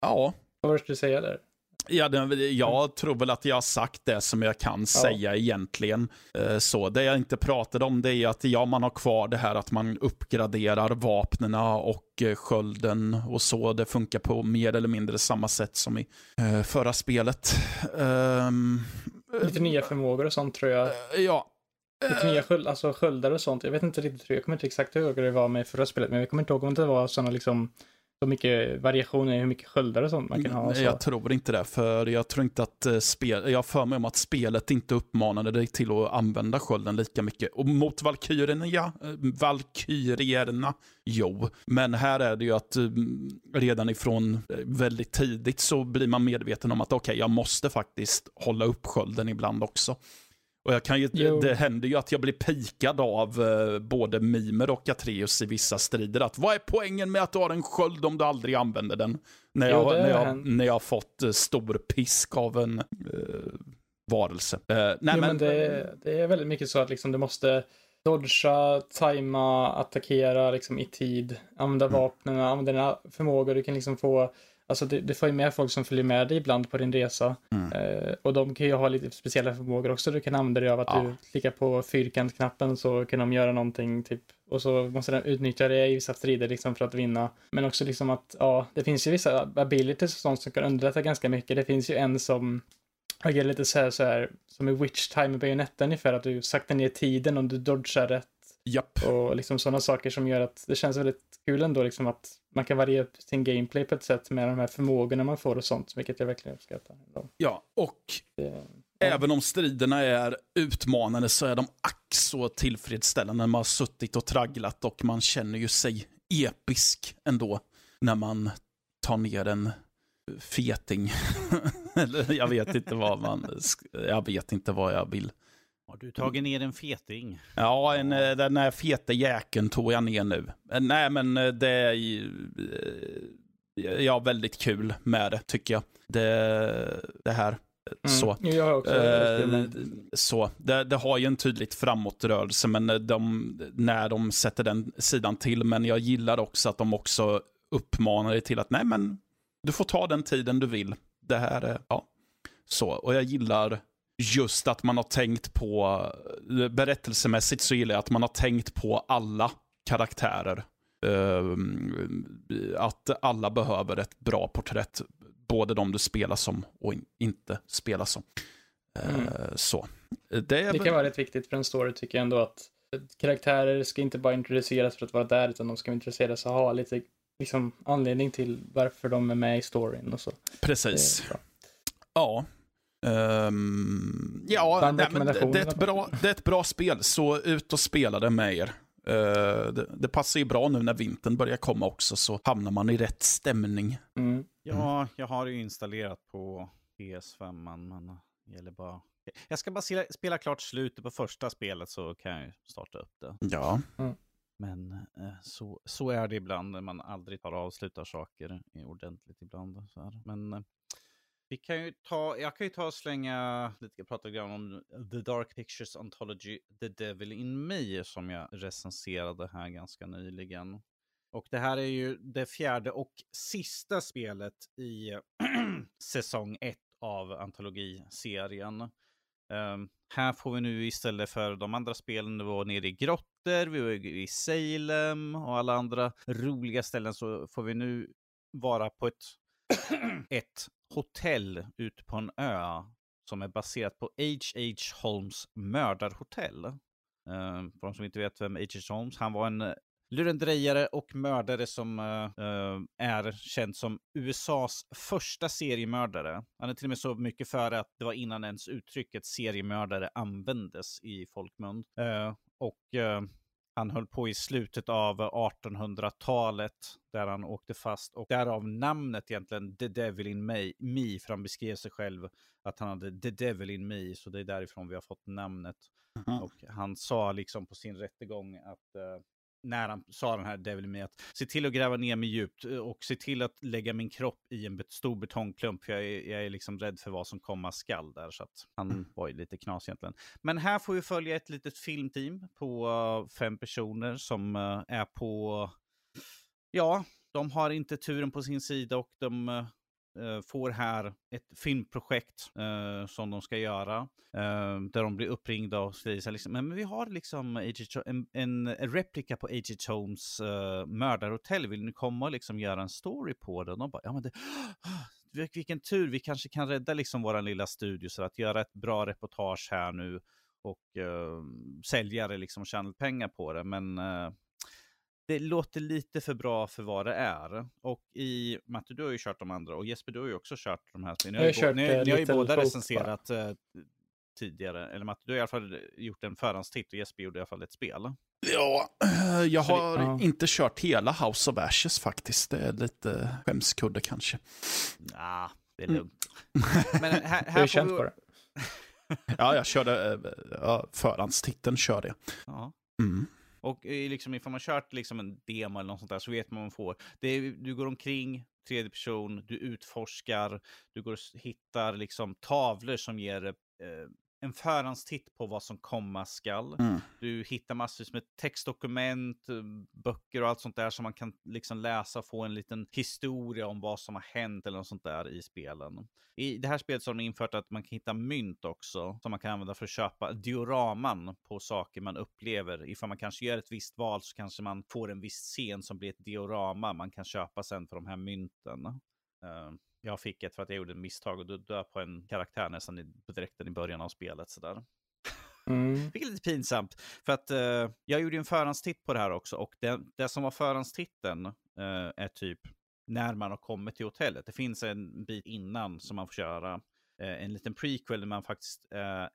[SPEAKER 3] ja.
[SPEAKER 2] Vad var det du säga där?
[SPEAKER 3] Ja, det, jag tror väl att jag har sagt det som jag kan ja. säga egentligen. Eh, så Det jag inte pratade om det är att ja, man har kvar det här att man uppgraderar vapnena och eh, skölden och så. Det funkar på mer eller mindre samma sätt som i eh, förra spelet. Um,
[SPEAKER 2] Lite nya förmågor och sånt tror jag.
[SPEAKER 3] Ja,
[SPEAKER 2] Lite nya sköld, alltså sköldar och sånt. Jag vet inte riktigt, jag kommer inte exakt ihåg hur det var med förra spelet, men jag kommer inte ihåg om det var sådana liksom så mycket variationer i hur mycket sköldar och sånt man kan ha.
[SPEAKER 3] Jag tror inte det, för jag tror inte att uh, spel, jag för mig om att spelet inte uppmanade dig till att använda skölden lika mycket. Och mot valkyrierna, ja, uh, valkyrierna, jo. Men här är det ju att uh, redan ifrån väldigt tidigt så blir man medveten om att okej, okay, jag måste faktiskt hålla upp skölden ibland också. Och jag kan ju, det händer ju att jag blir pikad av uh, både Mimer och Atreus i vissa strider. Att vad är poängen med att du har en sköld om du aldrig använder den? När jag, jo, när jag, när jag har fått uh, stor pisk av en uh, varelse.
[SPEAKER 2] nej, jo, men, men det, det, är väldigt mycket så att liksom, du måste dodga, tajma, attackera liksom, i tid, använda mm. vapnen, använda dina förmågor. Du kan liksom få Alltså du, du får ju med folk som följer med dig ibland på din resa. Mm. Eh, och de kan ju ha lite speciella förmågor också. Du kan använda dig av att ja. du klickar på fyrkantknappen så kan de göra någonting typ. Och så måste de utnyttja det i vissa strider liksom för att vinna. Men också liksom att, ja, det finns ju vissa abilities och sånt som kan underlätta ganska mycket. Det finns ju en som agerar lite så här, så här som i Witch Time i Bayonetta ungefär, att du saktar ner tiden om du dodgar rätt.
[SPEAKER 3] Japp.
[SPEAKER 2] Och liksom sådana saker som gör att det känns väldigt kul ändå liksom att man kan variera sin gameplay på ett sätt med de här förmågorna man får och sånt, vilket jag verkligen uppskattar.
[SPEAKER 3] Ja, och det, även om striderna är utmanande så är de ack så tillfredsställande när man har suttit och tragglat och man känner ju sig episk ändå när man tar ner en feting. Eller jag vet inte vad man, jag vet inte vad jag vill
[SPEAKER 1] har du tagit ner en feting?
[SPEAKER 3] Ja, en, eh, den här feta jäkeln tog jag ner nu. Eh, nej, men eh, det är ja, väldigt kul med det, tycker jag. Det, det här. Mm. Så.
[SPEAKER 2] Jag också
[SPEAKER 3] eh, så. Det, det, har ju en tydligt framåtrörelse men de, när de sätter den sidan till. Men jag gillar också att de också uppmanar dig till att nej men du får ta den tiden du vill. Det här är, ja. Så, och jag gillar just att man har tänkt på, berättelsemässigt så gillar jag att man har tänkt på alla karaktärer. Uh, att alla behöver ett bra porträtt. Både de du spelar som och in, inte spelar som. Uh, mm. Så.
[SPEAKER 2] Det, det kan vara rätt viktigt för en story tycker jag ändå att karaktärer ska inte bara introduceras för att vara där utan de ska introduceras och ha lite liksom, anledning till varför de är med i storyn och så.
[SPEAKER 3] Precis. Ja, Um, ja, nej, men det, det, är ett bra, det är ett bra spel, så ut och spela det med er. Uh, det, det, passar ju bra nu när vintern börjar komma också, så hamnar man i rätt stämning.
[SPEAKER 1] Mm. Ja, jag har ju installerat på PS5, men det gäller bara... Jag ska bara spela, spela klart slutet på första spelet så kan jag starta upp det.
[SPEAKER 3] Ja. Mm.
[SPEAKER 1] Men eh, så, så är det ibland när man aldrig tar avslutar saker ordentligt ibland. Så här. Men eh, vi kan ju ta, jag kan ju ta och slänga lite, prata grann om The Dark Pictures Anthology The Devil in Me som jag recenserade här ganska nyligen. Och det här är ju det fjärde och sista spelet i säsong ett av antologiserien. Um, här får vi nu istället för de andra spelen, vi var nere i grottor, vi var i Salem och alla andra roliga ställen så får vi nu vara på ett, ett hotell ute på en ö som är baserat på H.H. Holmes mördarhotell. Uh, för de som inte vet vem H.H. Holmes, han var en eh, lurendrejare och mördare som uh, uh, är känd som USAs första seriemördare. Han är till och med så mycket före att det var innan ens uttrycket seriemördare användes i folkmun. Uh, och han höll på i slutet av 1800-talet där han åkte fast och därav namnet egentligen The Devil in Me, me för han beskrev sig själv att han hade The Devil in Me, så det är därifrån vi har fått namnet. Mm. Och han sa liksom på sin rättegång att uh, när han sa den här Devil Me att se till att gräva ner mig djupt eh, och se till att lägga min kropp i en stor betongklump för jag är, jag är liksom rädd för vad som komma skall där så att han mm. var ju lite knas egentligen. Men här får vi följa ett litet filmteam på uh, fem personer som uh, är på ja, de har inte turen på sin sida och de Eh, Eh, får här ett filmprojekt eh, som de ska göra. Eh, där de blir uppringda och säger liksom, men vi har liksom en, en, replika på A.G. Holmes eh, mördarhotell, vill ni komma och liksom göra en story på det? Och de bara, ja men det, vilken tur, vi kanske kan rädda liksom våran lilla studio så att göra ett bra reportage här nu och eh, sälja det liksom och tjäna pengar på det. Men eh, det låter lite för bra för vad det är. Och i, Matte, du har ju kört de andra och Jesper, du har ju också kört de här. Ni har, ju, kört, ni, ni har ju båda recenserat uh, tidigare. Eller Matte, du har i alla fall gjort en förhandstitt och Jesper gjorde i alla fall ett spel.
[SPEAKER 3] Ja, eh, jag har det, ja. inte kört hela House of Ashes faktiskt. Det är lite skämskudde kanske.
[SPEAKER 1] Ja, det är mm. lugnt.
[SPEAKER 2] Mm. Men här, här får vi... på det.
[SPEAKER 3] ja, jag körde uh, förhandstiteln körde jag. Ja.
[SPEAKER 1] Mm. Och eh, liksom, ifall man kört liksom en demo eller något sånt där så vet man vad man får. Det är, du går omkring, tredje person, du utforskar, du går och hittar liksom tavlor som ger eh, en förhandstitt på vad som komma skall. Mm. Du hittar massor med textdokument, eh, böcker och allt sånt där som man kan liksom läsa och få en liten historia om vad som har hänt eller något sånt där i spelen. I det här spelet så har de infört att man kan hitta mynt också som man kan använda för att köpa dioraman på saker man upplever. Ifall man kanske gör ett visst val så kanske man får en viss scen som blir ett diorama man kan köpa sen för de här mynten. Uh, jag fick ett för att jag gjorde ett misstag och dödade på en karaktär nästan i, direkt i början av spelet. Sådär. Mm. Vilket är lite pinsamt. För att uh, jag gjorde en förhandstitt på det här också och det, det som var förhandstitten uh, är typ när man har kommit till hotellet. Det finns en bit innan som man får köra. Uh, en liten prequel där man faktiskt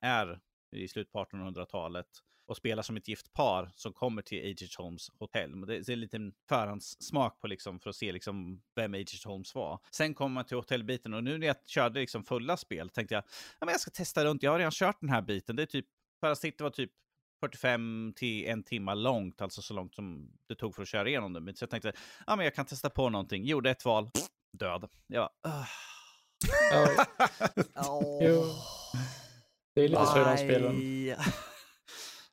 [SPEAKER 1] är i slutet på 1800-talet och spelar som ett gift par som kommer till H.H. Holmes hotell. Det är en liten förhandssmak på liksom för att se liksom vem H.H. Holmes var. Sen kommer man till hotellbiten och nu när jag körde liksom fulla spel tänkte jag ja, men jag ska testa runt. Jag har redan kört den här biten. Det är typ, förhandstittet var typ 45 till en timme långt, alltså så långt som det tog för att köra igenom det. Så jag tänkte, ja men jag kan testa på någonting. Gjorde ett val, död. Jag bara,
[SPEAKER 2] oh. Det är lite så i de spelen.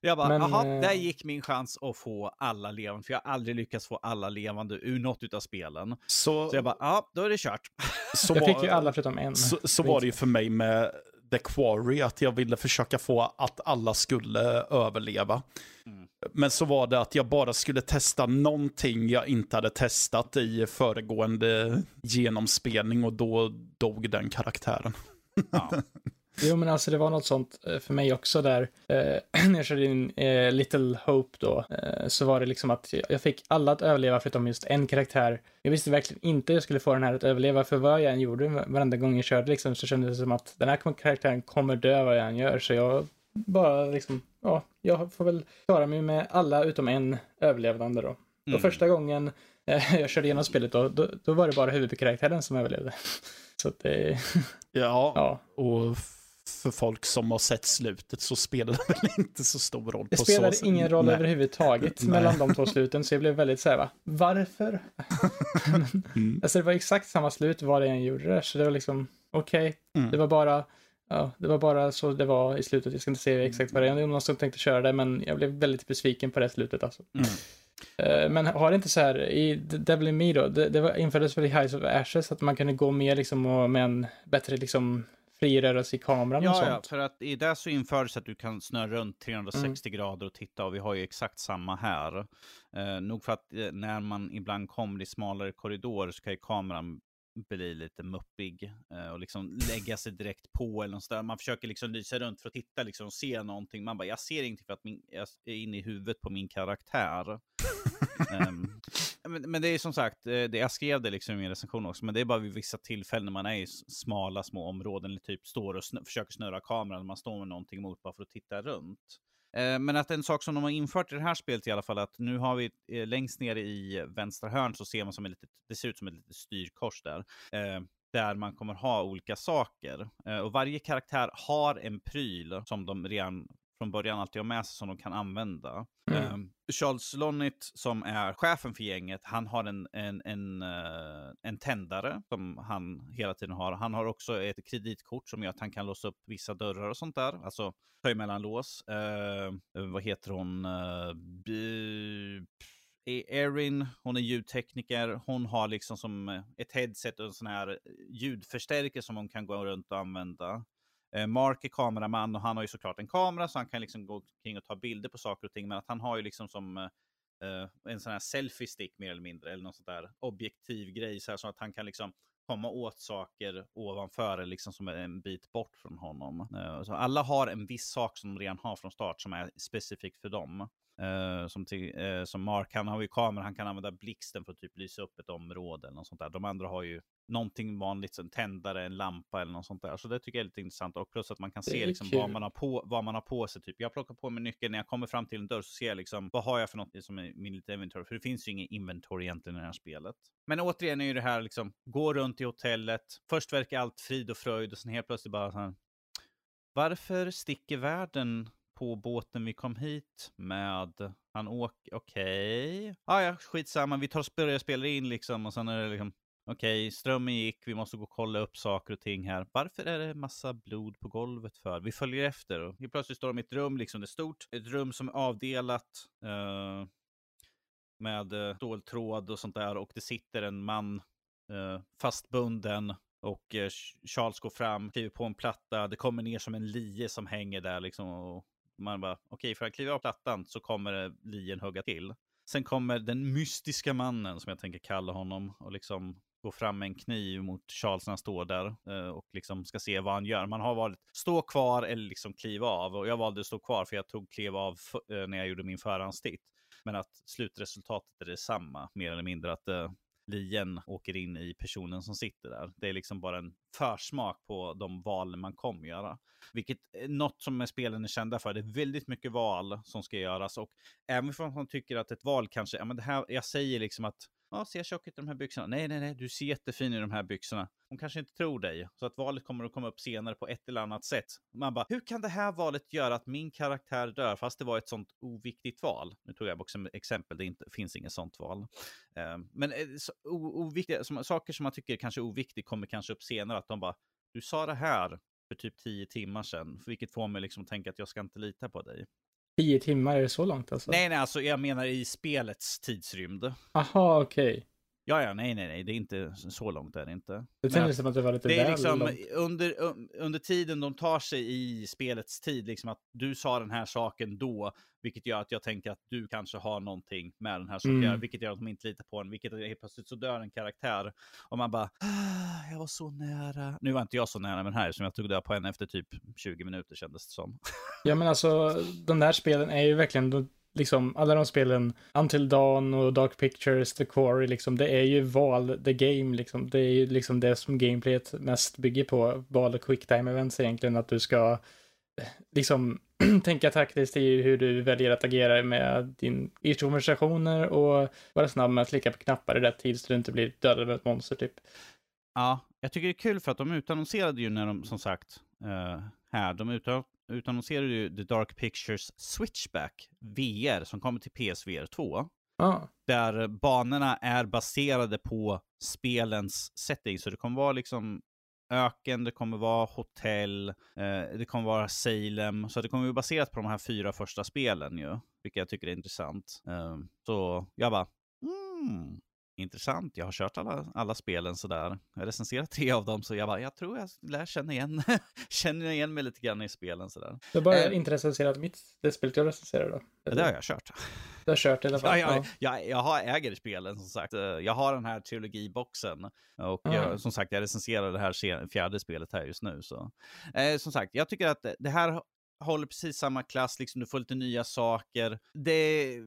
[SPEAKER 1] Jag bara, jaha, äh... där gick min chans att få alla levande, för jag har aldrig lyckats få alla levande ur något av spelen. Så, så jag bara, ja, då är det kört.
[SPEAKER 2] Så jag var, fick ju alla förutom en.
[SPEAKER 3] Så, så var det ju för mig med The Quarry, att jag ville försöka få att alla skulle överleva. Mm. Men så var det att jag bara skulle testa någonting jag inte hade testat i föregående genomspelning och då dog den karaktären. Ja.
[SPEAKER 2] Jo, men alltså det var något sånt eh, för mig också där. Eh, när jag körde in eh, Little Hope då, eh, så var det liksom att jag fick alla att överleva förutom just en karaktär. Jag visste verkligen inte hur jag skulle få den här att överleva, för vad jag än gjorde varenda gång jag körde liksom, så kändes det som att den här karaktären kommer dö vad jag än gör. Så jag bara liksom, ja, jag får väl klara mig med alla utom en överlevande då. Mm. Och första gången eh, jag körde igenom spelet då, då, då var det bara huvudkaraktären som överlevde. Så att det...
[SPEAKER 3] ja, ja, och för folk som har sett slutet så spelar det väl inte så stor roll.
[SPEAKER 2] Det spelade så. ingen roll Nej. överhuvudtaget Nej. mellan de två sluten, så jag blev väldigt så här, va? varför? mm. Alltså det var exakt samma slut vad det än gjorde där, så det var liksom, okej, okay. mm. det var bara Ja, det var bara så det var i slutet. Jag ska inte säga exakt vad det är. Jag någon som tänkte köra det, men jag blev väldigt besviken på det slutet alltså. Mm. Uh, men har det inte så här, i Devil in Me då, det, det var, infördes väl i Highs of Ashes att man kunde gå mer liksom och med en bättre liksom frirörelse i kameran
[SPEAKER 1] ja,
[SPEAKER 2] och sånt.
[SPEAKER 1] Ja, för att i det så infördes att du kan snurra runt 360 mm. grader och titta och vi har ju exakt samma här. Eh, nog för att eh, när man ibland kommer i smalare korridorer så kan ju kameran bli lite muppig eh, och liksom lägga sig direkt på eller något Man försöker liksom lysa runt för att titta liksom och se någonting. Man bara, jag ser ingenting för att min, jag är inne i huvudet på min karaktär. um, men, men, det är som sagt, eh, det, jag skrev det liksom i min recension också, men det är bara vid vissa tillfällen när man är i smala små områden, eller typ står och snö, försöker snurra kameran, när man står med någonting emot bara för att titta runt. Eh, men att en sak som de har infört i det här spelet i alla fall, att nu har vi eh, längst ner i vänstra hörn så ser man som ett litet, det ser ut som ett litet styrkors där. Där man kommer ha olika saker. Och varje karaktär har en pryl som de redan från början alltid har med sig som de kan använda. Mm. Um, Charles Lonnit som är chefen för gänget, han har en, en, en, uh, en tändare som han hela tiden har. Han har också ett kreditkort som gör att han kan låsa upp vissa dörrar och sånt där. Alltså ta emellan lås. Uh, vad heter hon? Uh, Erin, hon är ljudtekniker. Hon har liksom som ett headset och en sån här ljudförstärkare som hon kan gå runt och använda. Eh, Mark är kameraman och han har ju såklart en kamera så han kan liksom gå kring och ta bilder på saker och ting. Men att han har ju liksom som eh, en sån här selfie stick mer eller mindre. Eller någon sån där objektiv grej så, här, så att han kan liksom komma åt saker ovanför, liksom som är en bit bort från honom. Eh, så alla har en viss sak som de redan har från start som är specifikt för dem. Uh, som, till, uh, som Mark, han har ju kamera, han kan använda blixten för att typ lysa upp ett område eller något sånt där. De andra har ju någonting vanligt, en tändare, en lampa eller något sånt där. Så det tycker jag är lite intressant. Och plus att man kan se liksom vad, man har på, vad man har på sig. Typ. Jag plockar på mig nyckeln, när jag kommer fram till en dörr så ser jag liksom, vad har jag för något som är min lilla inventory? För det finns ju ingen inventory egentligen i det här spelet. Men återigen är ju det här liksom, gå runt i hotellet, först verkar allt frid och fröjd och sen helt plötsligt bara så här, varför sticker världen på båten vi kom hit med. Han åker, okej. Okay. Ah, ja, skitsamma, vi tar och börjar spela in liksom och sen är det liksom, okej, okay, strömmen gick, vi måste gå och kolla upp saker och ting här. Varför är det massa blod på golvet för? Vi följer efter och helt plötsligt står de i ett rum, liksom det är stort, ett rum som är avdelat. Uh, med uh, ståltråd och sånt där och det sitter en man uh, fastbunden och Charles går fram, kliver på en platta, det kommer ner som en lie som hänger där liksom och man bara, okej, okay, för att kliva av plattan så kommer lien hugga till. Sen kommer den mystiska mannen, som jag tänker kalla honom, och liksom gå fram med en kniv mot Charles när han står där eh, och liksom ska se vad han gör. Man har valt stå kvar eller liksom kliva av och jag valde att stå kvar för jag tog kliva av eh, när jag gjorde min förhandstitt. Men att slutresultatet är detsamma, mer eller mindre. Att uh, lien åker in i personen som sitter där. Det är liksom bara en försmak på de val man kommer göra. Vilket är något som spelen är kända för. Det är väldigt mycket val som ska göras och även om man tycker att ett val kanske, ja men det här, jag säger liksom att Ja, ser jag tjock ut i de här byxorna? Nej, nej, nej, du ser jättefin i de här byxorna. Hon kanske inte tror dig, så att valet kommer att komma upp senare på ett eller annat sätt. Man bara, hur kan det här valet göra att min karaktär dör, fast det var ett sånt oviktigt val? Nu tog jag också som exempel, det inte, finns inget sånt val. Ehm, men eh, oviktiga, som, saker som man tycker kanske är oviktigt kommer kanske upp senare, att de bara, du sa det här för typ tio timmar sedan, vilket får mig liksom att tänka att jag ska inte lita på dig.
[SPEAKER 2] Tio timmar, är det så långt alltså?
[SPEAKER 1] Nej, nej, alltså jag menar i spelets tidsrymd.
[SPEAKER 2] Aha, okej. Okay.
[SPEAKER 1] Ja, ja, nej, nej, nej, det är inte så långt är det inte.
[SPEAKER 2] Det kändes som att det var lite
[SPEAKER 1] det
[SPEAKER 2] är
[SPEAKER 1] liksom,
[SPEAKER 2] långt.
[SPEAKER 1] under, under tiden de tar sig i spelets tid, liksom att du sa den här saken då, vilket gör att jag tänker att du kanske har någonting med den här saken, mm. vilket gör att de inte litar på den, vilket helt plötsligt så dör en karaktär. Och man bara, ah, jag var så nära. Nu var inte jag så nära med den här, som jag tog död på en efter typ 20 minuter kändes det som.
[SPEAKER 2] ja, men alltså, de där spelen är ju verkligen, liksom alla de spelen, Until Dawn och Dark Pictures, The Quarry, liksom, det är ju val, the game, liksom. Det är ju liksom det som gameplayet mest bygger på, val och quick time events egentligen, att du ska liksom tänka taktiskt i hur du väljer att agera med din, konversationer och vara snabb med att klicka på knappar i rätt tid så du inte blir dödad av ett monster typ.
[SPEAKER 1] Ja, jag tycker det är kul för att de utannonserade ju när de, som sagt, här, de utannonserade ju The Dark Pictures Switchback VR som kommer till PSVR 2.
[SPEAKER 2] Ah.
[SPEAKER 1] Där banorna är baserade på spelens setting. Så det kommer vara liksom öken, det kommer vara hotell, eh, det kommer vara Salem. Så det kommer vara baserat på de här fyra första spelen ju. Vilket jag tycker är intressant. Eh, så jag bara, mm, intressant. Jag har kört alla, alla spelen sådär. Jag har recenserat tre av dem, så jag bara, jag tror jag lär känna igen, känner igen mig lite grann i spelen sådär.
[SPEAKER 2] Du har bara eh, inte recenserat mitt, det spelet jag recenserar då?
[SPEAKER 1] Det har jag kört.
[SPEAKER 2] Du har kört i alla fall?
[SPEAKER 1] Ja, jag, jag, jag har äger spelen som sagt. Jag har den här trilogiboxen. Och mm. jag, som sagt, jag recenserar det här fjärde spelet här just nu. Så. Eh, som sagt, jag tycker att det här håller precis samma klass, liksom du får lite nya saker. Det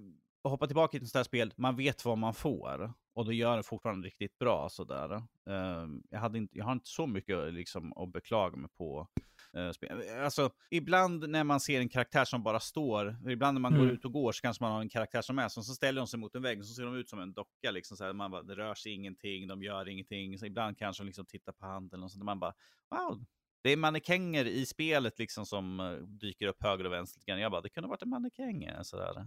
[SPEAKER 1] att hoppa tillbaka till ett sånt här spel, man vet vad man får. Och då gör det fortfarande riktigt bra sådär. Uh, jag, hade inte, jag har inte så mycket liksom, att beklaga mig på. Uh, spel. Alltså, ibland när man ser en karaktär som bara står, ibland när man mm. går ut och går så kanske man har en karaktär som är som, så ställer de sig mot en vägg och så ser de ut som en docka. Liksom, så här, man bara, det rör sig ingenting, de gör ingenting. Så ibland kanske de liksom tittar på handen och sånt. Man bara, wow, det är mannekänger i spelet liksom som uh, dyker upp höger och vänster. Jag bara, det kunde varit en mannekäng. Sådär.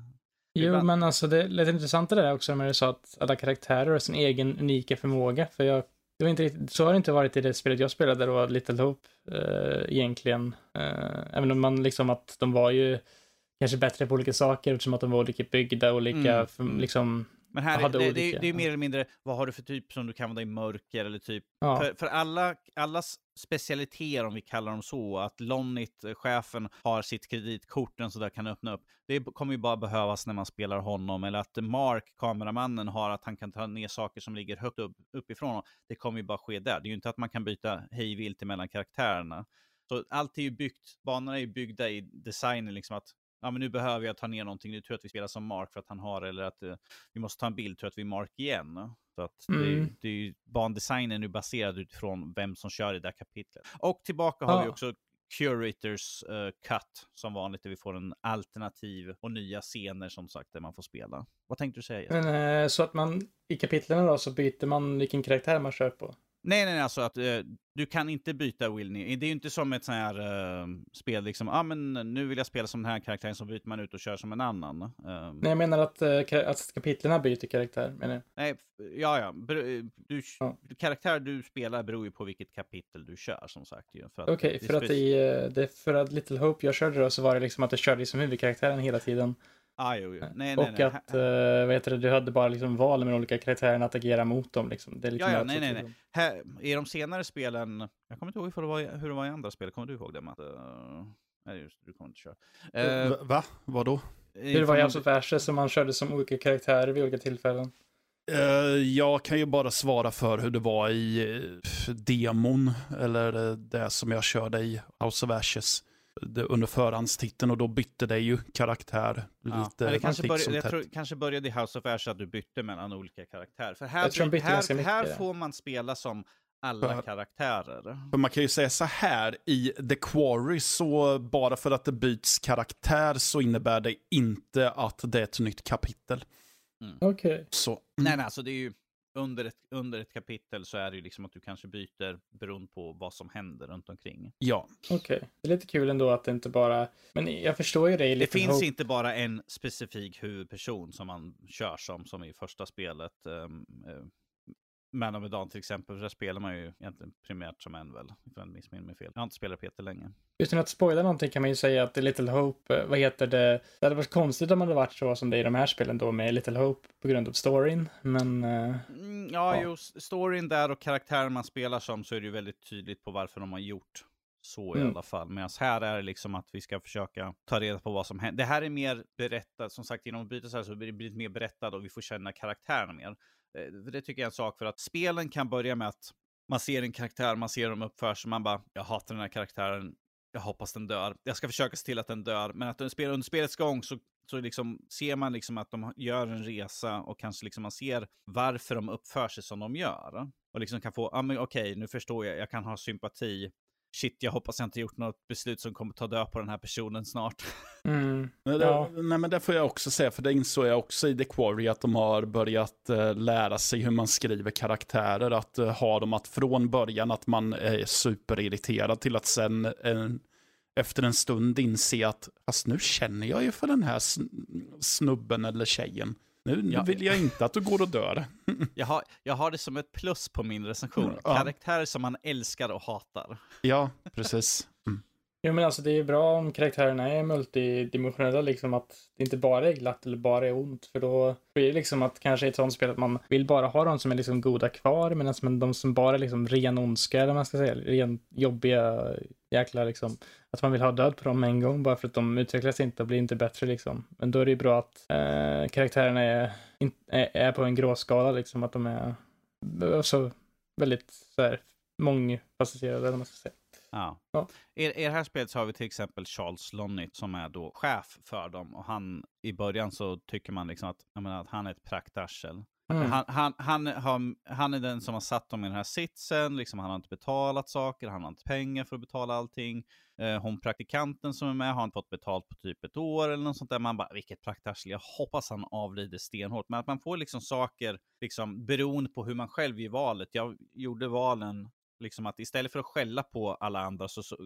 [SPEAKER 2] Jo, Ibland. men alltså det lite intressant det där också när du sa att alla karaktärer har sin egen unika förmåga. För jag, det var inte riktigt, så har det inte varit i det spelet jag spelade då, Little Hope, eh, egentligen. Eh, även om man liksom att de var ju kanske bättre på olika saker eftersom att de var olika byggda, olika, mm. för, liksom,
[SPEAKER 1] men här är, det, det, det, är mer eller mindre, vad har du för typ som du kan använda i mörker eller typ? Ja. För, för alla, allas specialiteter, om vi kallar dem så, att Lonnit, eh, chefen, har sitt kreditkort och sådär kan öppna upp. Det kommer ju bara behövas när man spelar honom. Eller att Mark, kameramannen, har att han kan ta ner saker som ligger högt upp, uppifrån. Honom. Det kommer ju bara ske där. Det är ju inte att man kan byta hejvilt mellan karaktärerna. Så allt är ju byggt, banorna är ju byggda i designen, liksom att ja, men nu behöver jag ta ner någonting, nu tror jag att vi spelar som Mark för att han har, eller att uh, vi måste ta en bild, tror jag att vi är Mark igen. Så att mm. det, det är ju, bandesignen är baserad utifrån vem som kör i det här kapitlet. Och tillbaka har vi också Curators uh, Cut, som vanligt, där vi får en alternativ och nya scener som sagt, där man får spela. Vad tänkte du säga?
[SPEAKER 2] Men, uh, så att man i kapitlen då så byter man vilken karaktär man kör på?
[SPEAKER 1] Nej, nej, nej, alltså att eh, du kan inte byta Wilny. Det är ju inte som ett sånt här eh, spel, liksom, ah, men nu vill jag spela som den här karaktären, så byter man ut och kör som en annan.
[SPEAKER 2] Eh. Nej, jag menar att, eh, att kapitlerna byter karaktär, menar jag.
[SPEAKER 1] Nej, ja, ja. Du, ja. Karaktär du spelar beror ju på vilket kapitel du kör, som sagt.
[SPEAKER 2] Okej, okay, för, att i, eh, det, för att Little Hope jag körde då, så var det liksom att du körde som huvudkaraktären hela tiden.
[SPEAKER 1] Ah, jo, jo. Nej,
[SPEAKER 2] och
[SPEAKER 1] nej,
[SPEAKER 2] att, uh, heter det, du hade bara liksom val med olika karaktärer att agera mot dem. Liksom. Det är liksom
[SPEAKER 1] ja, ja, nej, nej, nej. Här, I de senare spelen, jag kommer inte ihåg hur det var, hur det var i andra spel, kommer du ihåg det Matt? Uh, nej, just du kommer inte köra.
[SPEAKER 3] Uh, Va? Vadå?
[SPEAKER 2] Hur det var i House of som man körde som olika karaktärer vid olika tillfällen.
[SPEAKER 3] Uh, jag kan ju bara svara för hur det var i demon, eller det som jag körde i House of Ashes under förhandstiteln och då bytte det ju karaktär. Ja, lite
[SPEAKER 1] det kanske, började, jag tror, kanske började i House of Ash att du bytte mellan olika karaktärer. För här, här, här får man spela som alla för, karaktärer.
[SPEAKER 3] För man kan ju säga så här, i The Quarry så bara för att det byts karaktär så innebär det inte att det är ett nytt kapitel.
[SPEAKER 2] Mm. Okej. Okay.
[SPEAKER 1] Nej, nej, alltså det är ju under ett, under ett kapitel så är det ju liksom att du kanske byter beroende på vad som händer runt omkring.
[SPEAKER 3] Ja.
[SPEAKER 2] Okej, okay. det är lite kul ändå att det inte bara, men jag förstår ju dig.
[SPEAKER 1] Det finns hope. inte bara en specifik huvudperson som man kör som, som i första spelet. Um, man of Medan till exempel, där spelar man ju egentligen primärt som en väl, ifall jag inte missminner mig fel. Jag har inte spelat Peter länge.
[SPEAKER 2] Utan att spoila någonting kan man ju säga att Little Hope, eh, vad heter det, det hade varit konstigt om det hade varit så som det är i de här spelen då med Little Hope på grund av storyn, men... Uh,
[SPEAKER 1] mm, ja, ja, just storyn där och karaktären man spelar som så är det ju väldigt tydligt på varför de har gjort så i mm. alla fall. Medan här är det liksom att vi ska försöka ta reda på vad som händer. Det här är mer berättat, som sagt genom att byta så här så blir det mer berättat och vi får känna karaktärerna mer. Eh, det tycker jag är en sak för att spelen kan börja med att man ser en karaktär, man ser dem uppför sig, man bara, jag hatar den här karaktären, jag hoppas den dör. Jag ska försöka se till att den dör, men att under spelets gång så, så liksom ser man liksom att de gör en resa och kanske liksom man ser varför de uppför sig som de gör. Och liksom kan få, ja ah, men okej, okay, nu förstår jag, jag kan ha sympati shit, jag hoppas jag inte gjort något beslut som kommer ta död på den här personen snart.
[SPEAKER 2] Mm.
[SPEAKER 3] Men det, ja. Nej, men det får jag också säga, för det insåg jag också i The Quarry, att de har börjat uh, lära sig hur man skriver karaktärer, att uh, ha dem att från början att man är superirriterad till att sen uh, efter en stund inse att, fast nu känner jag ju för den här snubben eller tjejen. Nu, nu vill jag inte att du går och dör.
[SPEAKER 1] jag, har, jag har det som ett plus på min recension. Ja. Karaktärer som man älskar och hatar.
[SPEAKER 3] Ja, precis.
[SPEAKER 2] Jo men alltså det är ju bra om karaktärerna är multidimensionella, liksom att det inte bara är glatt eller bara är ont. För då blir det liksom att kanske i ett sånt spel att man vill bara ha de som är liksom goda kvar, medan de som bara är liksom ren ondska, eller vad man ska säga, ren jobbiga jäkla liksom, att man vill ha död på dem en gång bara för att de utvecklas inte och blir inte bättre liksom. Men då är det ju bra att eh, karaktärerna är, är, är på en gråskala liksom, att de är så väldigt så här mångfacetterade, eller man ska säga.
[SPEAKER 1] Ja.
[SPEAKER 2] Ja.
[SPEAKER 1] I, I det här spelet så har vi till exempel Charles Lonnit som är då chef för dem. Och han, i början så tycker man liksom att, menar, att han är ett praktarsel.
[SPEAKER 2] Mm.
[SPEAKER 1] Han, han, han, har, han är den som har satt dem i den här sitsen, liksom, han har inte betalat saker, han har inte pengar för att betala allting. Eh, hon praktikanten som är med har inte fått betalt på typ ett år eller något sånt där. Man bara, vilket praktarsel, jag hoppas han avlider stenhårt. Men att man får liksom saker, liksom beroende på hur man själv gör valet. Jag gjorde valen Liksom att istället för att skälla på alla andra så, så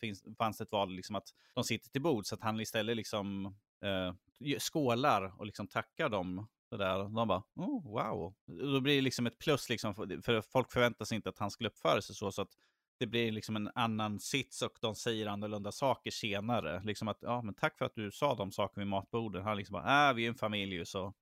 [SPEAKER 1] finns, fanns det ett val liksom att de sitter till bord. Så att han istället liksom eh, skålar och liksom tackar dem. Så där. De bara, oh, wow. Då blir det liksom ett plus, liksom, för, för folk förväntar sig inte att han skulle uppföra sig så. så att det blir liksom en annan sits och de säger annorlunda saker senare. Liksom att, ja men tack för att du sa de sakerna vid matbordet. Han liksom bara, äh, vi är en familj ju så.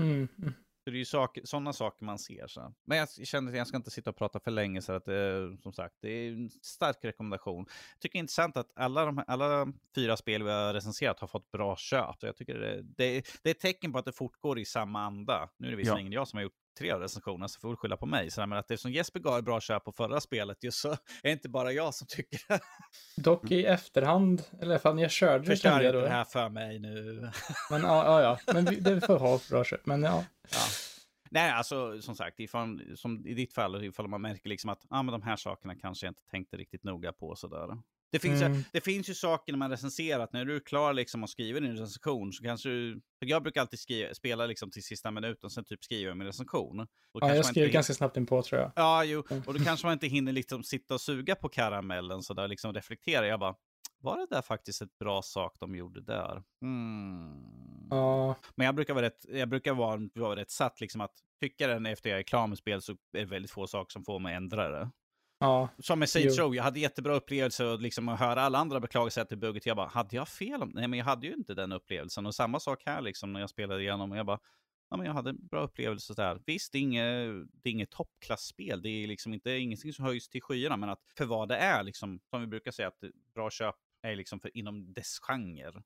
[SPEAKER 2] Mm. mm.
[SPEAKER 1] Så det är ju saker, sådana saker man ser. Så. Men jag känner att jag ska inte sitta och prata för länge, så att det, som sagt, det är en stark rekommendation. Jag tycker det är intressant att alla, de, alla fyra spel vi har recenserat har fått bra köp. Så jag tycker det, det, det är ett tecken på att det fortgår i samma anda. Nu är det visserligen ingen jag som har gjort tre av recensionerna, så får väl skylla på mig. Så men att eftersom Jesper gav ett bra köp på förra spelet, just så är det inte bara jag som tycker det.
[SPEAKER 2] Dock i efterhand, eller fan jag körde det kände jag då.
[SPEAKER 1] det här för mig nu.
[SPEAKER 2] Men ja, ja, ja. Men vi, det får ha bra köp. Men ja.
[SPEAKER 1] Ja. Nej, alltså som sagt, ifall, som i ditt fall, ifall man märker liksom att ah, men de här sakerna kanske jag inte tänkte riktigt noga på. Sådär. Det, finns,
[SPEAKER 2] Mm.
[SPEAKER 1] ju, det finns ju saker när man recenserar, att när du är klar liksom och skriver din recension så kanske du... Jag brukar alltid skriva, spela liksom till sista minuten, sen typ skriver min recension. Och
[SPEAKER 2] ja jag skrev
[SPEAKER 1] inte-
[SPEAKER 2] ganska snabbt in på tror jag.
[SPEAKER 1] Ja, jo.
[SPEAKER 2] Mm.
[SPEAKER 1] Och då kanske man inte hinner liksom sitta och suga på karamellen sådär, liksom reflektera. Jag bara, var det där faktiskt ett bra sak de gjorde där? Hmm.
[SPEAKER 2] Ja,
[SPEAKER 1] Men jag brukar vara rätt, jag brukar vara, vara rätt satt, liksom att tycka den efter jag är klar med spel så är det väldigt få saker som får mig att ändra det.
[SPEAKER 2] Ja.
[SPEAKER 1] Som med Saints. Row, jag hade jättebra upplevelse och liksom att höra alla andra beklaga sig till bugget. Jag bara, hade jag fel? Nej, men jag hade ju inte den upplevelsen. Och samma sak här liksom när jag spelade igenom. Och jag bara, ja men jag hade en bra upplevelse där. Visst, det är inget, det är inget toppklassspel. Det är liksom inte ingenting som höjs till skyarna. Men att för vad det är, liksom, som vi brukar säga, att bra köp är liksom för, inom dess genre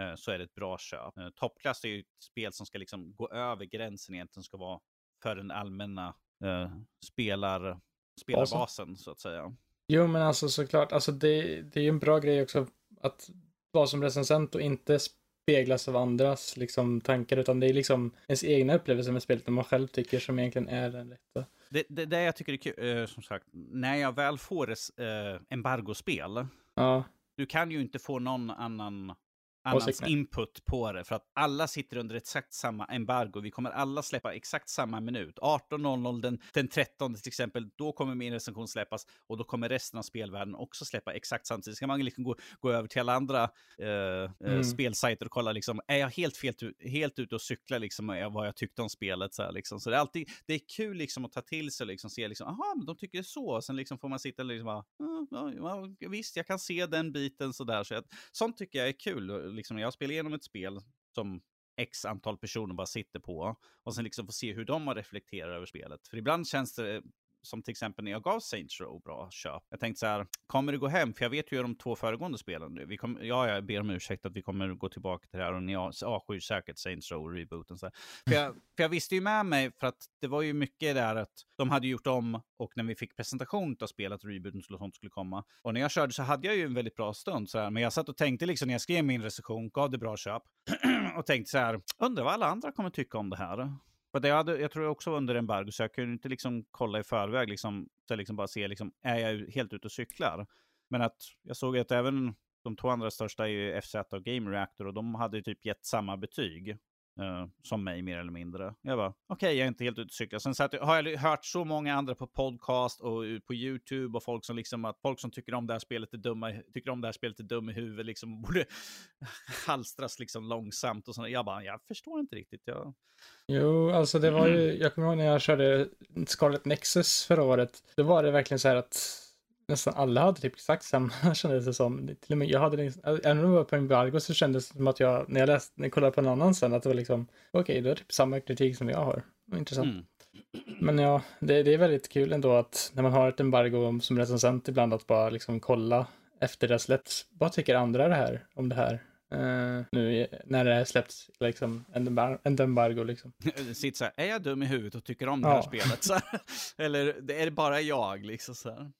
[SPEAKER 1] eh, så är det ett bra köp. Eh, Toppklass är ju ett spel som ska liksom gå över gränsen egentligen, ska vara för den allmänna eh, spelar, spelarbasen så att säga.
[SPEAKER 2] Jo, men alltså såklart, alltså det, det är ju en bra grej också att vara som recensent och inte speglas av andras liksom, tankar, utan det är liksom ens egna upplevelser med spelet, när man själv tycker som egentligen är den rätta.
[SPEAKER 1] Det, det, det jag tycker är kul, eh, som sagt, när jag väl får eh, embargospel,
[SPEAKER 2] Ja,
[SPEAKER 1] du kan ju inte få någon annan annans input på det, för att alla sitter under exakt samma embargo. Vi kommer alla släppa exakt samma minut. 18.00 den, den 13 till exempel, då kommer min recension släppas och då kommer resten av spelvärlden också släppa exakt samtidigt. Så kan man liksom gå, gå över till alla andra eh, eh,
[SPEAKER 2] Mm.
[SPEAKER 1] spelsajter och kolla, liksom, är jag helt, fel, helt ute och cyklar liksom, vad jag tyckte om spelet? Så, här, liksom. så det är alltid, det är kul liksom att ta till sig och liksom, se, liksom, aha, men de tycker det så. Och sen liksom får man sitta och liksom bara, "Ja, ja, ja, visst, jag kan se den biten sådär. Så jag, sånt tycker jag är kul. Liksom, när jag spelar igenom ett spel som x antal personer bara sitter på och sen liksom få se hur de har reflekterat över spelet. För ibland känns det som till exempel när jag gav Saints Row bra köp. Jag tänkte så här, kommer det gå hem? För jag vet ju hur de två föregående spelen nu. Vi kommer, ja, jag ber om ursäkt att vi kommer gå tillbaka till det här och ni avskyr säkert Saints Row rebooten. Så. För, jag, för jag visste ju med mig, för att det var ju mycket där att de hade gjort om och när vi fick presentation av spelet, rebooten och sånt skulle komma. Och när jag körde så hade jag ju en väldigt bra stund. Så här. Men jag satt och tänkte liksom när jag skrev min recension, gav det bra köp och tänkte så här, undrar vad alla andra kommer tycka om det här. För jag, hade, jag tror jag också var under embargo, så jag kunde inte liksom kolla i förväg, liksom, så jag liksom bara se, liksom, är jag helt ute och cyklar? Men att jag såg att även de två andra största är ju FZ och Game Reactor och de hade ju typ gett samma betyg Uh, som mig mer eller mindre. Jag bara, okej, jag är inte helt ute och cyklar. Sen satt, har jag hört så många andra på podcast och på YouTube och folk som liksom att folk som tycker om det här spelet är dumma, tycker om det här spelet är dum i huvudet, liksom borde halstras liksom långsamt och sånt. Jag bara, jag förstår inte riktigt. Jag,
[SPEAKER 2] Jo, alltså det var ju, jag kommer ihåg när jag körde Scarlet Nexus förra året, då var det verkligen så här att nästan alla hade typ exakt samma kändes det som. Till och med jag hade, även om det var på embargo så kändes det som att jag, när jag läste, när jag kollade på en annan sen, att det var liksom, okej, det är typ samma kritik som jag har. Intressant.
[SPEAKER 1] mm.
[SPEAKER 2] Men ja, det, det är väldigt kul ändå att när man har ett embargo som recensent ibland att bara liksom kolla efter det har släppts. Vad tycker andra det här, om det här? Eh, nu när det har släppts liksom en, embar- en embargo liksom.
[SPEAKER 1] Sitter så här, är jag dum i huvudet och tycker om det här
[SPEAKER 2] Ja.
[SPEAKER 1] spelet? Så här, eller är det bara jag? Liksom så här.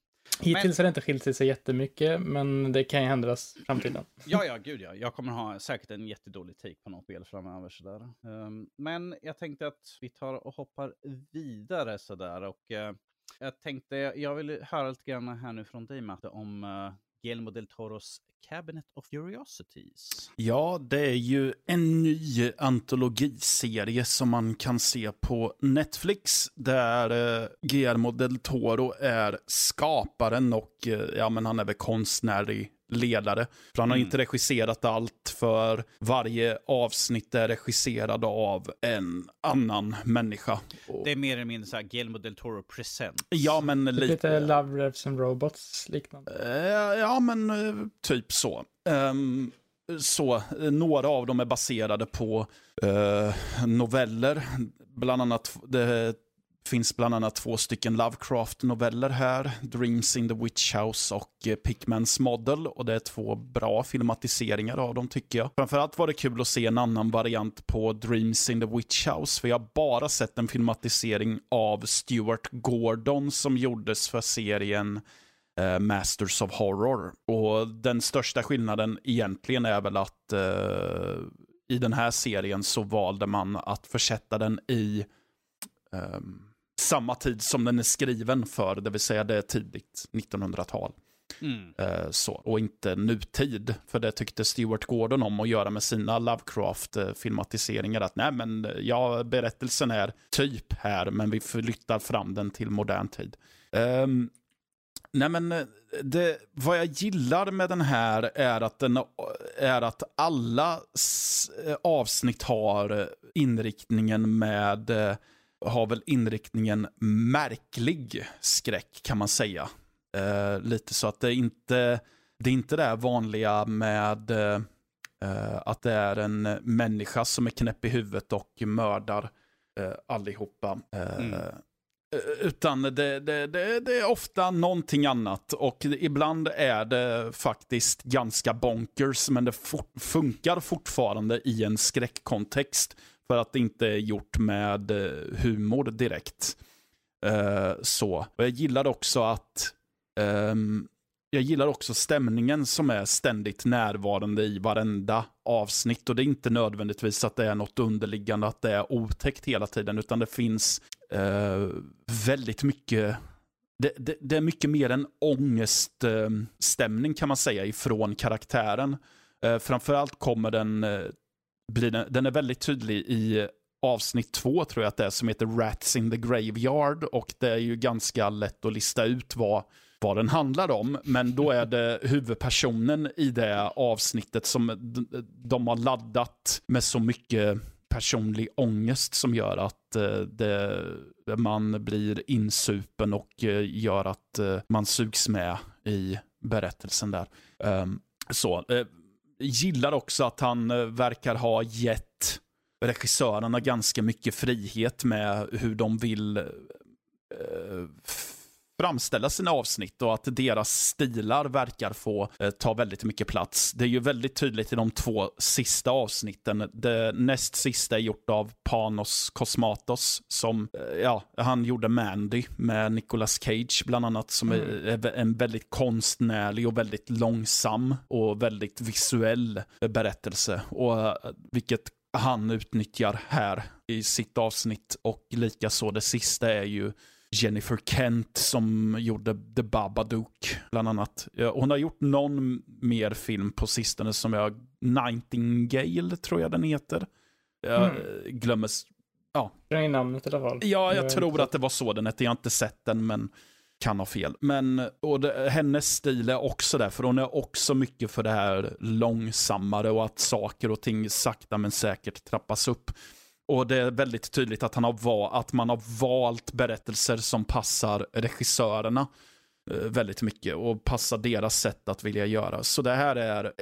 [SPEAKER 2] Hittills har det inte skilt sig jättemycket, men det kan ju ändras i framtiden.
[SPEAKER 1] Ja, ja, gud ja. Jag kommer ha säkert en jättedålig take på något spel framöver sådär. Um, men jag tänkte att vi tar och hoppar vidare sådär och uh, jag tänkte, jag vill höra lite grann här nu från dig Matte om uh, Guillermo del Toros Cabinet of Curiosities.
[SPEAKER 3] Ja, det är ju en ny antologiserie som man kan se på Netflix där eh, Guillermo del Toro är skaparen och eh, ja, men han är väl konstnärlig ledare. För han har mm. inte regisserat allt, för varje avsnitt är regisserad av en annan människa.
[SPEAKER 1] Det är mer eller mindre så här Guillermo del Toro present.
[SPEAKER 3] Ja, men lite...
[SPEAKER 2] Lite Love, Revs and Robots liknande.
[SPEAKER 3] Uh, ja, men uh, typ så. Um, så, några av dem är baserade på uh, noveller. Bland annat det finns bland annat två stycken Lovecraft-noveller här. Dreams in the Witch House och eh, Pickmans Model. Och det är två bra filmatiseringar av dem tycker jag. Framförallt var det kul att se en annan variant på Dreams in the Witch House. För jag har bara sett en filmatisering av Stuart Gordon som gjordes för serien eh, Masters of Horror. Och den största skillnaden egentligen är väl att eh, i den här serien så valde man att försätta den i um, samma tid som den är skriven för, det vill säga det är tidigt 1900-tal. Mm. Så, och inte nutid, för det tyckte Stewart Gordon om att göra med sina Lovecraft-filmatiseringar. Att nej, men ja, berättelsen är typ här, men vi flyttar fram den till modern tid. Um, nej, men det, vad jag gillar med den här är att, den, är att alla avsnitt har inriktningen med har väl inriktningen märklig skräck kan man säga. Eh, lite så att det inte det är inte det vanliga med eh, att det är en människa som är knäpp i huvudet och mördar eh, allihopa. Eh, mm. Utan det, det, det, det, är ofta någonting annat och ibland är det faktiskt ganska bonkers men det for, funkar fortfarande i en skräckkontext. För att det inte är gjort med eh, humor direkt. Uh, så. Och jag gillar också att um, jag gillar också stämningen som är ständigt närvarande i varenda avsnitt. Och det är inte nödvändigtvis att det är något underliggande, att det är otäckt hela tiden, utan det finns eh, väldigt mycket det, det, det, är mycket mer en ångeststämning kan man säga ifrån karaktären. Eh, framförallt kommer den blir den, den är väldigt tydlig i avsnitt två tror jag att det är, som heter Rats in the Graveyard. Och det är ju ganska lätt att lista ut vad, vad den handlar om. Men då är det huvudpersonen i det avsnittet som de har laddat med så mycket personlig ångest som gör att eh, det, man blir insupen och eh, gör att eh, man sugs med i berättelsen där. Ehm, så, gillar också att han eh, verkar ha gett regissörerna ganska mycket frihet med hur de vill eh, framställa sina avsnitt och att deras stilar verkar få eh, ta väldigt mycket plats. Det är ju väldigt tydligt i de två sista avsnitten. Det näst sista är gjort av Panos Cosmatos som, eh, ja, han gjorde Mandy med Nicolas Cage bland annat som mm. är en väldigt konstnärlig och väldigt långsam och väldigt visuell berättelse. Och eh, vilket han utnyttjar här i sitt avsnitt och likaså det sista är ju Jennifer Kent som gjorde The Babadook bland annat. Hon har gjort någon mer film på sistone som jag, Nightingale tror jag den heter. Jag mm. glömmer, ja.
[SPEAKER 2] Det är namnet i alla fall.
[SPEAKER 3] Ja, jag, jag tror att det var så den hette. Jag har inte sett den, men kan ha fel. Men och det, hennes stil är också där, för hon är också mycket för det här långsammare och att saker och ting sakta men säkert trappas upp. Och det är väldigt tydligt att, han har va- att man har valt berättelser som passar regissörerna eh, väldigt mycket och passar deras sätt att vilja göra. Så det här är,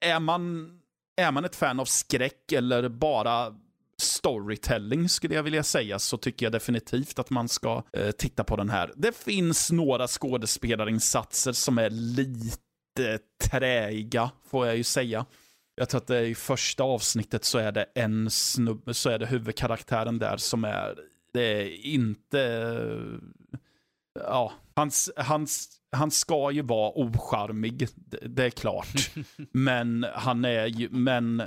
[SPEAKER 3] är man, är man ett fan av skräck eller bara storytelling skulle jag vilja säga så tycker jag definitivt att man ska eh, titta på den här. Det finns några skådespelarinsatser som är lite träiga får jag ju säga. Jag tror att det är i första avsnittet så är det en snubbe, så är det huvudkaraktären där som är, det är inte, ja, hans, hans, han ska ju vara ocharmig, det, det är klart. men han är ju, men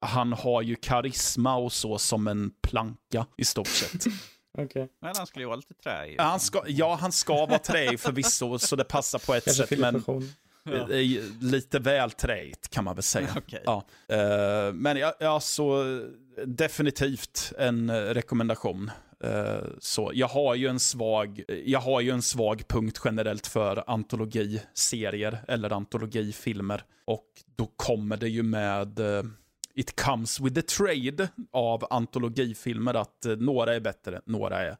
[SPEAKER 3] han har ju karisma och så som en planka i stort sett.
[SPEAKER 2] Okej.
[SPEAKER 1] Men han skulle ju vara lite träig.
[SPEAKER 3] Ja, han ska, ja, han ska vara träig förvisso, så det passar på ett
[SPEAKER 2] Kanske
[SPEAKER 3] sätt. Men.
[SPEAKER 1] Ja.
[SPEAKER 3] lite väl träigt kan man väl säga.
[SPEAKER 1] Okej.
[SPEAKER 3] Ja, eh, men ja, ja, så definitivt en eh, rekommendation. Eh, så jag har ju en svag, jag har ju en svag punkt generellt för antologiserier eller antologifilmer. Och då kommer det ju med It comes with the trade av antologifilmer att några är bättre, några är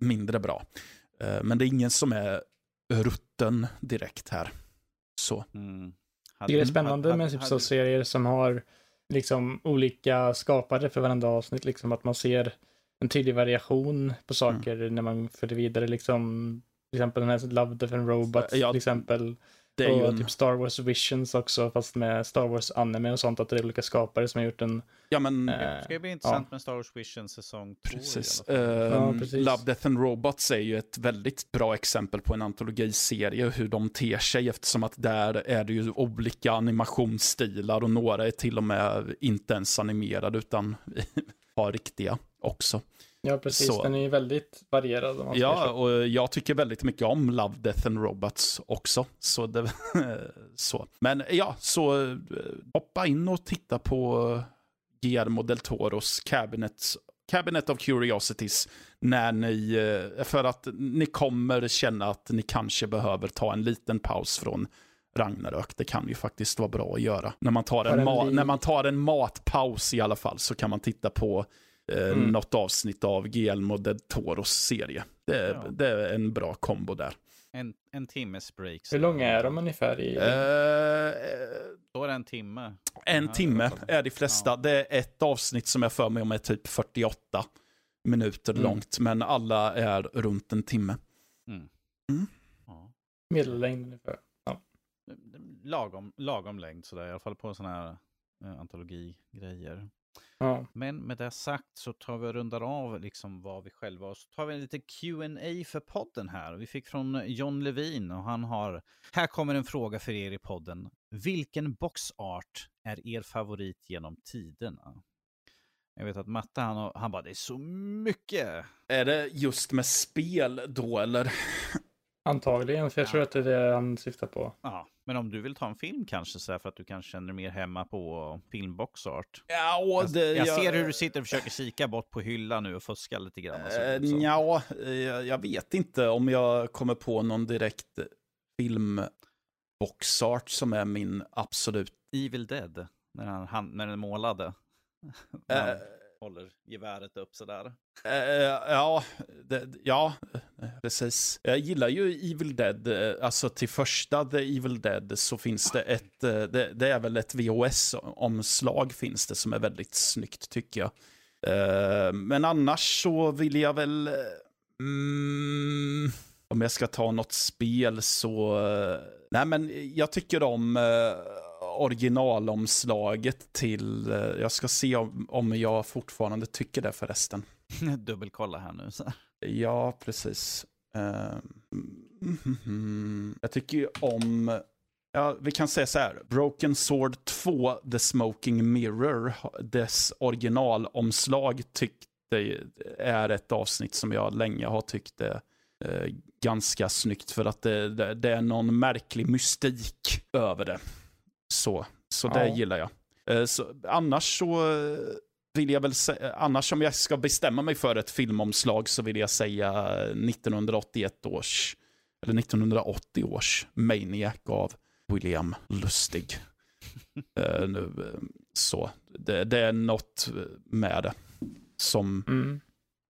[SPEAKER 3] mindre bra. Men det är ingen som är rutten direkt här. Så.
[SPEAKER 1] Mm.
[SPEAKER 2] Jag det är spännande med typ så serier som har liksom olika skapare för varandra avsnitt, liksom att man ser en tydlig variation på saker när man för det vidare, liksom till exempel den här Love, Death and Robots
[SPEAKER 3] Ja,
[SPEAKER 2] till exempel.
[SPEAKER 3] Det är ju
[SPEAKER 2] och
[SPEAKER 3] en,
[SPEAKER 2] typ Star Wars Visions också, fast med Star Wars anime och sånt, att det är olika skapare som har gjort en...
[SPEAKER 3] ja men
[SPEAKER 2] eh,
[SPEAKER 1] Det ska ju bli intressant med Star Wars Vision säsong 2.
[SPEAKER 3] Precis. Ehm,
[SPEAKER 2] Ja, precis.
[SPEAKER 3] Love, Death and Robots är ju ett väldigt bra exempel på en antologiserie, hur de ter sig, eftersom att där är det ju olika animationsstilar och några är till och med inte ens animerade, utan har riktiga också.
[SPEAKER 2] Ja, precis.
[SPEAKER 3] Så.
[SPEAKER 2] Den är ju väldigt varierad.
[SPEAKER 3] Ja, och jag tycker väldigt mycket om Love, Death and Robots också. Så, det, så. Men ja, så eh, hoppa in och titta på Guillermo del Toros Cabinet, Cabinet of Curiosities när ni, eh, för att ni kommer känna att ni kanske behöver ta en liten paus från Ragnarök. Det kan ju faktiskt vara bra att göra. När man tar en,
[SPEAKER 2] en
[SPEAKER 3] när man tar en matpaus i alla fall så kan man titta på eh,
[SPEAKER 2] Mm.
[SPEAKER 3] något avsnitt av Guillermo del Toros serie. Det, är-
[SPEAKER 1] Ja.
[SPEAKER 3] det är en bra kombo där.
[SPEAKER 1] En, en timmes break.
[SPEAKER 2] Hur långa är de ungefär i...
[SPEAKER 3] Eh,
[SPEAKER 1] Då är det en timme.
[SPEAKER 3] en
[SPEAKER 1] Ja,
[SPEAKER 3] timme är de flesta.
[SPEAKER 1] Ja.
[SPEAKER 3] Det är ett avsnitt som jag för mig om är typ 48 minuter
[SPEAKER 2] Mm.
[SPEAKER 3] långt, men alla är runt en timme.
[SPEAKER 1] Mm.
[SPEAKER 3] Mm.
[SPEAKER 1] Ja.
[SPEAKER 2] Medellängd ungefär.
[SPEAKER 1] Lagom, lagom längd sådär, i alla fall på sådana här eh, antologigrejer.
[SPEAKER 2] Ja.
[SPEAKER 1] Men med det sagt så tar vi och rundar av liksom vad vi själva och så tar vi en liten Q&A för podden här. Vi fick från John Levin och han har, här kommer en fråga för er i podden. Vilken boxart är er favorit genom tiderna? Jag vet att Matte han, har- han bara, det är så mycket.
[SPEAKER 3] Är det just med spel då, eller?
[SPEAKER 2] Antagligen, för jag
[SPEAKER 1] Ja.
[SPEAKER 2] tror att det är det han syftar på.
[SPEAKER 1] Ja, men om du vill ta en film kanske så här för att du kanske känner dig mer hemma på filmboxart.
[SPEAKER 3] Ja, och
[SPEAKER 1] Jag, jag ser hur du sitter och försöker kika bort på hyllan nu och fuska lite grann. och så,
[SPEAKER 3] Eh,
[SPEAKER 1] så.
[SPEAKER 3] ja, jag vet inte om jag kommer på någon direkt filmboxart som är min absolut...
[SPEAKER 1] Evil Dead, när, han, han, när den målade.
[SPEAKER 3] Eh,
[SPEAKER 1] håller geväret upp sådär.
[SPEAKER 3] eh, eh ja, det, ja, precis. Jag gillar ju Evil Dead. Eh, alltså till första The Evil Dead så finns det ett, eh, det, det är väl ett VHS-omslag finns det som är väldigt snyggt tycker jag. Eh, Men annars så vill jag väl... Mm, om jag ska ta något spel så... Nej men jag tycker om originalomslaget till... eh, Jag ska se om, om jag fortfarande tycker det förresten.
[SPEAKER 1] Dubbelkolla här nu. Så.
[SPEAKER 3] Ja, precis. Mhm. Jag tycker ju om... Ja, vi kan säga så här. Broken Sword 2, The Smoking Mirror, dess originalomslag tyckte är ett avsnitt som jag länge har tyckt är eh, ganska snyggt för att det, det, det är någon märklig mystik över det. Så, så det
[SPEAKER 2] Ja.
[SPEAKER 3] gillar jag. Eh, så, annars så eh, vill jag väl säga, annars om jag ska bestämma mig för ett filmomslag så vill jag säga 1981 års, eller 1980 års Maniac av William Lustig. Eh, nu, eh, så, det, det är något med det som
[SPEAKER 2] Mm.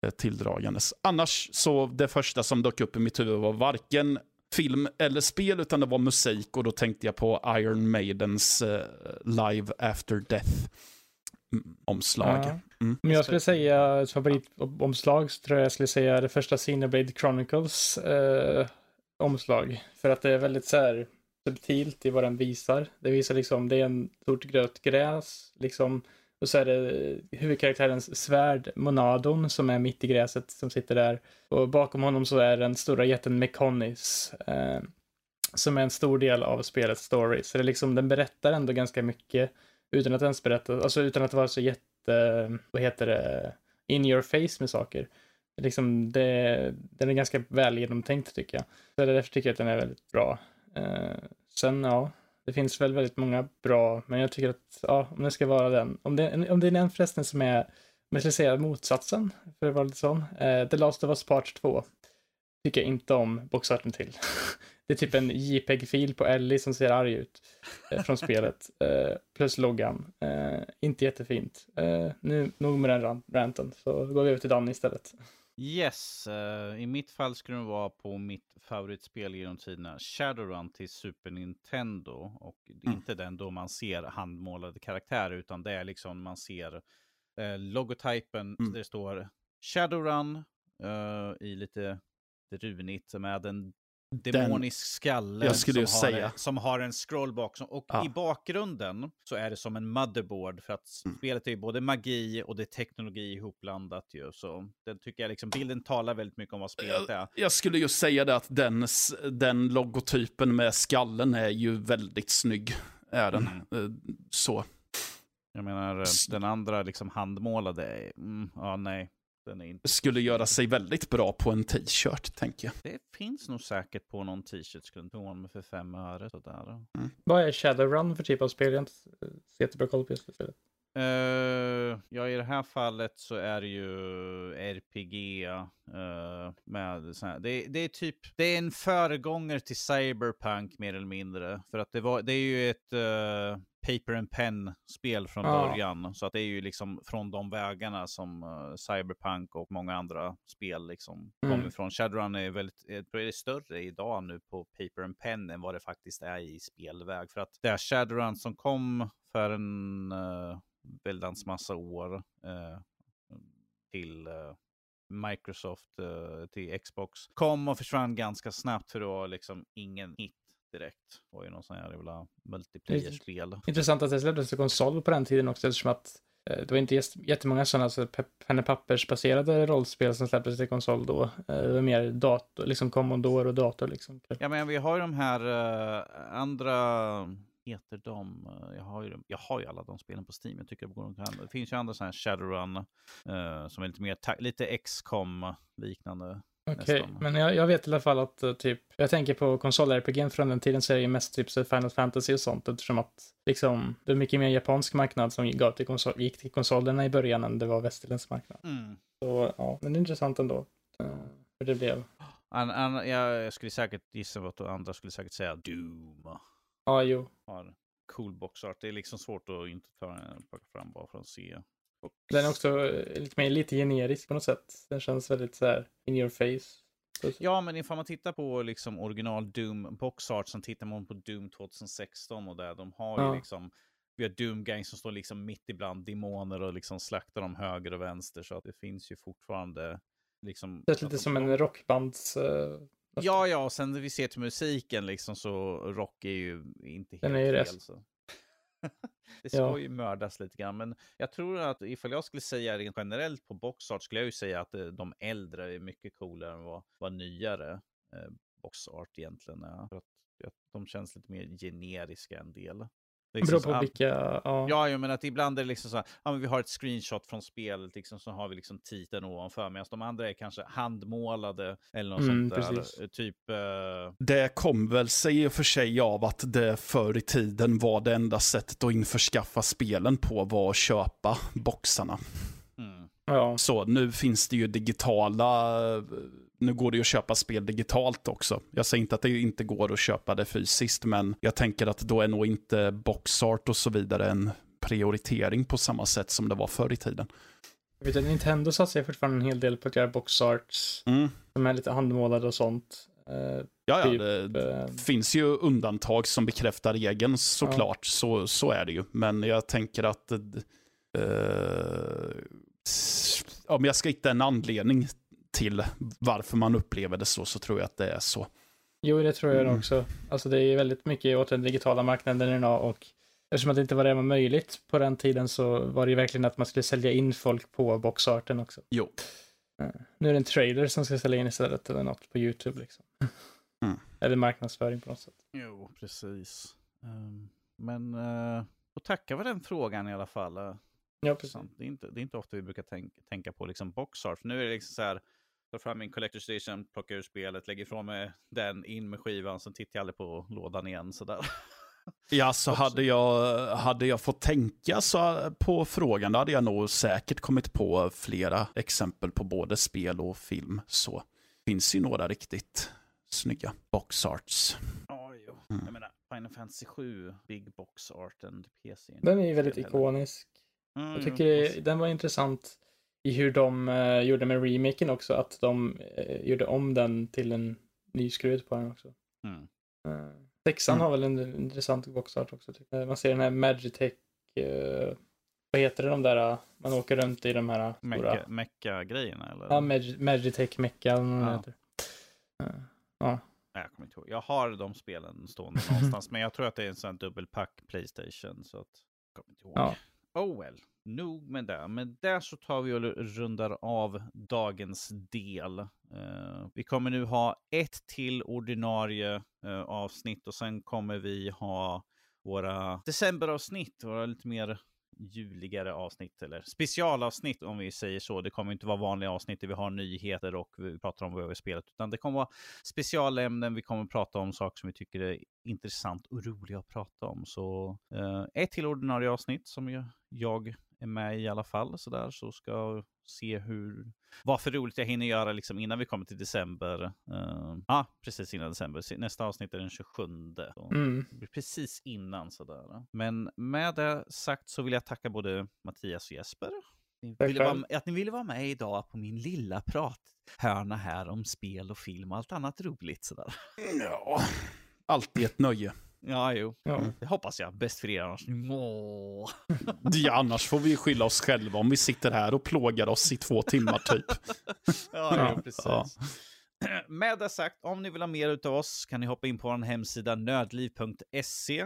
[SPEAKER 3] är tilldragandes. Annars så det första som dök upp i mitt huvud var varken film eller spel utan det var musik och då tänkte jag på Iron Maidens eh, Live After Death mm, omslag.
[SPEAKER 2] Ja.
[SPEAKER 3] Mm.
[SPEAKER 2] Om jag skulle säga ett favoritomslag så tror jag jag skulle säga det första Xenoblade Chronicles eh, omslag. För att det är väldigt så här subtilt i vad den visar. Det visar liksom, det är en stort grönt gräs liksom. Och så är det huvudkaraktärens svärd, Monadon, som är mitt i gräset, som sitter där. Och bakom honom så är den stora jätten Mekonis, eh, som är en stor del av spelets story. Så det är liksom, den berättar ändå ganska mycket utan att ens berätta, alltså utan att vara så jätte, vad heter det, in your face med saker. Liksom det, den är ganska väl genomtänkt tycker jag. Så därför tycker jag att den är väldigt bra. Eh, sen ja, det finns väl väldigt många bra, men jag tycker att, ja, om det ska vara den, om det, om det är den förresten som är, om jag ska säga motsatsen, för att vara lite sån, eh, The Last of Us Part 2, tycker jag inte om boxarten till. det är typ en JPEG-fil på Ellie som ser arg ut eh, från spelet, eh, plus loggan. Eh, inte jättefint. Eh, nu, nog med den ranten, så går vi över till Danny istället.
[SPEAKER 1] Yes, uh, i mitt fall skulle det vara på mitt favoritspel genom tiderna, Shadowrun till Super Nintendo. Och mm. inte den då man ser handmålade karaktärer, utan det är liksom man ser uh, logotypen, mm. det står Shadowrun uh, i lite runigt med en demonisk skalle som, har, som har en scrollbox. Och ja. i bakgrunden så är det som en motherboard för att mm. spelet är både magi och det är teknologi ihopblandat ju. Så den tycker jag liksom, bilden talar väldigt mycket om vad spelet är.
[SPEAKER 3] Jag skulle ju säga det att den, den logotypen med skallen är ju väldigt snygg. Är den. Mm. Eh, så.
[SPEAKER 1] Jag menar, den andra liksom handmålade, mm, ja nej.
[SPEAKER 3] Den inte... Skulle göra sig väldigt bra på en t-shirt, tänker jag.
[SPEAKER 1] Det finns nog säkert på någon t-shirt, skulle inte mig för fem öre. Sådär.
[SPEAKER 2] Mm. Vad är Shadowrun för typ av spel? Jag har inte jättebra koll på det spelet.
[SPEAKER 1] Uh, ja, i det här fallet så är det ju RPG. Uh, med sån här. Det, det, är typ, det är en föregångare till Cyberpunk mer eller mindre. För att det, var, det är ju ett uh, paper and pen-spel från ja. början. Så att det är ju liksom från de vägarna som uh, Cyberpunk och många andra spel liksom mm. kommer ifrån. Shadowrun är väldigt, det är större idag nu på paper and pen än vad det faktiskt är i spelväg. För att det är Shadowrun som kom för en uh, väldans massa år uh, till Microsoft till Xbox kom och försvann ganska snabbt för det var liksom ingen hit direkt. Det var ju någon sån här jävla multiplayer-spel.
[SPEAKER 2] Intressant att det släpptes till konsol på den tiden också eftersom att eh, det var inte jättemånga sådana alltså, penna pappersbaserade rollspel som släpptes till konsol då. Eh, det var mer dator, liksom Commodore och dator liksom.
[SPEAKER 1] Ja men vi har ju de här uh, andra heter de? Jag har, ju, jag har ju alla de spelen på Steam. Jag tycker det, går det finns ju andra sådana här Shadowrun uh, som är lite mer, lite XCOM liknande.
[SPEAKER 2] Okej, okay, men jag, jag, vet i alla fall att uh, typ, jag tänker på konsol-RPG från den tiden så är det ju mest typ Final Fantasy och sånt eftersom att liksom, det är mycket mer japansk marknad som gav till konsol, gick till konsolerna i början än det var västerländsk marknad. Mm. Så ja, men det är intressant ändå uh, hur det blev.
[SPEAKER 1] An, an, jag skulle säkert gissa vad andra skulle säkert säga Doom.
[SPEAKER 2] Ja, jo.
[SPEAKER 1] Har cool boxart. Det är liksom svårt att inte plocka fram bara för att se.
[SPEAKER 2] Den är också eh, lite mer lite generisk på något sätt. Den känns väldigt så här in your face.
[SPEAKER 1] Ja, men ifall man tittar på liksom original Doom boxart, så tittar man på Doom 2016 och där de har ja. ju liksom vi har Doom Gang som står liksom mitt ibland demoner och liksom slaktar dem höger och vänster. Så att det finns ju fortfarande liksom...
[SPEAKER 2] Det är lite som en rockbands... Uh,
[SPEAKER 1] ja, ja, och sen vi ser till musiken liksom så rock är ju inte helt Den är ju fel. Så. Det ska ja. ju mördas lite grann. Men jag tror att ifall jag skulle säga rent generellt på boxart skulle jag ju säga att eh, de äldre är mycket coolare än vad, vad nyare eh, boxart egentligen är. För att, att de känns lite mer generiska en del.
[SPEAKER 2] Liksom beror på vilka,
[SPEAKER 1] ja. Ja, jag menar att ibland är det liksom så här, ja men vi har ett screenshot från spelet, liksom, så har vi liksom titeln ovanför, medan de andra är kanske handmålade eller något mm, sånt där. Precis. Typ... Uh...
[SPEAKER 3] Det kom väl sig i och för sig av att det förr i tiden var det enda sättet att införskaffa spelen på var att köpa boxarna. Mm. Ja. Så nu finns det ju digitala nu går det ju att köpa spel digitalt också. Jag säger inte att det inte går att köpa det fysiskt, men jag tänker att då är nog inte boxart och så vidare en prioritering på samma sätt som det var förr i tiden.
[SPEAKER 2] Jag vet att Nintendo satsar fortfarande en hel del på att göra boxarts mm. som är lite handmålade och sånt.
[SPEAKER 3] Uh, ja, typ, ja, det uh, finns ju undantag som bekräftar regeln såklart, ja. så, så är det ju. Men jag tänker att uh, om jag ska hitta en anledning till varför man upplever det så, så tror jag att det är så.
[SPEAKER 2] Jo, det tror jag mm. också. Alltså det är väldigt mycket åt den digitala marknaden idag och eftersom att det inte var det var möjligt på den tiden så var det ju verkligen att man skulle sälja in folk på boxarten också.
[SPEAKER 3] Jo.
[SPEAKER 2] Eh, Nu är det en trailer som ska sälja in istället eller något på YouTube liksom.
[SPEAKER 3] Mm.
[SPEAKER 2] Eller marknadsföring på något sätt.
[SPEAKER 1] Jo, precis. Ehm, men, uh, och tacka för den frågan i alla fall. eh.
[SPEAKER 2] Ja, precis.
[SPEAKER 1] Det är, inte, det är inte ofta vi brukar tänk, tänka på liksom boxart. Nu är det liksom så här, tar fram min collector station, plockar ur spelet, lägger ifrån mig den, in med skivan, sen tittar jag aldrig på lådan igen sådär.
[SPEAKER 3] Ja, så hade jag, hade jag fått tänka så på frågan, då hade jag nog säkert kommit på flera exempel på både spel och film. Så finns ju några riktigt snygga box arts.
[SPEAKER 1] Ja, jo.
[SPEAKER 3] Mm.
[SPEAKER 1] Jag menar, Final Fantasy 7, Big Box Art and PC.
[SPEAKER 2] Den är ju väldigt ikonisk.
[SPEAKER 1] Mm,
[SPEAKER 2] Jag tycker
[SPEAKER 1] precis.
[SPEAKER 2] den var intressant i hur de eh, gjorde med remaken också, att de eh, gjorde om den till en ny skrud på den också.
[SPEAKER 1] Mm.
[SPEAKER 2] Uh, sexan
[SPEAKER 3] Mm.
[SPEAKER 2] har väl en intressant boxart också. Tycker jag. Man ser den här Magitech, uh, vad heter det de där, uh, man åker runt i de här stora,
[SPEAKER 1] Mecka- Mecka-grejerna eller?
[SPEAKER 2] ja, Mag- Magitech Mecca, eller vad
[SPEAKER 1] Ja.
[SPEAKER 2] heter. Uh, ja,
[SPEAKER 1] jag kommer inte ihåg. Jag har de spelen stående någonstans, men jag tror att det är en sån här dubbelpack Playstation. Så att, jag kommer inte ihåg.
[SPEAKER 2] Ja.
[SPEAKER 1] Oh well, nog med det. Men där så tar vi och rundar av dagens del. Eh, vi kommer nu ha ett till ordinarie eh, avsnitt och sen kommer vi ha våra decemberavsnitt, våra lite mer juligare avsnitt eller specialavsnitt om vi säger så. Det kommer inte vara vanliga avsnitt där vi har nyheter och vi pratar om vad vi har spelat, utan det kommer vara specialämnen. Vi kommer prata om saker som vi tycker är intressant och roliga att prata om. Så eh, ett till ordinarie avsnitt som jag, jag är med i alla fall så där så ska se hur vad för roligt jag hinner göra liksom innan vi kommer till december. Ja, ah, precis innan december. Nästa avsnitt är den 27. Så
[SPEAKER 2] mm.
[SPEAKER 1] precis innan sådär. Men med det sagt så vill jag tacka både Mattias och Jesper. Ni vara, att ni ville vara med idag på min lilla prathörna här om spel och film och allt annat roligt sådär.
[SPEAKER 3] Ja, alltid ett nöje.
[SPEAKER 1] Ja, jo.
[SPEAKER 2] ja.
[SPEAKER 1] Det hoppas jag. Bäst för er annars. Åh.
[SPEAKER 3] Ja, annars får vi skylla oss själva om vi sitter här och plågar oss i två timmar typ.
[SPEAKER 1] Ja,
[SPEAKER 2] Ja,
[SPEAKER 1] jo, precis.
[SPEAKER 3] ja.
[SPEAKER 1] Med det sagt, om ni vill ha mer av oss kan ni hoppa in på vår hemsida nödliv.se.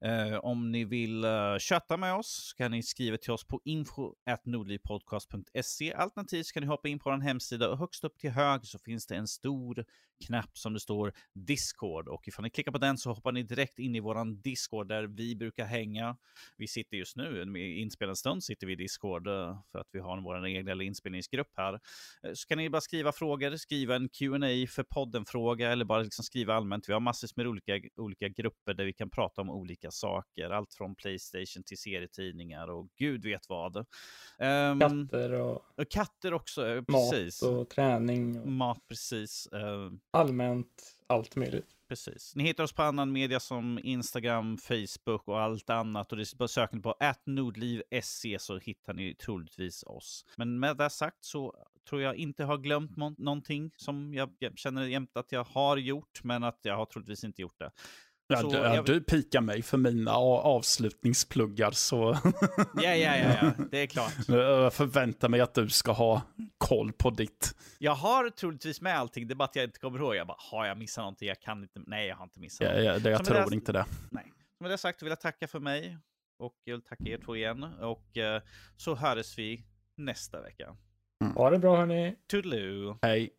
[SPEAKER 1] Eh, om ni vill uh, chatta med oss kan ni skriva till oss på info.nordlivpodcast.se. Alternativt kan ni hoppa in på vår hemsida och högst upp till höger så finns det en stor knapp som det står Discord. Och ifall ni klickar på den så hoppar ni direkt in i vår Discord där vi brukar hänga. Vi sitter just nu, med inspelad stund sitter vi i Discord eh, för att vi har vår egen inspelningsgrupp här. Eh, Så kan ni bara skriva frågor, skriva en Q&A för podden-fråga eller bara liksom skriva allmänt. Vi har massor med olika, olika grupper där vi kan prata om olika saker. Allt från Playstation till serietidningar och gud vet vad. Ehm,
[SPEAKER 2] Katter och
[SPEAKER 1] och katter också, eh,
[SPEAKER 2] mat
[SPEAKER 1] precis.
[SPEAKER 2] och träning och
[SPEAKER 1] Mat, precis. Ehm,
[SPEAKER 2] allmänt allt möjligt.
[SPEAKER 1] Precis. Ni hittar oss på annan media som Instagram, Facebook och allt annat. Och det är bara söker ni på atnordliv.se så hittar ni troligtvis oss. Men med det sagt så tror jag inte har glömt någonting som jag jag känner jämt att jag har gjort, men att jag har troligtvis inte gjort det.
[SPEAKER 3] Ja,
[SPEAKER 1] Så
[SPEAKER 3] du,
[SPEAKER 1] jag-
[SPEAKER 3] du pikar mig för mina avslutningspluggar så
[SPEAKER 1] Ja, ja, ja, ja, det är klart.
[SPEAKER 3] jag förväntar mig att du ska ha koll på ditt.
[SPEAKER 1] Jag har troligtvis med allting, det är bara att jag inte kommer ihåg. Jag bara, har jag missat någonting? Jag kan inte. Nej, jag har inte missat
[SPEAKER 3] Ja,
[SPEAKER 1] någonting.
[SPEAKER 3] ja, det, jag tror
[SPEAKER 1] det-
[SPEAKER 3] inte det.
[SPEAKER 1] Nej. Med det sagt vill jag tacka för mig. Och jag vill tacka er två igen. Och eh, så hörs vi nästa vecka.
[SPEAKER 2] Ha det bra hörni.
[SPEAKER 1] Toodaloo!
[SPEAKER 3] Hej.